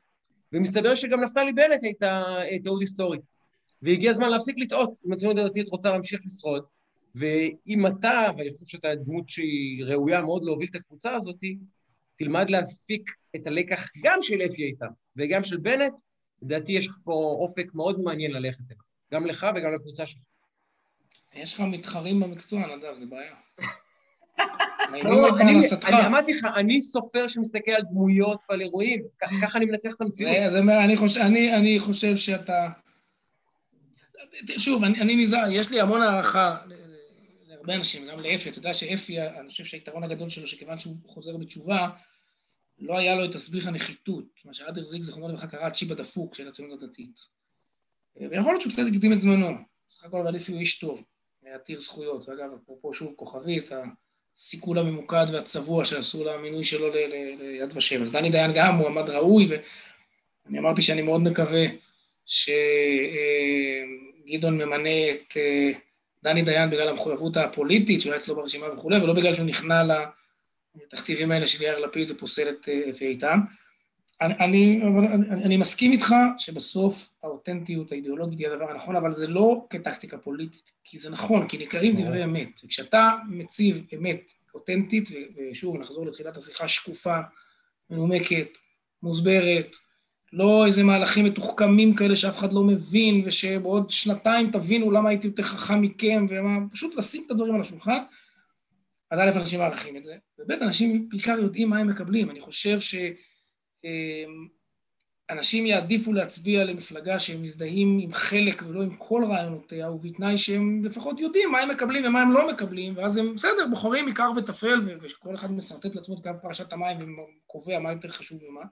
ומסתבר שגם נפתלי בנט הייתה טעות היסטורית. והגיע הזמן להפסיק לטעות אם הציונות הדתית רוצה להמשיך לשרוד, ואם אתה, ואני חושב שאתה דמות שהיא ראויה מאוד להוביל את הקבוצה הזאת, תלמד להספיק את הלקח גם של אפי איתם וגם של בנט, לדעתי יש פה אופק מאוד מעניין ללכת אליו, גם לך וגם לקבוצה שלך. יש לך מתחרים במקצוע, נדב, זה בעיה. לא, אני אמרתי לך, אני סופר שמסתכל על דמויות ועל אירועים, ככה אני מנתח את המציאות. אני חושב שאתה... שוב, אני נזהר, יש לי המון הערכה להרבה אנשים, גם לאפי, אתה יודע שאפי, אני חושב שהיתרון הגדול שלו, שכיוון שהוא חוזר בתשובה, לא היה לו את תסביך הנחיתות, מה שאדר זיג זכרונו לברכה קרא צ'יבה דפוק של הציונות הדתית. ויכול להיות שהוא קצת הקדים את זמנו, סך הכל ועדיף הוא איש טוב, עתיר זכויות, ואגב, אפרופו שוב כוכבית, הסיכול הממוקד והצבוע שעשו למינוי שלו ליד ושם. אז דני דיין גם מועמד ראוי, ואני אמרתי שאני מאוד מקווה שגדעון ממנה את אה, דני דיין בגלל המחויבות הפוליטית, שהוא היה אצלו ברשימה וכולי, ולא בגלל שהוא נכנע לתכתיבים האלה של יאיר לפיד ופוסל את אפי איתם. אני, אני, אני, אני מסכים איתך שבסוף האותנטיות האידיאולוגית היא הדבר הנכון, אבל זה לא כטקטיקה פוליטית, כי זה נכון, כי ניכרים דברי אמת. וכשאתה מציב אמת אותנטית, ושוב נחזור לתחילת השיחה, שקופה, מנומקת, מוסברת, לא איזה מהלכים מתוחכמים כאלה שאף אחד לא מבין, ושבעוד שנתיים תבינו למה הייתי יותר חכם מכם, ומה, פשוט לשים את הדברים על השולחן. אז א', אנשים מערכים את זה, וב', אנשים בעיקר יודעים מה הם מקבלים. אני חושב שאנשים יעדיפו להצביע למפלגה שהם מזדהים עם חלק ולא עם כל רעיונותיה, ובתנאי שהם לפחות יודעים מה הם מקבלים ומה הם לא מקבלים, ואז הם, בסדר, בוחרים עיקר וטפל, וכל אחד משרטט לעצמו את גם פרשת המים וקובע מה יותר חשוב ומה,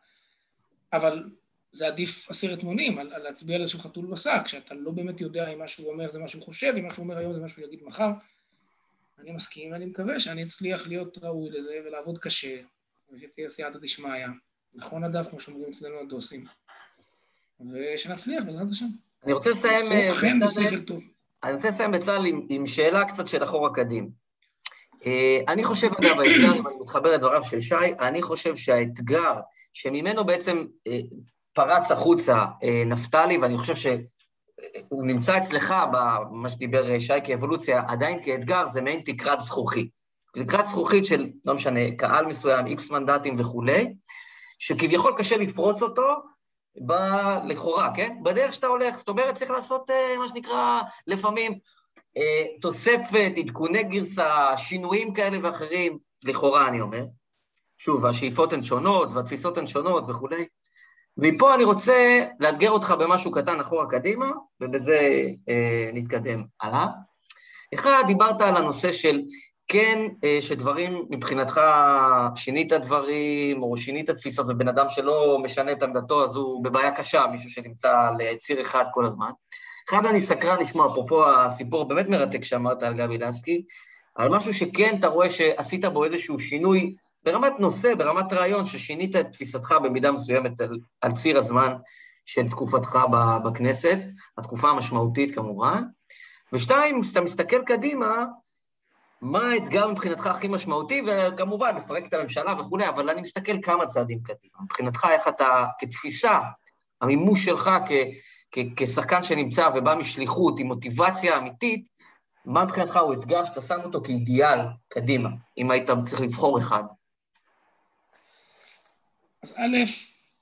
אבל זה עדיף עשרת מונים על, על להצביע על איזשהו חתול בשק, שאתה לא באמת יודע אם מה שהוא אומר זה מה שהוא חושב, אם מה שהוא אומר היום זה מה שהוא יגיד מחר. אני מסכים ואני מקווה שאני אצליח להיות ראוי לזה ולעבוד קשה, ושתהיה סייעתא דשמיא. נכון אגב, כמו שאומרים אצלנו הדוסים, ושנצליח בעזרת השם. אני רוצה לסיים... אה, חן בשכל טוב. אני רוצה לסיים בצה"ל עם, עם שאלה קצת של אחורה קדים. אה, אני חושב, אגב, האתגר, אם אני מתחבר לדבריו של שי, אני חושב שהאתגר שממנו בעצם אה, פרץ החוצה נפתלי, ואני חושב שהוא נמצא אצלך, במה שדיבר שי כאבולוציה, עדיין כאתגר, זה מעין תקרת זכוכית. תקרת זכוכית של, לא משנה, קהל מסוים, איקס מנדטים וכולי, שכביכול קשה לפרוץ אותו, ב... לכאורה, כן? בדרך שאתה הולך, זאת אומרת, צריך לעשות אה, מה שנקרא לפעמים אה, תוספת, עדכוני גרסה, שינויים כאלה ואחרים, לכאורה אני אומר. שוב, השאיפות הן שונות והתפיסות הן שונות וכולי. מפה אני רוצה לאתגר אותך במשהו קטן אחורה קדימה, ובזה אה, נתקדם הלאה. אחד, דיברת על הנושא של כן, אה, שדברים, מבחינתך שינית דברים, או שינית תפיסות, ובן אדם שלא משנה את עמדתו, אז הוא בבעיה קשה, מישהו שנמצא על ציר אחד כל הזמן. אחד, אני סקרן לשמוע, אפרופו הסיפור הבאמת מרתק שאמרת על גבי לסקי, אבל משהו שכן אתה רואה שעשית בו איזשהו שינוי ברמת נושא, ברמת רעיון, ששינית את תפיסתך במידה מסוימת על, על ציר הזמן של תקופתך בכנסת, התקופה המשמעותית כמובן. ושתיים, כשאתה מסתכל קדימה, מה האתגר מבחינתך הכי משמעותי, וכמובן, לפרק את הממשלה וכולי, אבל אני מסתכל כמה צעדים קדימה. מבחינתך, איך אתה, כתפיסה, המימוש שלך כ, כ, כשחקן שנמצא ובא משליחות עם מוטיבציה אמיתית, מה מבחינתך הוא אתגר שאתה שם אותו כאידיאל קדימה, אם היית צריך לבחור אחד? אז א',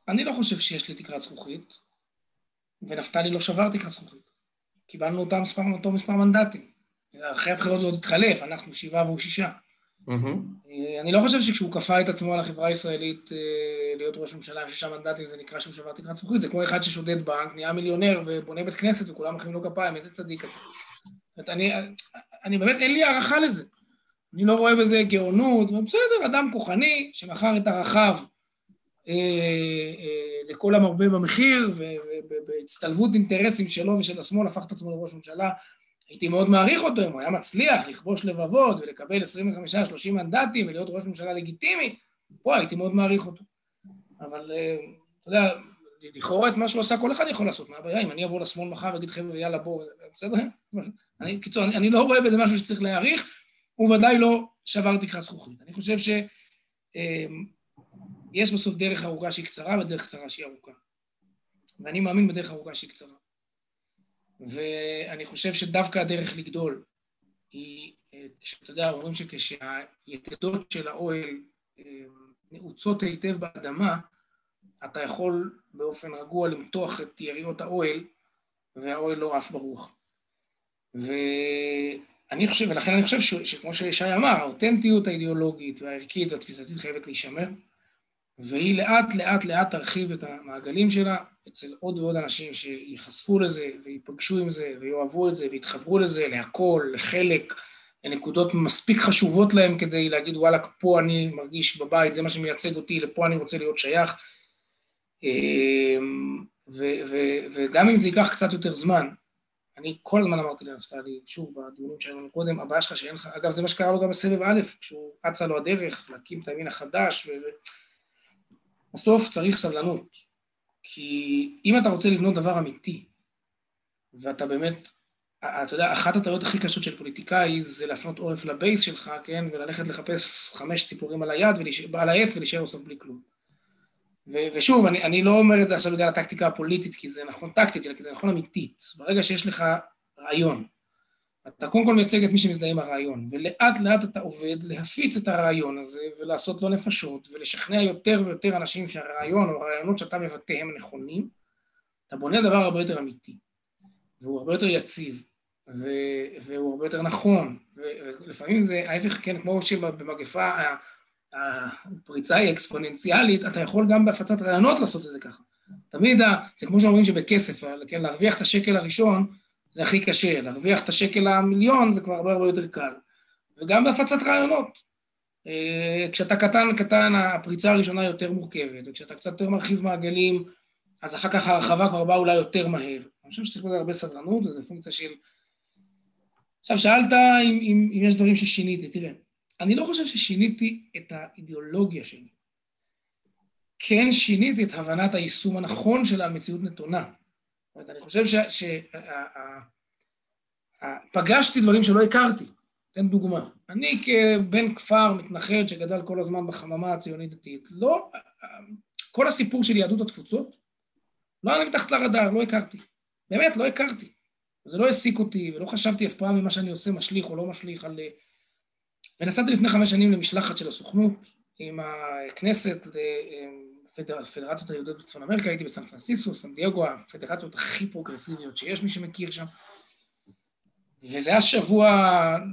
אני לא חושב שיש לי תקרת זכוכית, ונפתלי לא שבר תקרת זכוכית. קיבלנו אותם מספר, אותו מספר מנדטים. אחרי הבחירות זה עוד התחלף, אנחנו שבעה והוא שישה. Mm-hmm. אני לא חושב שכשהוא כפה את עצמו על החברה הישראלית אה, להיות ראש ממשלה עם שישה מנדטים זה נקרא שהוא שבר תקרת זכוכית, זה כמו אחד ששודד בנק, נהיה מיליונר ובונה בית כנסת וכולם מחאים לו כפיים, איזה צדיק אתה. אני, אני באמת, אין לי הערכה לזה. אני לא רואה בזה גאונות, ובסדר, אדם כוחני שמכר את ערכיו אה, אה, לכל המרבה במחיר, ובהצטלבות אינטרסים שלו ושל השמאל הפך את עצמו לראש ממשלה. הייתי מאוד מעריך אותו אם הוא היה מצליח לכבוש לבבות ולקבל 25-30 מנדטים ולהיות ראש ממשלה לגיטימי, פה הייתי מאוד מעריך אותו. אבל אה, אתה יודע, לכאורה את מה שהוא עשה כל אחד יכול לעשות, מה הבעיה? אם אני אבוא לשמאל מחר ואגיד חבר'ה יאללה בואו, בסדר? אני, קיצור, אני, אני לא רואה בזה משהו שצריך להעריך, הוא ודאי לא שבר תקרת זכוכית. אני חושב ש... יש בסוף דרך ארוכה שהיא קצרה ודרך קצרה שהיא ארוכה. ואני מאמין בדרך ארוכה שהיא קצרה. ואני חושב שדווקא הדרך לגדול היא, אתה יודע, אומרים שכשהיתדות של האוהל אה, נעוצות היטב באדמה, אתה יכול באופן רגוע למתוח את יריות האוהל, והאוהל לא עף ברוח. ואני חושב, ולכן אני חושב שכמו שישי אמר, האותנטיות האידיאולוגית והערכית והתפיסתית חייבת להישמר. והיא לאט לאט לאט תרחיב את המעגלים שלה אצל עוד ועוד אנשים שייחשפו לזה וייפגשו עם זה ויאהבו את זה ויתחברו לזה, להכל, לחלק, לנקודות מספיק חשובות להם כדי להגיד וואלה, פה אני מרגיש בבית, זה מה שמייצג אותי, לפה אני רוצה להיות שייך. אמ, ו- ו- וגם אם זה ייקח קצת יותר זמן, אני כל הזמן אמרתי לנפתלי, שוב, בדיונים שהיו לנו קודם, הבעיה שלך שאין לך, אגב, זה מה שקרה לו גם בסבב א', כשהוא אצה לו הדרך להקים את הימין החדש, ו- בסוף צריך סבלנות, כי אם אתה רוצה לבנות דבר אמיתי, ואתה באמת, אתה יודע, אחת הטעויות הכי קשות של פוליטיקאי זה להפנות עורף לבייס שלך, כן, וללכת לחפש חמש ציפורים על היד, ולהיש... על העץ ולהישאר בסוף בלי כלום. ו- ושוב, אני, אני לא אומר את זה עכשיו בגלל הטקטיקה הפוליטית, כי זה נכון טקטית, אלא כי זה נכון אמיתית. ברגע שיש לך רעיון, אתה קודם כל מייצג את מי שמזדהה עם הרעיון, ולאט לאט אתה עובד להפיץ את הרעיון הזה ולעשות לו נפשות ולשכנע יותר ויותר אנשים שהרעיון או הרעיונות שאתה מבטא הם נכונים, אתה בונה דבר הרבה יותר אמיתי, והוא הרבה יותר יציב, ו- והוא הרבה יותר נכון, ולפעמים זה ההפך, כן, כמו שבמגפה הפריצה היא אקספוננציאלית, אתה יכול גם בהפצת רעיונות לעשות את זה ככה. תמיד, זה כמו שאומרים שבכסף, כן, להרוויח את השקל הראשון, זה הכי קשה, להרוויח את השקל המיליון זה כבר הרבה הרבה יותר קל. וגם בהפצת רעיונות. אה, כשאתה קטן קטן הפריצה הראשונה יותר מורכבת, וכשאתה קצת יותר מרחיב מעגלים, אז אחר כך ההרחבה כבר באה אולי יותר מהר. אני חושב שצריך לזה הרבה סדרנות, וזו פונקציה של... עכשיו, שאלת אם, אם, אם יש דברים ששיניתי. תראה, אני לא חושב ששיניתי את האידיאולוגיה שלי. כן שיניתי את הבנת היישום הנכון שלה על מציאות נתונה. אומרת, אני חושב שפגשתי דברים שלא הכרתי. אתן דוגמה. אני כבן כפר מתנחל שגדל כל הזמן בחממה הציונית דתית, לא, כל הסיפור של יהדות התפוצות, לא היה לי מתחת לרדאר, לא הכרתי. באמת, לא הכרתי. זה לא העסיק אותי, ולא חשבתי אף פעם אם מה שאני עושה משליך או לא משליך על... ונסעתי לפני חמש שנים למשלחת של הסוכנות עם הכנסת הפדרציות היהודיות בצפון אמריקה, הייתי בסן פרנסיסו, סן דייגו, הפדרציות הכי פרוגרסיביות שיש, מי שמכיר שם. וזה היה שבוע,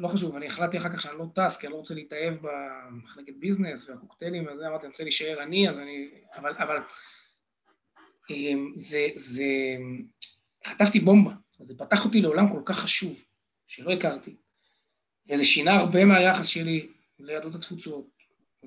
לא חשוב, אני החלטתי אחר כך שאני לא טס, כי אני לא רוצה להתאהב במחלקת ביזנס והקוקטיילים וזה, אמרתי, אני רוצה להישאר עני, אז אני... אבל, אבל... אמ, זה, זה... חטפתי בומבה. זה פתח אותי לעולם כל כך חשוב, שלא הכרתי. וזה שינה הרבה מהיחס שלי ליהדות התפוצות,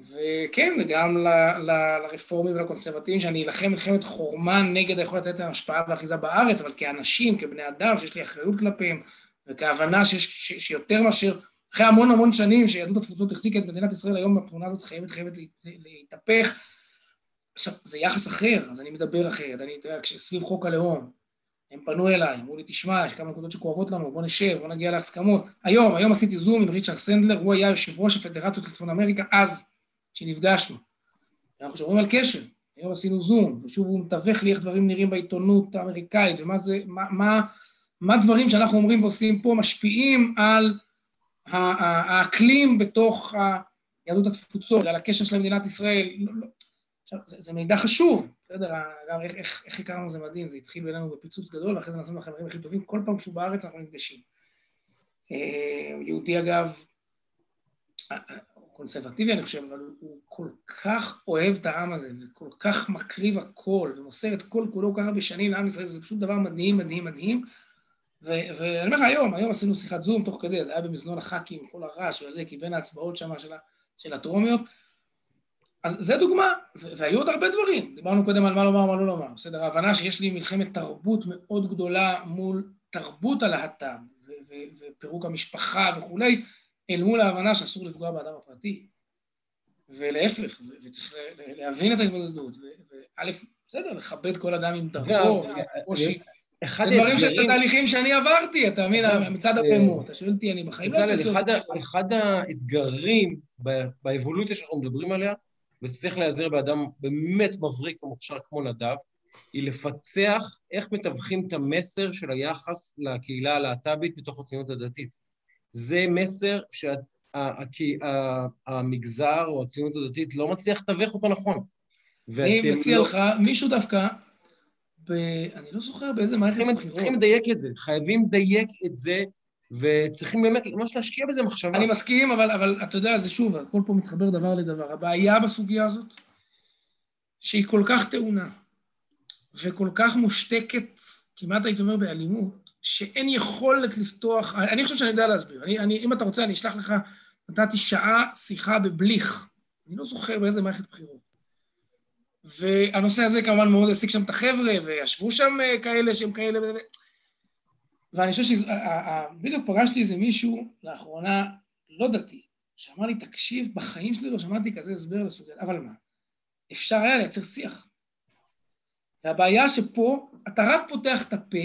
וכן, וגם ל, ל, לרפורמים ולקונסרבטיבים, שאני אלחם מלחמת חורמה נגד היכולת לתת להם השפעה ואחיזה בארץ, אבל כאנשים, כבני אדם, שיש לי אחריות כלפיהם, וכהבנה שיש, ש, שיותר מאשר אחרי המון המון שנים שיהדות התפוצות החזיקה את מדינת ישראל, היום התמונה הזאת חייבת חייבת להתהפך. עכשיו, זה יחס אחר, אז אני מדבר אחרת, אני, אתה יודע, סביב חוק הלאום, הם פנו אליי, אמרו לי, תשמע, יש כמה נקודות שכואבות לנו, בוא נשב, בוא נגיע להסכמות. היום, היום עשיתי זום עם ריצ'רד סנדלר, הוא היה יושב ראש הפדרציות לצפון אמריקה אז, כשנפגשנו. אנחנו שומרים על קשר, היום עשינו זום, ושוב הוא מתווך לי איך דברים נראים בעיתונות האמריקאית, ומה זה, מה, מה, מה דברים שאנחנו אומרים ועושים פה משפיעים על האקלים בתוך יהדות התפוצות, על הקשר של מדינת ישראל. לא, לא. עכשיו, זה, זה מידע חשוב, בסדר, גם איך, איך, איך הכרנו זה מדהים, זה התחיל בינינו בפיצוץ גדול, ואחרי זה נעשינו לחברים הכי טובים, כל פעם שהוא בארץ אנחנו נפגשים. אה, יהודי אגב, קונסרבטיבי אני חושב, אבל הוא כל כך אוהב את העם הזה, וכל כך מקריב הכל, ומוסר את כל כולו ככה בשנים לעם ישראל, זה פשוט דבר מדהים, מדהים, מדהים. ואני אומר לך, היום, היום עשינו שיחת זום תוך כדי, זה היה במזנון הח"כים, כל הרעש וזה, כי בין ההצבעות שם של, של הטרומיות. אז זה דוגמה, והיו עוד הרבה דברים. דיברנו קודם על מה לומר, מה לא לומר. בסדר, ההבנה שיש לי מלחמת תרבות מאוד גדולה מול תרבות הלהט"ב, ופירוק המשפחה וכולי, אל מול ההבנה שאסור לפגוע באדם הפרטי. ולהפך, וצריך להבין את ההתמודדות, וא', בסדר, לכבד כל אדם עם דרכו, קושי. אחד זה דברים שזה תהליכים שאני עברתי, אתה מבין, מצד הבהמות. אתה שואל אותי, אני בחיים לא אותי. אחד האתגרים באבולוציה שאנחנו מדברים עליה, וצריך להיעזר באדם באמת מבריק ומוכשר כמו נדב, היא לפצח איך מתווכים את המסר של היחס לקהילה הלהט"בית בתוך הציונות הדתית. זה מסר שהמגזר או הציונות הדתית לא מצליח לתווך אותו נכון. אני מציע לא... לך, מישהו דווקא, ב... אני לא זוכר באיזה מערכת בחירות. צריכים לדייק את זה, חייבים לדייק את זה, וצריכים באמת ממש להשקיע בזה מחשבה. אני מסכים, אבל, אבל אתה יודע, זה שוב, הכל פה מתחבר דבר לדבר. הבעיה בסוגיה הזאת, שהיא כל כך טעונה, וכל כך מושתקת, כמעט הייתי אומר באלימות, שאין יכולת לפתוח, אני חושב שאני יודע להסביר. אני, אני, אם אתה רוצה, אני אשלח לך, נתתי שעה שיחה בבליך, אני לא זוכר באיזה מערכת בחירות. והנושא הזה כמובן מאוד העסיק שם את החבר'ה, וישבו שם אה, כאלה שהם כאלה, ואני חושב שבדיוק פגשתי איזה מישהו לאחרונה, לא דתי, שאמר לי, תקשיב, בחיים שלי לא שמעתי כזה הסבר לסוגיה, אבל מה? אפשר היה לייצר שיח. והבעיה שפה, אתה רק פותח את הפה,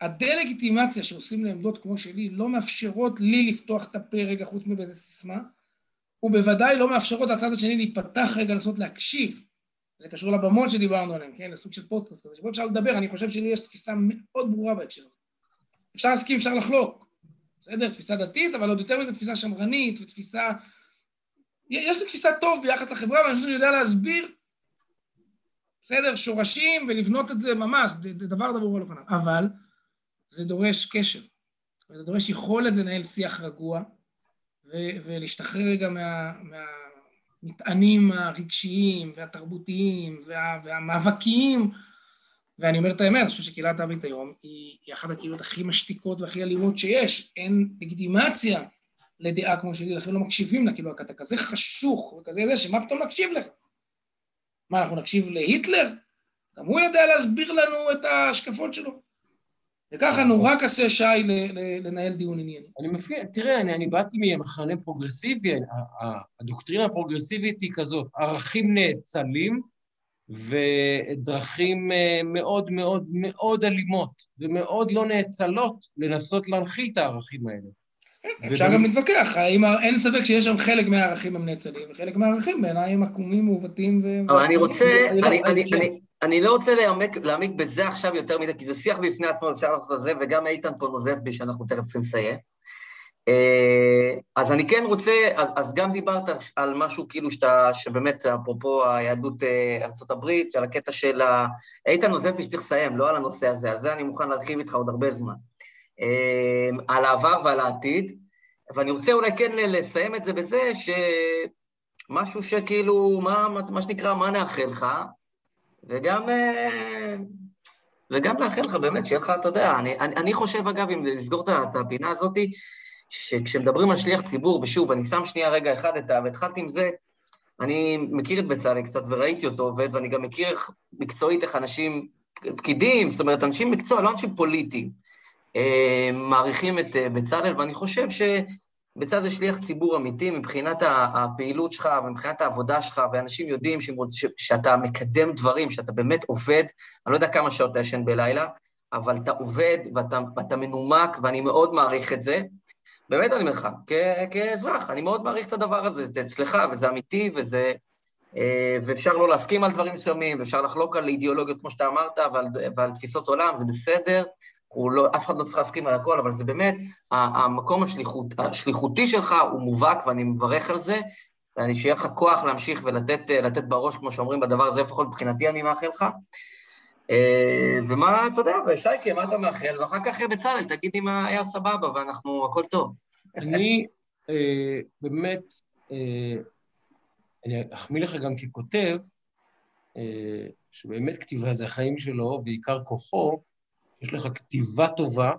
הדה-לגיטימציה שעושים לעמדות כמו שלי לא מאפשרות לי לפתוח את הפה רגע חוץ מבאיזה סיסמה, ובוודאי לא מאפשרות לצד השני להיפתח רגע לנסות להקשיב. זה קשור לבמות שדיברנו עליהן, כן? לסוג של פודקאסט כזה, שבו אפשר לדבר, אני חושב שלי יש תפיסה מאוד ברורה בהקשר הזה. אפשר להסכים, אפשר לחלוק. בסדר? תפיסה דתית, אבל עוד יותר מזה תפיסה שמרנית ותפיסה... יש לי תפיסה טוב ביחס לחברה, ואני חושב שאני יודע להסביר, בסדר? שורשים ולבנות את זה ממש, דבר דבור על אופניו. אבל זה דורש קשר, זה דורש יכולת לנהל שיח רגוע ו- ולהשתחרר רגע מה... מהמטענים הרגשיים והתרבותיים וה- והמאבקיים ואני אומר את האמת, אני חושב שקהילת הברית היום היא, היא אחת הקהילות הכי משתיקות והכי אלימות שיש. אין לגיטימציה לדעה כמו שלי, לכן לא מקשיבים לה, כאילו, אתה כזה חשוך וכזה זה, שמה פתאום נקשיב לך? מה, אנחנו נקשיב להיטלר? גם הוא יודע להסביר לנו את ההשקפות שלו. וככה נורא קשה, שי, לנהל דיון ענייני. אני מפריע, תראה, אני, אני באתי ממחנה פרוגרסיבי, הדוקטרינה הפרוגרסיבית היא כזאת, ערכים נאצלים, ודרכים אה, מאוד מאוד מאוד אלימות ומאוד לא נאצלות לנסות להנחיל את הערכים האלה. אפשר גם להתווכח, האם אין ספק שיש שם חלק מהערכים הם נאצלים, וחלק מהערכים בעיניי הם עקומים, מעוותים ו... אבל אני רוצה, אני לא רוצה להעמיק בזה עכשיו יותר מדי, כי זה שיח בפני עצמו, אפשר לעשות את זה, וגם איתן פה נוזף בי שאנחנו תכף צריכים לסיים. אה, אז אני כן רוצה, אז, אז גם דיברת על משהו כאילו שאתה, שבאמת, אפרופו היהדות אה, הברית, על הקטע של ה... איתן נוזף שצריך לסיים, לא על הנושא הזה, על זה אני מוכן להרחיב איתך עוד הרבה זמן. אה, על העבר ועל העתיד, ואני רוצה אולי כן לסיים את זה בזה שמשהו שכאילו, מה, מה שנקרא, מה נאחל לך, וגם... וגם לאחל לך באמת, שיהיה לך, אתה יודע, אני, אני, אני חושב, אגב, אם לסגור את הפינה הזאתי, שכשמדברים על שליח ציבור, ושוב, אני שם שנייה רגע אחד את ה... והתחלתי עם זה, אני מכיר את בצלאל קצת וראיתי אותו עובד, ואני גם מכיר איך, מקצועית איך אנשים, פקידים, זאת אומרת, אנשים מקצוע, לא אנשים פוליטיים, אה, מעריכים את אה, בצלאל, ואני חושב ש... בצד זה שליח ציבור אמיתי מבחינת הפעילות שלך ומבחינת העבודה שלך, ואנשים יודעים ש, שאתה מקדם דברים, שאתה באמת עובד, אני לא יודע כמה שעות אתה ישן בלילה, אבל אתה עובד ואתה, ואתה מנומק, ואני מאוד מעריך את זה. באמת אני אומר לך, כאזרח, אני מאוד מעריך את הדבר הזה, זה אצלך, וזה אמיתי, וזה... אה, ואפשר לא להסכים על דברים מסוימים, ואפשר לחלוק על אידיאולוגיות, כמו שאתה אמרת, ועל, ועל תפיסות עולם, זה בסדר, לא, אף אחד לא צריך להסכים על הכל, אבל זה באמת, המקום השליחות, השליחותי שלך הוא מובהק, ואני מברך על זה, ואני שיהיה לך כוח להמשיך ולתת בראש, כמו שאומרים בדבר הזה, לפחות מבחינתי אני מאחל לך. אה, ומה, אתה יודע, ושייקה, מה אתה מאחל? ואחר כך בצלאל, תגיד אם היה סבבה ואנחנו, הכל טוב. אני אה, באמת, אה, אני אחמיא לך גם ככותב, שבאמת כתיבה זה החיים שלו, בעיקר כוחו, יש לך כתיבה טובה,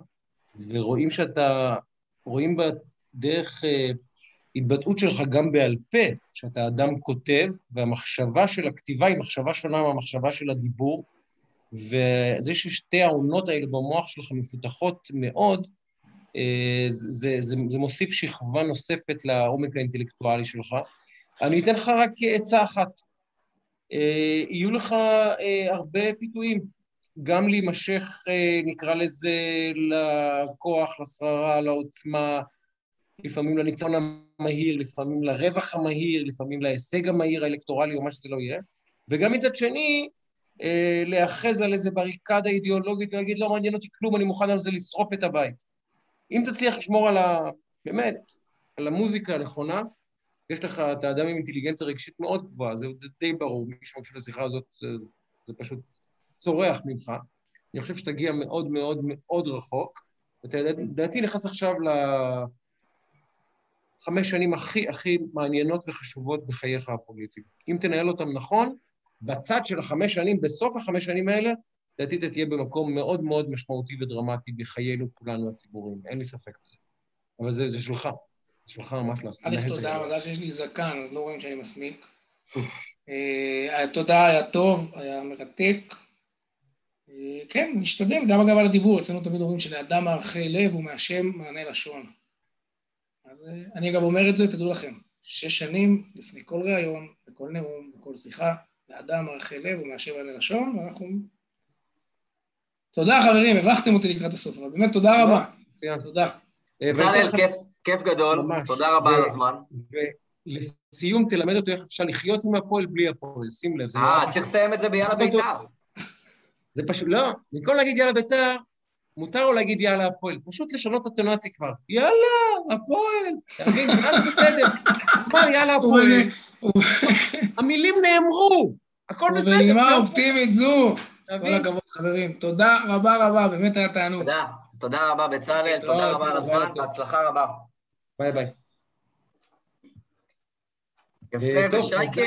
ורואים שאתה, רואים בדרך התבטאות שלך גם בעל פה, שאתה אדם כותב, והמחשבה של הכתיבה היא מחשבה שונה מהמחשבה של הדיבור. וזה ששתי העונות האלה במוח שלך מפותחות מאוד, אה, זה, זה, זה מוסיף שכבה נוספת לעומק האינטלקטואלי שלך. אני אתן לך רק עצה אחת. אה, יהיו לך אה, הרבה פיתויים, גם להימשך, נקרא לזה, לכוח, לשררה, לעוצמה, לפעמים לניצחון המהיר, לפעמים לרווח המהיר, לפעמים להישג המהיר האלקטורלי או מה שזה לא יהיה, וגם מצד שני, אה, להיאחז על איזה בריקדה אידיאולוגית ולהגיד, לא מעניין אותי כלום, אני מוכן על זה לשרוף את הבית. אם תצליח לשמור על ה... באמת, על המוזיקה הנכונה, יש לך, אתה אדם עם אינטליגנציה רגשית מאוד גבוהה, זה די ברור, מי שמקשיב לשיחה הזאת, זה, זה פשוט צורח ממך. אני חושב שתגיע מאוד מאוד מאוד רחוק, ודעתי נכנס עכשיו לחמש שנים הכי הכי מעניינות וחשובות בחייך הפוליטיים. אם תנהל אותם נכון, בצד של החמש שנים, בסוף החמש שנים האלה, לדעתי אתה תהיה במקום מאוד מאוד משמעותי ודרמטי בחיינו כולנו הציבוריים, אין לי ספק בזה. אבל זה, זה שלך, זה שלך ממש לעשות. א', תודה, מזל שיש לי זקן, אז לא רואים שאני מסמיק. אה, תודה, היה טוב, היה מרתק. אה, כן, נשתדל, גם אגב על הדיבור, אצלנו תמיד אומרים שלאדם מערכי לב ומהשם מענה לשון. אז אה, אני אגב אומר את זה, תדעו לכם, שש שנים לפני כל ראיון, וכל נאום, וכל שיחה, לאדם ערכי לב ומהשב על הלשון, ואנחנו... תודה חברים, הבכתם אותי לקראת הסוף, אבל באמת תודה רבה. תודה. בצלאל, כיף גדול, תודה רבה על הזמן. ולסיום תלמד אותו איך אפשר לחיות עם הפועל בלי הפועל, שים לב. אה, צריך לסיים את זה ביאללה בית"ר. זה פשוט, לא, במקום להגיד יאללה בית"ר, מותר לו להגיד יאללה הפועל, פשוט לשנות את הטונציה כבר. יאללה, הפועל, אתה מבין? זה בסדר. אמר יאללה הפועל. המילים נאמרו, הכל בסדר. ובנימה אופטימית זו, כל הכבוד חברים. תודה רבה רבה, באמת היה תענוג. תודה, תודה רבה בצלאל, תודה רבה על הזמן, בהצלחה רבה. ביי ביי. יפה, אה, ושייקה.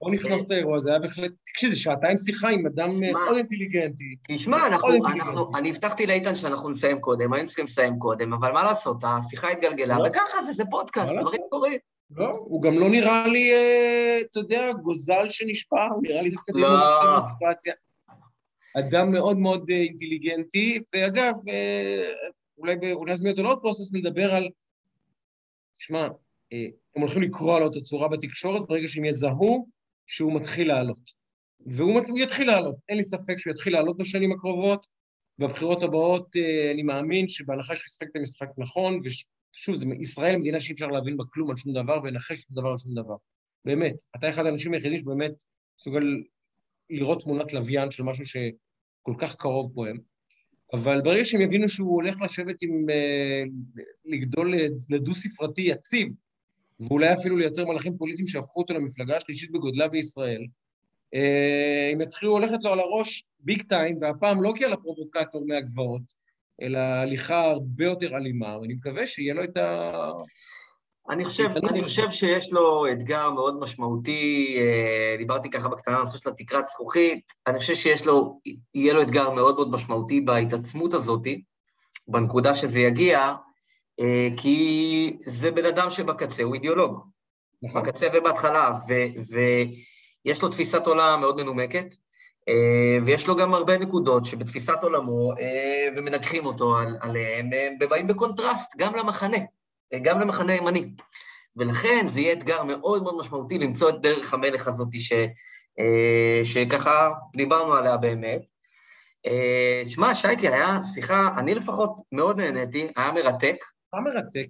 בוא נכנס את האירוע הזה, היה בהחלט, תקשיב, שעתיים שיחה עם אדם מאוד אינטליגנטי. תשמע, אני הבטחתי לאיתן שאנחנו נסיים קודם, היינו צריכים לסיים קודם, אבל מה לעשות, השיחה התגלגלה, לא. וככה זה, זה פודקאסט, דברים קורים. לא, הוא גם לא נראה לי, אה, אתה יודע, גוזל שנשפר, נראה לי דווקא לא. בסיטואציה. אדם מאוד מאוד אה, אינטליגנטי, ואגב, אה, אולי, אולי נזמין אותו לעוד פרוסס, נדבר על... שמע, הם הולכים לקרוא לו את הצורה בתקשורת ברגע שהם יזהו שהוא מתחיל לעלות. והוא יתחיל לעלות, אין לי ספק שהוא יתחיל לעלות בשנים הקרובות. בבחירות הבאות אני מאמין שבהנחה שהוא ישחק את המשחק נכון, שוב, זה ישראל מדינה שאי אפשר להבין בה כלום על שום דבר ולנחש שום דבר על שום דבר. באמת, אתה אחד האנשים היחידים שבאמת מסוגל לראות תמונת לוויין של משהו שכל כך קרוב פה הם. אבל ברגע שהם יבינו שהוא הולך לשבת עם... אה, לגדול לדו-ספרתי יציב, ואולי אפילו לייצר מלאכים פוליטיים שהפכו אותו למפלגה השלישית בגודלה בישראל, אה, הם יתחילו ללכת לו על הראש ביג טיים, והפעם לא כי על הפרובוקטור מהגבעות, אלא הליכה הרבה יותר אלימה, ואני מקווה שיהיה לו את ה... אני חושב, אני חושב שיש לו אתגר מאוד משמעותי, אה, דיברתי ככה בקטנה על הנושא של התקרת זכוכית, אני חושב שיש לו, יהיה לו אתגר מאוד מאוד משמעותי בהתעצמות הזאת, בנקודה שזה יגיע, אה, כי זה בן אדם שבקצה הוא אידיאולוג. נכון. בקצה ובהתחלה, ויש לו תפיסת עולם מאוד מנומקת, אה, ויש לו גם הרבה נקודות שבתפיסת עולמו, אה, ומנגחים אותו עליהן, הם באים בקונטרסט גם למחנה. גם למחנה הימני. ולכן זה יהיה אתגר מאוד מאוד משמעותי למצוא את דרך המלך הזאת ש, שככה דיברנו עליה באמת. שמע, שייקי, היה שיחה, אני לפחות מאוד נהניתי, היה מרתק. היה מרתק.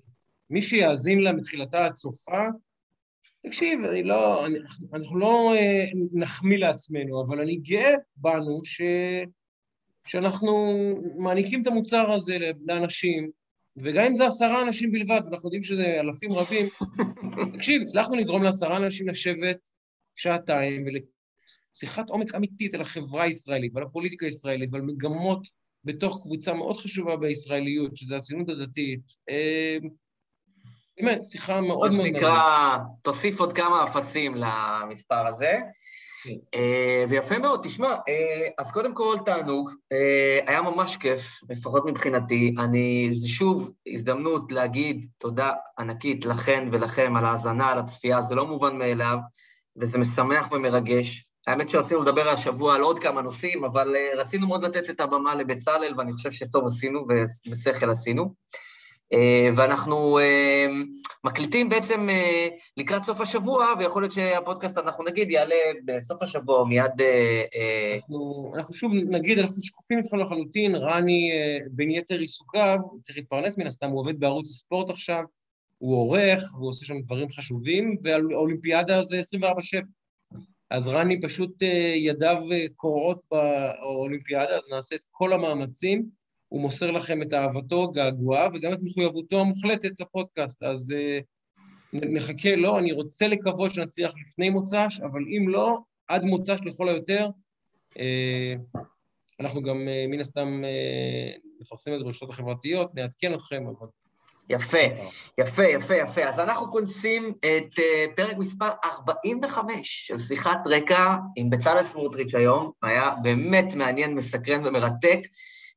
מי שיאזין לה מתחילתה עד סופה, תקשיב, אני לא, אני, אנחנו לא אה, נחמיא לעצמנו, אבל אני גאה בנו ש, שאנחנו מעניקים את המוצר הזה לאנשים, וגם אם זה עשרה אנשים בלבד, ואנחנו יודעים שזה אלפים רבים, תקשיב, הצלחנו לגרום לעשרה אנשים לשבת שעתיים ולשיחת עומק אמיתית על החברה הישראלית ועל הפוליטיקה הישראלית ועל מגמות בתוך קבוצה מאוד חשובה בישראליות, שזה הציונות הדתית. אה, באמת, שיחה מאוד מאוד... מה שנקרא, תוסיף עוד כמה אפסים למספר הזה. כן. אה, ויפה מאוד, תשמע, אה, אז קודם כל תענוג, היה ממש כיף, לפחות מבחינתי. אני, זה שוב הזדמנות להגיד תודה ענקית לכן ולכם על ההאזנה, על הצפייה, זה לא מובן מאליו, וזה משמח ומרגש. האמת שרצינו לדבר השבוע על עוד כמה נושאים, אבל רצינו מאוד לתת את הבמה לבצלאל, ואני חושב שטוב עשינו ובשכל עשינו. אה, ואנחנו אה, מקליטים בעצם אה, לקראת סוף השבוע, ויכול להיות שהפודקאסט, אנחנו נגיד, יעלה בסוף השבוע, מיד... אנחנו, אנחנו שוב נגיד, אנחנו שקופים איתכם לחלוטין, רני בין יתר עיסוקיו, צריך להתפרנס מן הסתם, הוא עובד בערוץ הספורט עכשיו, הוא עורך, והוא עושה שם דברים חשובים, והאולימפיאדה זה 24-7. אז רני פשוט ידיו קורעות באולימפיאדה, אז נעשה את כל המאמצים. הוא מוסר לכם את אהבתו, געגועיו, וגם את מחויבותו המוחלטת לפודקאסט. אז uh, נחכה, לא, אני רוצה לקוות שנצליח לפני מוצ"ש, אבל אם לא, עד מוצ"ש לכל היותר. אנחנו גם מן הסתם נפרסם את זה ברשתות החברתיות, נעדכן אתכם, אבל... יפה, יפה, יפה, יפה. אז אנחנו כונסים את uh, פרק מספר 45 של שיחת רקע עם בצלאל סמוטריץ' היום. היה באמת מעניין, מסקרן ומרתק.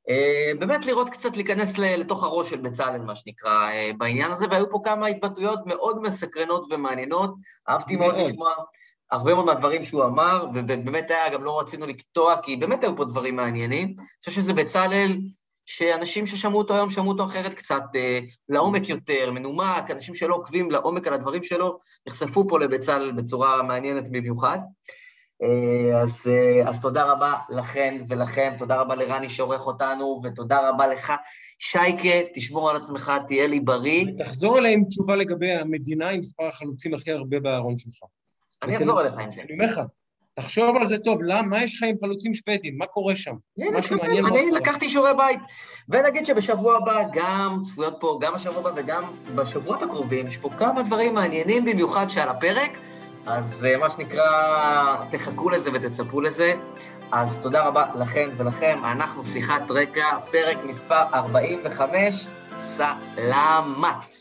אה, באמת לראות קצת, להיכנס לתוך הראש של בצלאל, מה שנקרא, אה, בעניין הזה, והיו פה כמה התבטאויות מאוד מסקרנות ומעניינות. אהבתי מאוד לשמוע הרבה מאוד מהדברים שהוא אמר, ובאמת היה, גם לא רצינו לקטוע, כי באמת היו פה דברים מעניינים. אני חושב שזה בצלאל, שאנשים ששמעו אותו היום שמעו אותו אחרת קצת, אה, לעומק יותר, מנומק, אנשים שלא עוקבים לעומק על הדברים שלו, נחשפו פה לבצלאל בצורה מעניינת במיוחד. אה, אז, אה, אז תודה רבה לכן ולכם, תודה רבה לרני שעורך אותנו, ותודה רבה לך. שייקה, תשמור על עצמך, תהיה לי בריא. ותחזור אליי עם תשובה לגבי המדינה עם מספר החלוצים הכי הרבה בארון שלך. אני אחזור אליך עם זה. אני אומר לך, תחשוב על זה טוב, למה, מה יש לך עם חלוצים שוודים? מה קורה שם? משהו מעניין מאוד. אני לקחתי שיעורי בית. ונגיד שבשבוע הבא, גם צפויות פה, גם בשבוע הבא וגם בשבועות הקרובים, יש פה כמה דברים מעניינים במיוחד שעל הפרק. אז אה, מה שנקרא, תחכו לזה ותצפו לזה. אז תודה רבה לכם ולכם. אנחנו שיחת רקע, פרק מספר 45, סלמת.